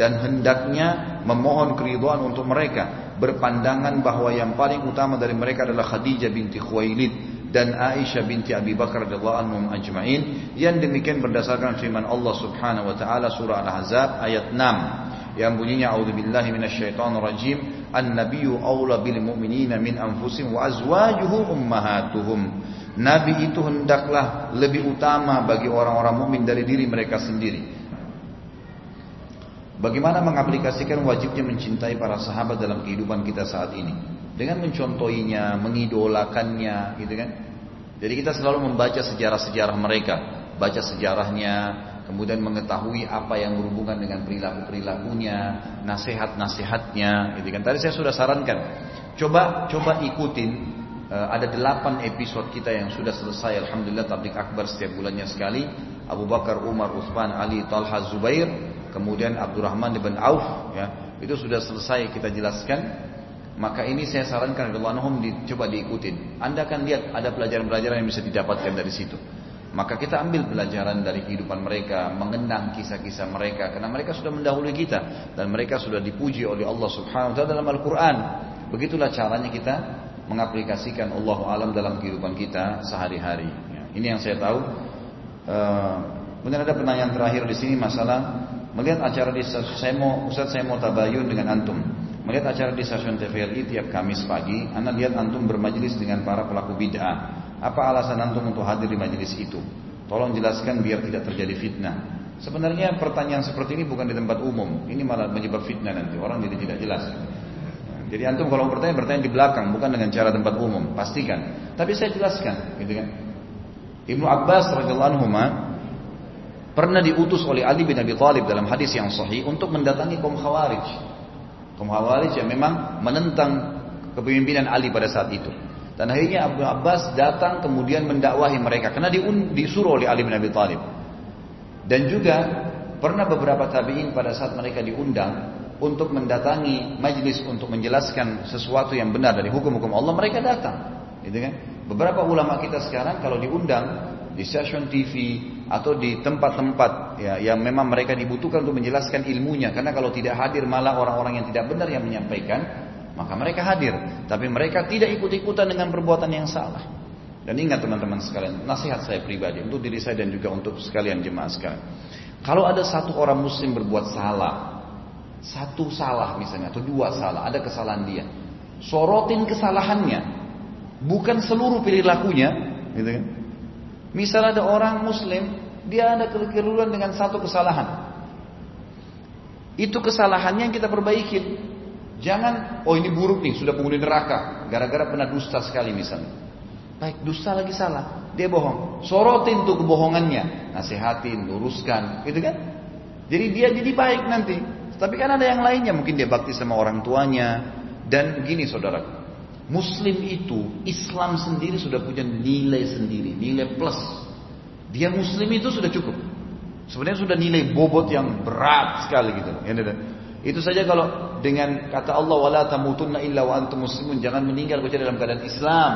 dan hendaknya memohon keridhaan untuk mereka berpandangan bahwa yang paling utama dari mereka adalah Khadijah binti Khuwailid dan Aisyah binti Abi Bakar radhiyallahu anhum ajma'in yang demikian berdasarkan firman Allah Subhanahu wa taala surah Al-Ahzab ayat 6 yang bunyinya a'udzubillahi minasyaitonir rajim an-nabiyyu aula bil mu'minina min anfusihim wa azwajuhum ummahatuhum Nabi itu hendaklah lebih utama bagi orang-orang mukmin dari diri mereka sendiri. Bagaimana mengaplikasikan wajibnya mencintai para sahabat dalam kehidupan kita saat ini? Dengan mencontohinya, mengidolakannya, gitu kan. Jadi kita selalu membaca sejarah-sejarah mereka, baca sejarahnya, kemudian mengetahui apa yang berhubungan dengan perilaku-perilakunya, nasihat-nasihatnya, gitu kan. Tadi saya sudah sarankan, coba coba ikutin eh, ada delapan episode kita yang sudah selesai Alhamdulillah tablik akbar setiap bulannya sekali. Abu Bakar, Umar, Utsman, Ali, Talha, Zubair kemudian Abdurrahman bin Auf ya. Itu sudah selesai kita jelaskan maka ini saya sarankan Allah anhum coba diikutin. Anda akan lihat ada pelajaran-pelajaran yang bisa didapatkan dari situ. Maka kita ambil pelajaran dari kehidupan mereka, mengenang kisah-kisah mereka karena mereka sudah mendahului kita dan mereka sudah dipuji oleh Allah Subhanahu wa taala dalam Al-Qur'an. Begitulah caranya kita mengaplikasikan Allah alam dalam kehidupan kita sehari-hari. Ini yang saya tahu. Uh, kemudian ada pertanyaan terakhir di sini masalah melihat acara di saya mau Ustaz saya mau tabayun dengan antum. Melihat acara di stasiun TVRI tiap Kamis pagi, Anda lihat antum bermajelis dengan para pelaku bid'ah. Apa alasan antum untuk hadir di majelis itu? Tolong jelaskan biar tidak terjadi fitnah. Sebenarnya pertanyaan seperti ini bukan di tempat umum. Ini malah menyebab fitnah nanti. Orang jadi tidak jelas. Jadi antum kalau bertanya, bertanya di belakang, bukan dengan cara tempat umum. Pastikan. Tapi saya jelaskan, gitu kan. Ibnu Abbas radhiyallahu anhu pernah diutus oleh Ali bin Abi Thalib dalam hadis yang sahih untuk mendatangi kaum Khawarij kaum Khawarij yang memang menentang kepemimpinan Ali pada saat itu. Dan akhirnya Abu Abbas datang kemudian mendakwahi mereka karena disuruh oleh Ali bin Abi Thalib. Dan juga pernah beberapa tabi'in pada saat mereka diundang untuk mendatangi majlis untuk menjelaskan sesuatu yang benar dari hukum-hukum Allah, mereka datang. Gitu kan? Beberapa ulama kita sekarang kalau diundang di stasiun TV atau di tempat-tempat ya, yang memang mereka dibutuhkan untuk menjelaskan ilmunya. Karena kalau tidak hadir malah orang-orang yang tidak benar yang menyampaikan maka mereka hadir. Tapi mereka tidak ikut-ikutan dengan perbuatan yang salah. Dan ingat teman-teman sekalian nasihat saya pribadi untuk diri saya dan juga untuk sekalian jemaah sekalian. Kalau ada satu orang muslim berbuat salah satu salah misalnya atau dua salah ada kesalahan dia sorotin kesalahannya bukan seluruh perilakunya gitu kan Misal ada orang muslim, dia ada kekeliruan dengan satu kesalahan. Itu kesalahannya yang kita perbaiki. Jangan, oh ini buruk nih, sudah penghuni neraka. Gara-gara pernah dusta sekali misalnya. Baik, dusta lagi salah. Dia bohong. Sorotin tuh kebohongannya. Nasihatin, luruskan. Gitu kan? Jadi dia jadi baik nanti. Tapi kan ada yang lainnya. Mungkin dia bakti sama orang tuanya. Dan begini saudara. Muslim itu, Islam sendiri sudah punya nilai sendiri, nilai plus. Dia Muslim itu sudah cukup. Sebenarnya sudah nilai bobot yang berat sekali gitu. Itu saja kalau dengan kata Allah wala tamutunna illa wa antum muslimun, jangan meninggal kecuali dalam keadaan Islam.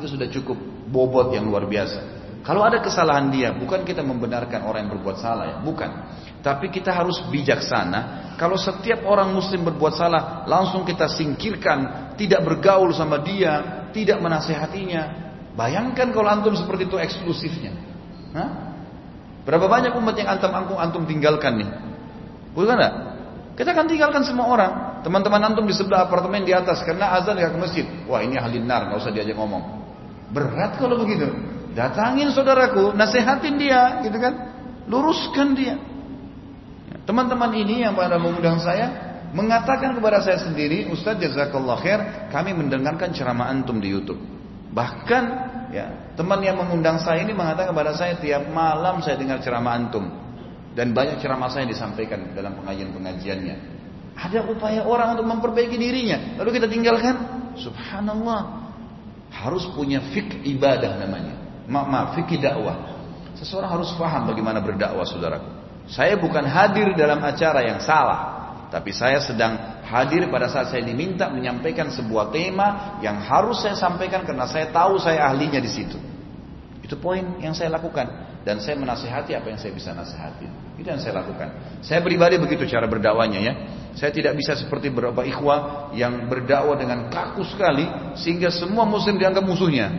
Itu sudah cukup bobot yang luar biasa. Kalau ada kesalahan dia, bukan kita membenarkan orang yang berbuat salah ya, bukan. Tapi kita harus bijaksana. Kalau setiap orang muslim berbuat salah, langsung kita singkirkan, tidak bergaul sama dia, tidak menasehatinya. Bayangkan kalau antum seperti itu eksklusifnya. Hah? Berapa banyak umat yang antum antum antum tinggalkan nih? Bukan enggak? Kita akan tinggalkan semua orang. Teman-teman antum di sebelah apartemen di atas karena azan ke masjid. Wah ini ahli nar, nggak usah diajak ngomong. Berat kalau begitu. Datangin saudaraku, nasehatin dia, gitu kan? Luruskan dia. Teman-teman ini yang pada mengundang saya mengatakan kepada saya sendiri, Ustaz jazakallah khair, kami mendengarkan ceramah antum di YouTube. Bahkan ya, teman yang mengundang saya ini mengatakan kepada saya tiap malam saya dengar ceramah antum dan banyak ceramah saya disampaikan dalam pengajian-pengajiannya. Ada upaya orang untuk memperbaiki dirinya, lalu kita tinggalkan. Subhanallah. Harus punya fik ibadah namanya. Ma maaf, fikih dakwah. Seseorang harus paham bagaimana berdakwah, saudaraku. Saya bukan hadir dalam acara yang salah, tapi saya sedang hadir pada saat saya diminta menyampaikan sebuah tema yang harus saya sampaikan karena saya tahu saya ahlinya di situ. Itu poin yang saya lakukan dan saya menasehati apa yang saya bisa nasihati. Itu yang saya lakukan. Saya pribadi begitu cara berdakwanya ya. Saya tidak bisa seperti beberapa ikhwah yang berdakwah dengan kaku sekali sehingga semua muslim dianggap musuhnya.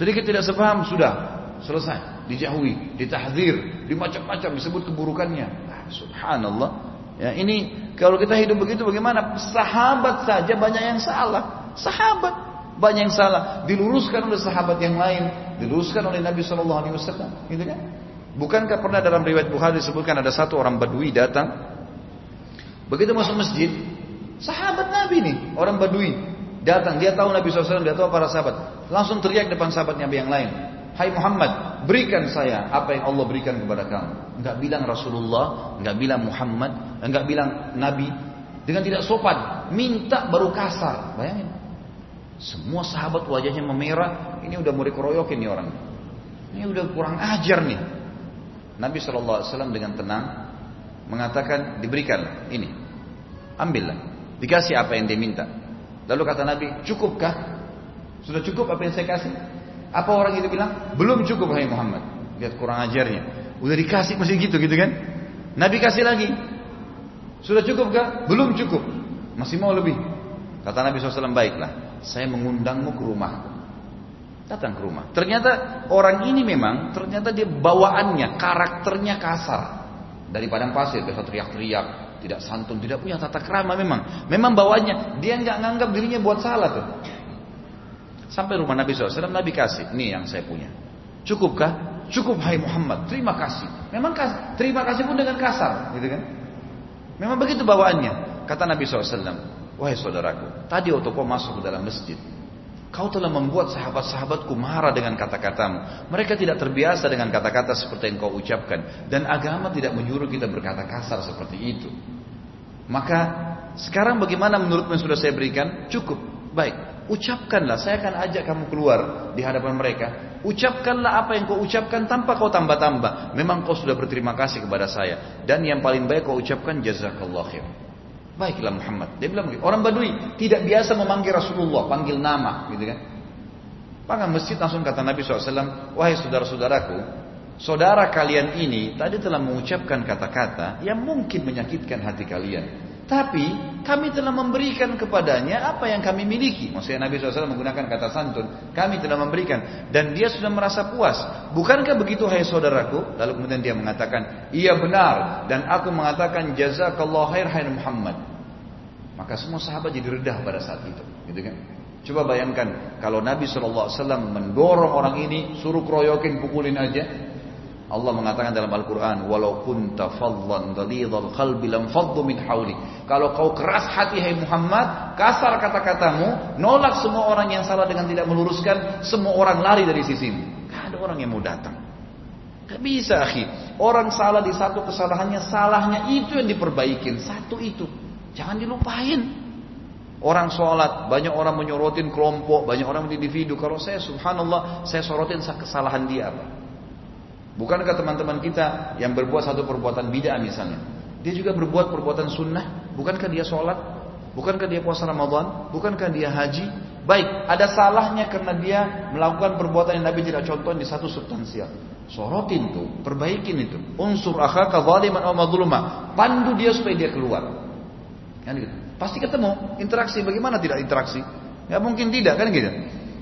Sedikit tidak sepaham sudah selesai, dijauhi, ditahdir, dimacam-macam disebut keburukannya. Ah, subhanallah. Ya, ini kalau kita hidup begitu bagaimana? Sahabat saja banyak yang salah. Sahabat banyak yang salah, diluruskan oleh sahabat yang lain, diluruskan oleh Nabi Shallallahu alaihi wasallam, gitu kan? Bukankah pernah dalam riwayat Bukhari disebutkan ada satu orang Badui datang begitu masuk masjid, sahabat Nabi nih, orang Badui datang, dia tahu Nabi SAW, dia tahu para sahabat, langsung teriak depan sahabat Nabi yang lain, Hai Muhammad, berikan saya apa yang Allah berikan kepada kamu. Enggak bilang Rasulullah, enggak bilang Muhammad, enggak bilang Nabi. Dengan tidak sopan, minta baru kasar. Bayangin. Semua sahabat wajahnya memerah, ini udah mau dikeroyokin nih orang. Ini udah kurang ajar nih. Nabi SAW dengan tenang mengatakan diberikan ini. Ambillah. Dikasih apa yang dia minta. Lalu kata Nabi, cukupkah? Sudah cukup apa yang saya kasih? Apa orang itu bilang? Belum cukup hai Muhammad. Lihat kurang ajarnya. Udah dikasih masih gitu gitu kan? Nabi kasih lagi. Sudah cukup gak? Belum cukup. Masih mau lebih. Kata Nabi SAW, baiklah. Saya mengundangmu ke rumah. Datang ke rumah. Ternyata orang ini memang, ternyata dia bawaannya, karakternya kasar. Dari padang pasir, biasa teriak-teriak. Tidak santun, tidak punya tata krama memang. Memang bawaannya, dia nggak nganggap dirinya buat salah tuh. Sampai rumah Nabi SAW, Nabi kasih, ini yang saya punya. Cukupkah? Cukup hai Muhammad, terima kasih. Memang kas, terima kasih pun dengan kasar, gitu kan? Memang begitu bawaannya. Kata Nabi SAW, wahai saudaraku, tadi waktu kau masuk ke dalam masjid, kau telah membuat sahabat-sahabatku marah dengan kata-katamu. Mereka tidak terbiasa dengan kata-kata seperti yang kau ucapkan. Dan agama tidak menyuruh kita berkata kasar seperti itu. Maka sekarang bagaimana menurutmu yang sudah saya berikan? Cukup. Baik. Ucapkanlah, saya akan ajak kamu keluar di hadapan mereka. Ucapkanlah apa yang kau ucapkan tanpa kau tambah-tambah. Memang kau sudah berterima kasih kepada saya. Dan yang paling baik kau ucapkan jazakallah khair. Baiklah Muhammad. Dia bilang. Orang Badui tidak biasa memanggil Rasulullah, panggil nama, gitu kan? Panggil masjid langsung kata Nabi SAW, wahai saudara-saudaraku, saudara kalian ini tadi telah mengucapkan kata-kata yang mungkin menyakitkan hati kalian. Tapi kami telah memberikan kepadanya apa yang kami miliki. Maksudnya Nabi SAW menggunakan kata santun. Kami telah memberikan. Dan dia sudah merasa puas. Bukankah begitu hai saudaraku? Lalu kemudian dia mengatakan, iya benar. Dan aku mengatakan jazakallah khair hai Muhammad. Maka semua sahabat jadi redah pada saat itu. Gitu kan? Coba bayangkan kalau Nabi SAW mendorong orang ini suruh keroyokin pukulin aja Allah mengatakan dalam Al-Quran, walau kunta fadlan ghalidhal qalbi lam faddu min hawli. Kalau kau keras hati hai Muhammad, kasar kata-katamu, nolak semua orang yang salah dengan tidak meluruskan, semua orang lari dari sisimu. Gak ada orang yang mau datang. Gak bisa, akhi. Orang salah di satu kesalahannya, salahnya itu yang diperbaikin. Satu itu. Jangan dilupain. Orang sholat, banyak orang menyorotin kelompok, banyak orang individu. Kalau saya subhanallah, saya sorotin kesalahan dia apa. Bukankah teman-teman kita yang berbuat satu perbuatan bid'ah misalnya, dia juga berbuat perbuatan sunnah, bukankah dia sholat, bukankah dia puasa Ramadan, bukankah dia haji? Baik, ada salahnya karena dia melakukan perbuatan yang Nabi tidak contoh di satu substansial. Sorotin tuh, perbaikin itu. Unsur akhaka zaliman aw. Pandu dia supaya dia keluar. Kan gitu. Pasti ketemu interaksi. Bagaimana tidak interaksi? Ya mungkin tidak kan gitu.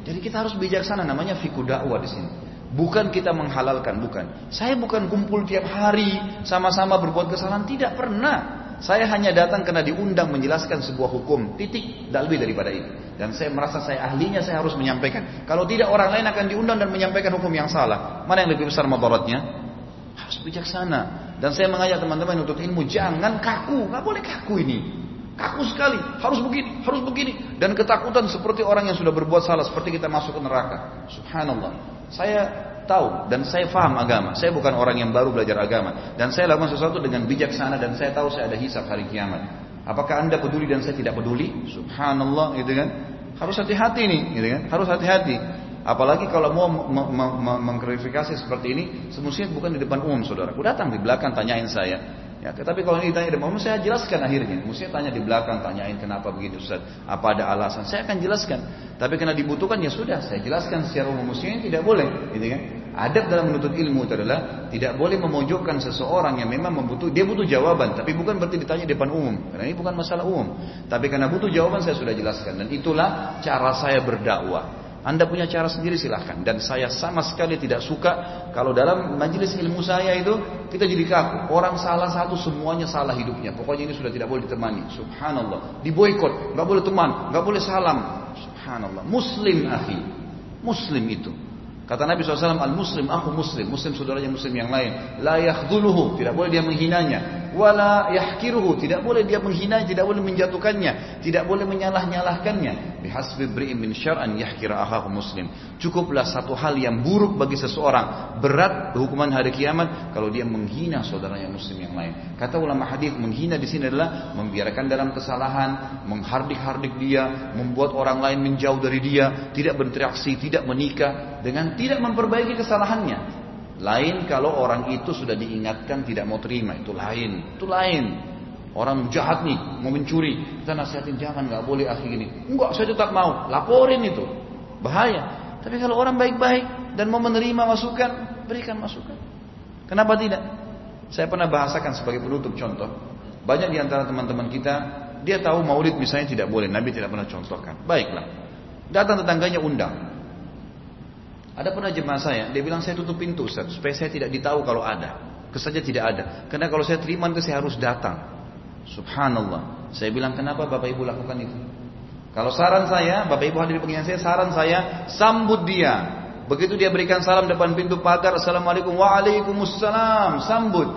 Jadi kita harus bijaksana namanya fiku dakwah di sini. Bukan kita menghalalkan, bukan. Saya bukan kumpul tiap hari sama-sama berbuat kesalahan, tidak pernah. Saya hanya datang karena diundang menjelaskan sebuah hukum, titik, tidak lebih daripada itu. Dan saya merasa saya ahlinya, saya harus menyampaikan. Kalau tidak orang lain akan diundang dan menyampaikan hukum yang salah. Mana yang lebih besar madaratnya? Harus bijaksana. Dan saya mengajak teman-teman untuk ilmu, jangan kaku, nggak boleh kaku ini. Kaku sekali, harus begini, harus begini. Dan ketakutan seperti orang yang sudah berbuat salah, seperti kita masuk ke neraka. Subhanallah. Saya tahu dan saya faham agama. Saya bukan orang yang baru belajar agama. Dan saya lakukan sesuatu dengan bijaksana dan saya tahu saya ada hisab hari kiamat. Apakah anda peduli dan saya tidak peduli? Subhanallah, gitu kan? Harus hati-hati nih, gitu kan? Harus hati-hati. Apalagi kalau mau mengklarifikasi seperti ini, semestinya bukan di depan umum, saudara. Aku datang di belakang tanyain saya. Ya, tapi kalau ini ditanya di umum, saya jelaskan akhirnya. Mestinya tanya di belakang, tanyain kenapa begitu Ustaz. Apa ada alasan? Saya akan jelaskan. Tapi karena dibutuhkan ya sudah, saya jelaskan secara umum. Mestinya tidak boleh, gitu kan? Adab dalam menuntut ilmu itu adalah tidak boleh memojokkan seseorang yang memang membutuh dia butuh jawaban, tapi bukan berarti ditanya di depan umum. Karena ini bukan masalah umum. Tapi karena butuh jawaban saya sudah jelaskan dan itulah cara saya berdakwah. Anda punya cara sendiri silahkan. Dan saya sama sekali tidak suka kalau dalam majelis ilmu saya itu kita jadi kaku. Orang salah satu semuanya salah hidupnya. Pokoknya ini sudah tidak boleh ditemani. Subhanallah. Diboykot. Nggak boleh teman. Nggak boleh salam. Subhanallah. Muslim akhi. Muslim itu. Kata Nabi SAW, al-muslim, aku muslim. Muslim saudaranya muslim yang lain. La yakhduluhu. Tidak boleh dia menghinanya. Wala yahkiruhu. Tidak boleh dia menghina, tidak boleh menjatuhkannya. Tidak boleh menyalah-nyalahkannya. Bihasbi bri'in min syar'an yahkira ahahu muslim. Cukuplah satu hal yang buruk bagi seseorang. Berat hukuman hari kiamat kalau dia menghina saudaranya muslim yang lain. Kata ulama hadis menghina di sini adalah membiarkan dalam kesalahan, menghardik-hardik dia, membuat orang lain menjauh dari dia, tidak berinteraksi, tidak menikah dengan tidak memperbaiki kesalahannya. Lain kalau orang itu sudah diingatkan tidak mau terima, itu lain, itu lain. Orang jahat nih, mau mencuri, kita nasihatin jangan, nggak boleh akhi ini. Enggak, saya tetap mau, laporin itu, bahaya. Tapi kalau orang baik-baik dan mau menerima masukan, berikan masukan. Kenapa tidak? Saya pernah bahasakan sebagai penutup contoh. Banyak di antara teman-teman kita, dia tahu maulid misalnya tidak boleh, Nabi tidak pernah contohkan. Baiklah, datang tetangganya undang, ada pernah jemaah saya, dia bilang saya tutup pintu Ustaz, supaya saya tidak ditahu kalau ada. Kesaja tidak ada. Karena kalau saya terima itu saya harus datang. Subhanallah. Saya bilang kenapa Bapak Ibu lakukan itu? Kalau saran saya, Bapak Ibu hadir di pengingat saya, saran saya sambut dia. Begitu dia berikan salam depan pintu pagar, Assalamualaikum Waalaikumsalam, sambut.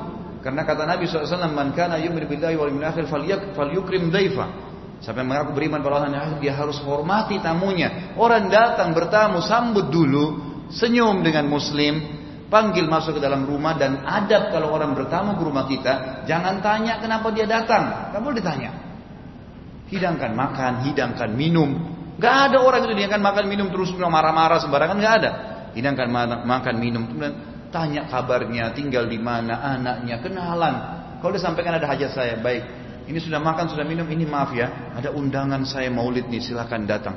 Karena kata Nabi SAW, Man kana yumin billahi wal akhir falyukrim daifa. Siapa yang mengaku beriman pada Allah dia harus hormati tamunya. Orang datang bertamu sambut dulu, senyum dengan muslim, panggil masuk ke dalam rumah dan adab kalau orang bertamu ke rumah kita, jangan tanya kenapa dia datang, nggak boleh ditanya. Hidangkan makan, hidangkan minum. Gak ada orang itu dia akan makan minum terus marah-marah sembarangan nggak ada. Hidangkan makan minum kemudian tanya kabarnya, tinggal di mana, anaknya, kenalan. Kalau disampaikan ada hajat saya, baik. Ini sudah makan, sudah minum, ini maaf ya, ada undangan saya maulid nih, silahkan datang.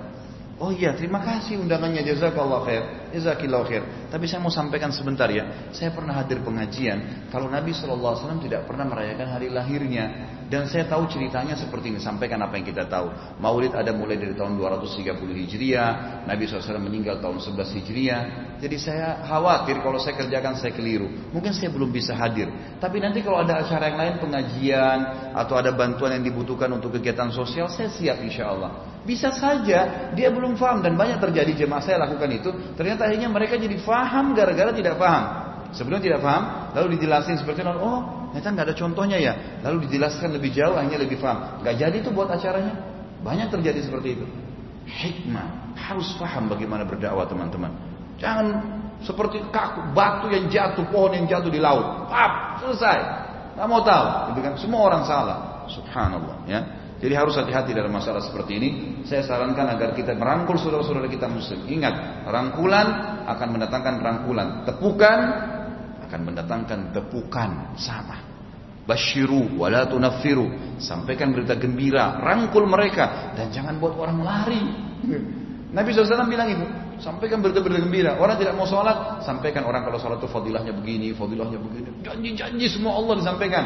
Oh iya, terima kasih undangannya jazakallah khair. Jazakillah khair. Tapi saya mau sampaikan sebentar ya. Saya pernah hadir pengajian kalau Nabi SAW tidak pernah merayakan hari lahirnya dan saya tahu ceritanya seperti ini. Sampaikan apa yang kita tahu. Maulid ada mulai dari tahun 230 Hijriah, Nabi SAW meninggal tahun 11 Hijriah. Jadi saya khawatir kalau saya kerjakan saya keliru. Mungkin saya belum bisa hadir. Tapi nanti kalau ada acara yang lain pengajian atau ada bantuan yang dibutuhkan untuk kegiatan sosial, saya siap insya Allah. Bisa saja dia belum paham dan banyak terjadi jemaah saya lakukan itu. Ternyata akhirnya mereka jadi paham gara-gara tidak paham. Sebelum tidak paham, lalu dijelasin seperti itu. Oh, ternyata nggak ada contohnya ya. Lalu dijelaskan lebih jauh, akhirnya lebih paham. Nggak jadi itu buat acaranya. Banyak terjadi seperti itu. Hikmah harus paham bagaimana berdakwah teman-teman. Jangan seperti kaku batu yang jatuh, pohon yang jatuh di laut. Pap, selesai. Nggak mau tahu, kan? Semua orang salah. Subhanallah, ya. Jadi harus hati-hati dalam masalah seperti ini. Saya sarankan agar kita merangkul saudara-saudara kita muslim. Ingat, rangkulan akan mendatangkan rangkulan. Tepukan akan mendatangkan tepukan. Sama. Bashiru wala tunaffiru. Sampaikan berita gembira, rangkul mereka dan jangan buat orang lari. Nabi SAW bilang itu, sampaikan berita-berita gembira. Orang tidak mau sholat, sampaikan orang kalau sholat itu fadilahnya begini, fadilahnya begini. Janji-janji semua Allah disampaikan.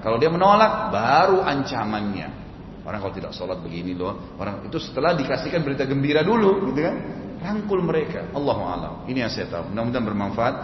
Kalau dia menolak, baru ancamannya. Orang kalau tidak sholat begini loh, orang itu setelah dikasihkan berita gembira dulu, gitu kan? Rangkul mereka. Allah alam. Ini yang saya tahu. Mudah-mudahan bermanfaat.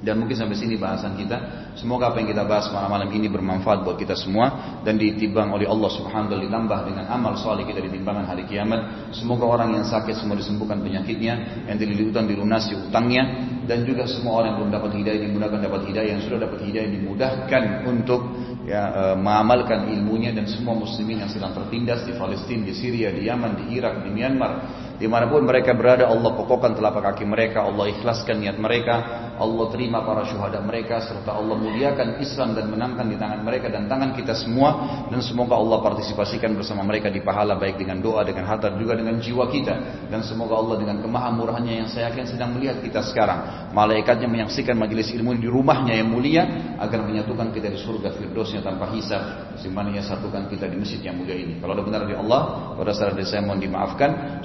Dan mungkin sampai sini bahasan kita. Semoga apa yang kita bahas malam-malam ini bermanfaat buat kita semua dan ditimbang oleh Allah Subhanahu wa ditambah dengan amal soleh kita di timbangan hari kiamat. Semoga orang yang sakit semua disembuhkan penyakitnya, yang dililitkan dilunasi utangnya dan juga semua orang yang belum dapat hidayah dimudahkan dapat hidayah, yang sudah dapat hidayah dimudahkan untuk ya, e, mengamalkan ilmunya dan semua muslimin yang sedang tertindas di Palestina, di Syria, di Yaman, di Irak, di Myanmar, di mana pun mereka berada Allah pokokkan telapak kaki mereka, Allah ikhlaskan niat mereka, Allah terima para syuhada mereka serta Allah muliakan Islam dan menangkan di tangan mereka dan tangan kita semua. Dan semoga Allah partisipasikan bersama mereka di pahala baik dengan doa dengan harta juga dengan jiwa kita. Dan semoga Allah dengan kemahamurahannya yang saya yakin sedang melihat kita sekarang malaikatnya menyaksikan majelis ilmu di rumahnya yang mulia agar menyatukan kita di surga firdausnya tanpa hisab. Simpannya satukan kita di masjid yang mulia ini. Kalau benar dari Allah pada saat saya mohon dimaafkan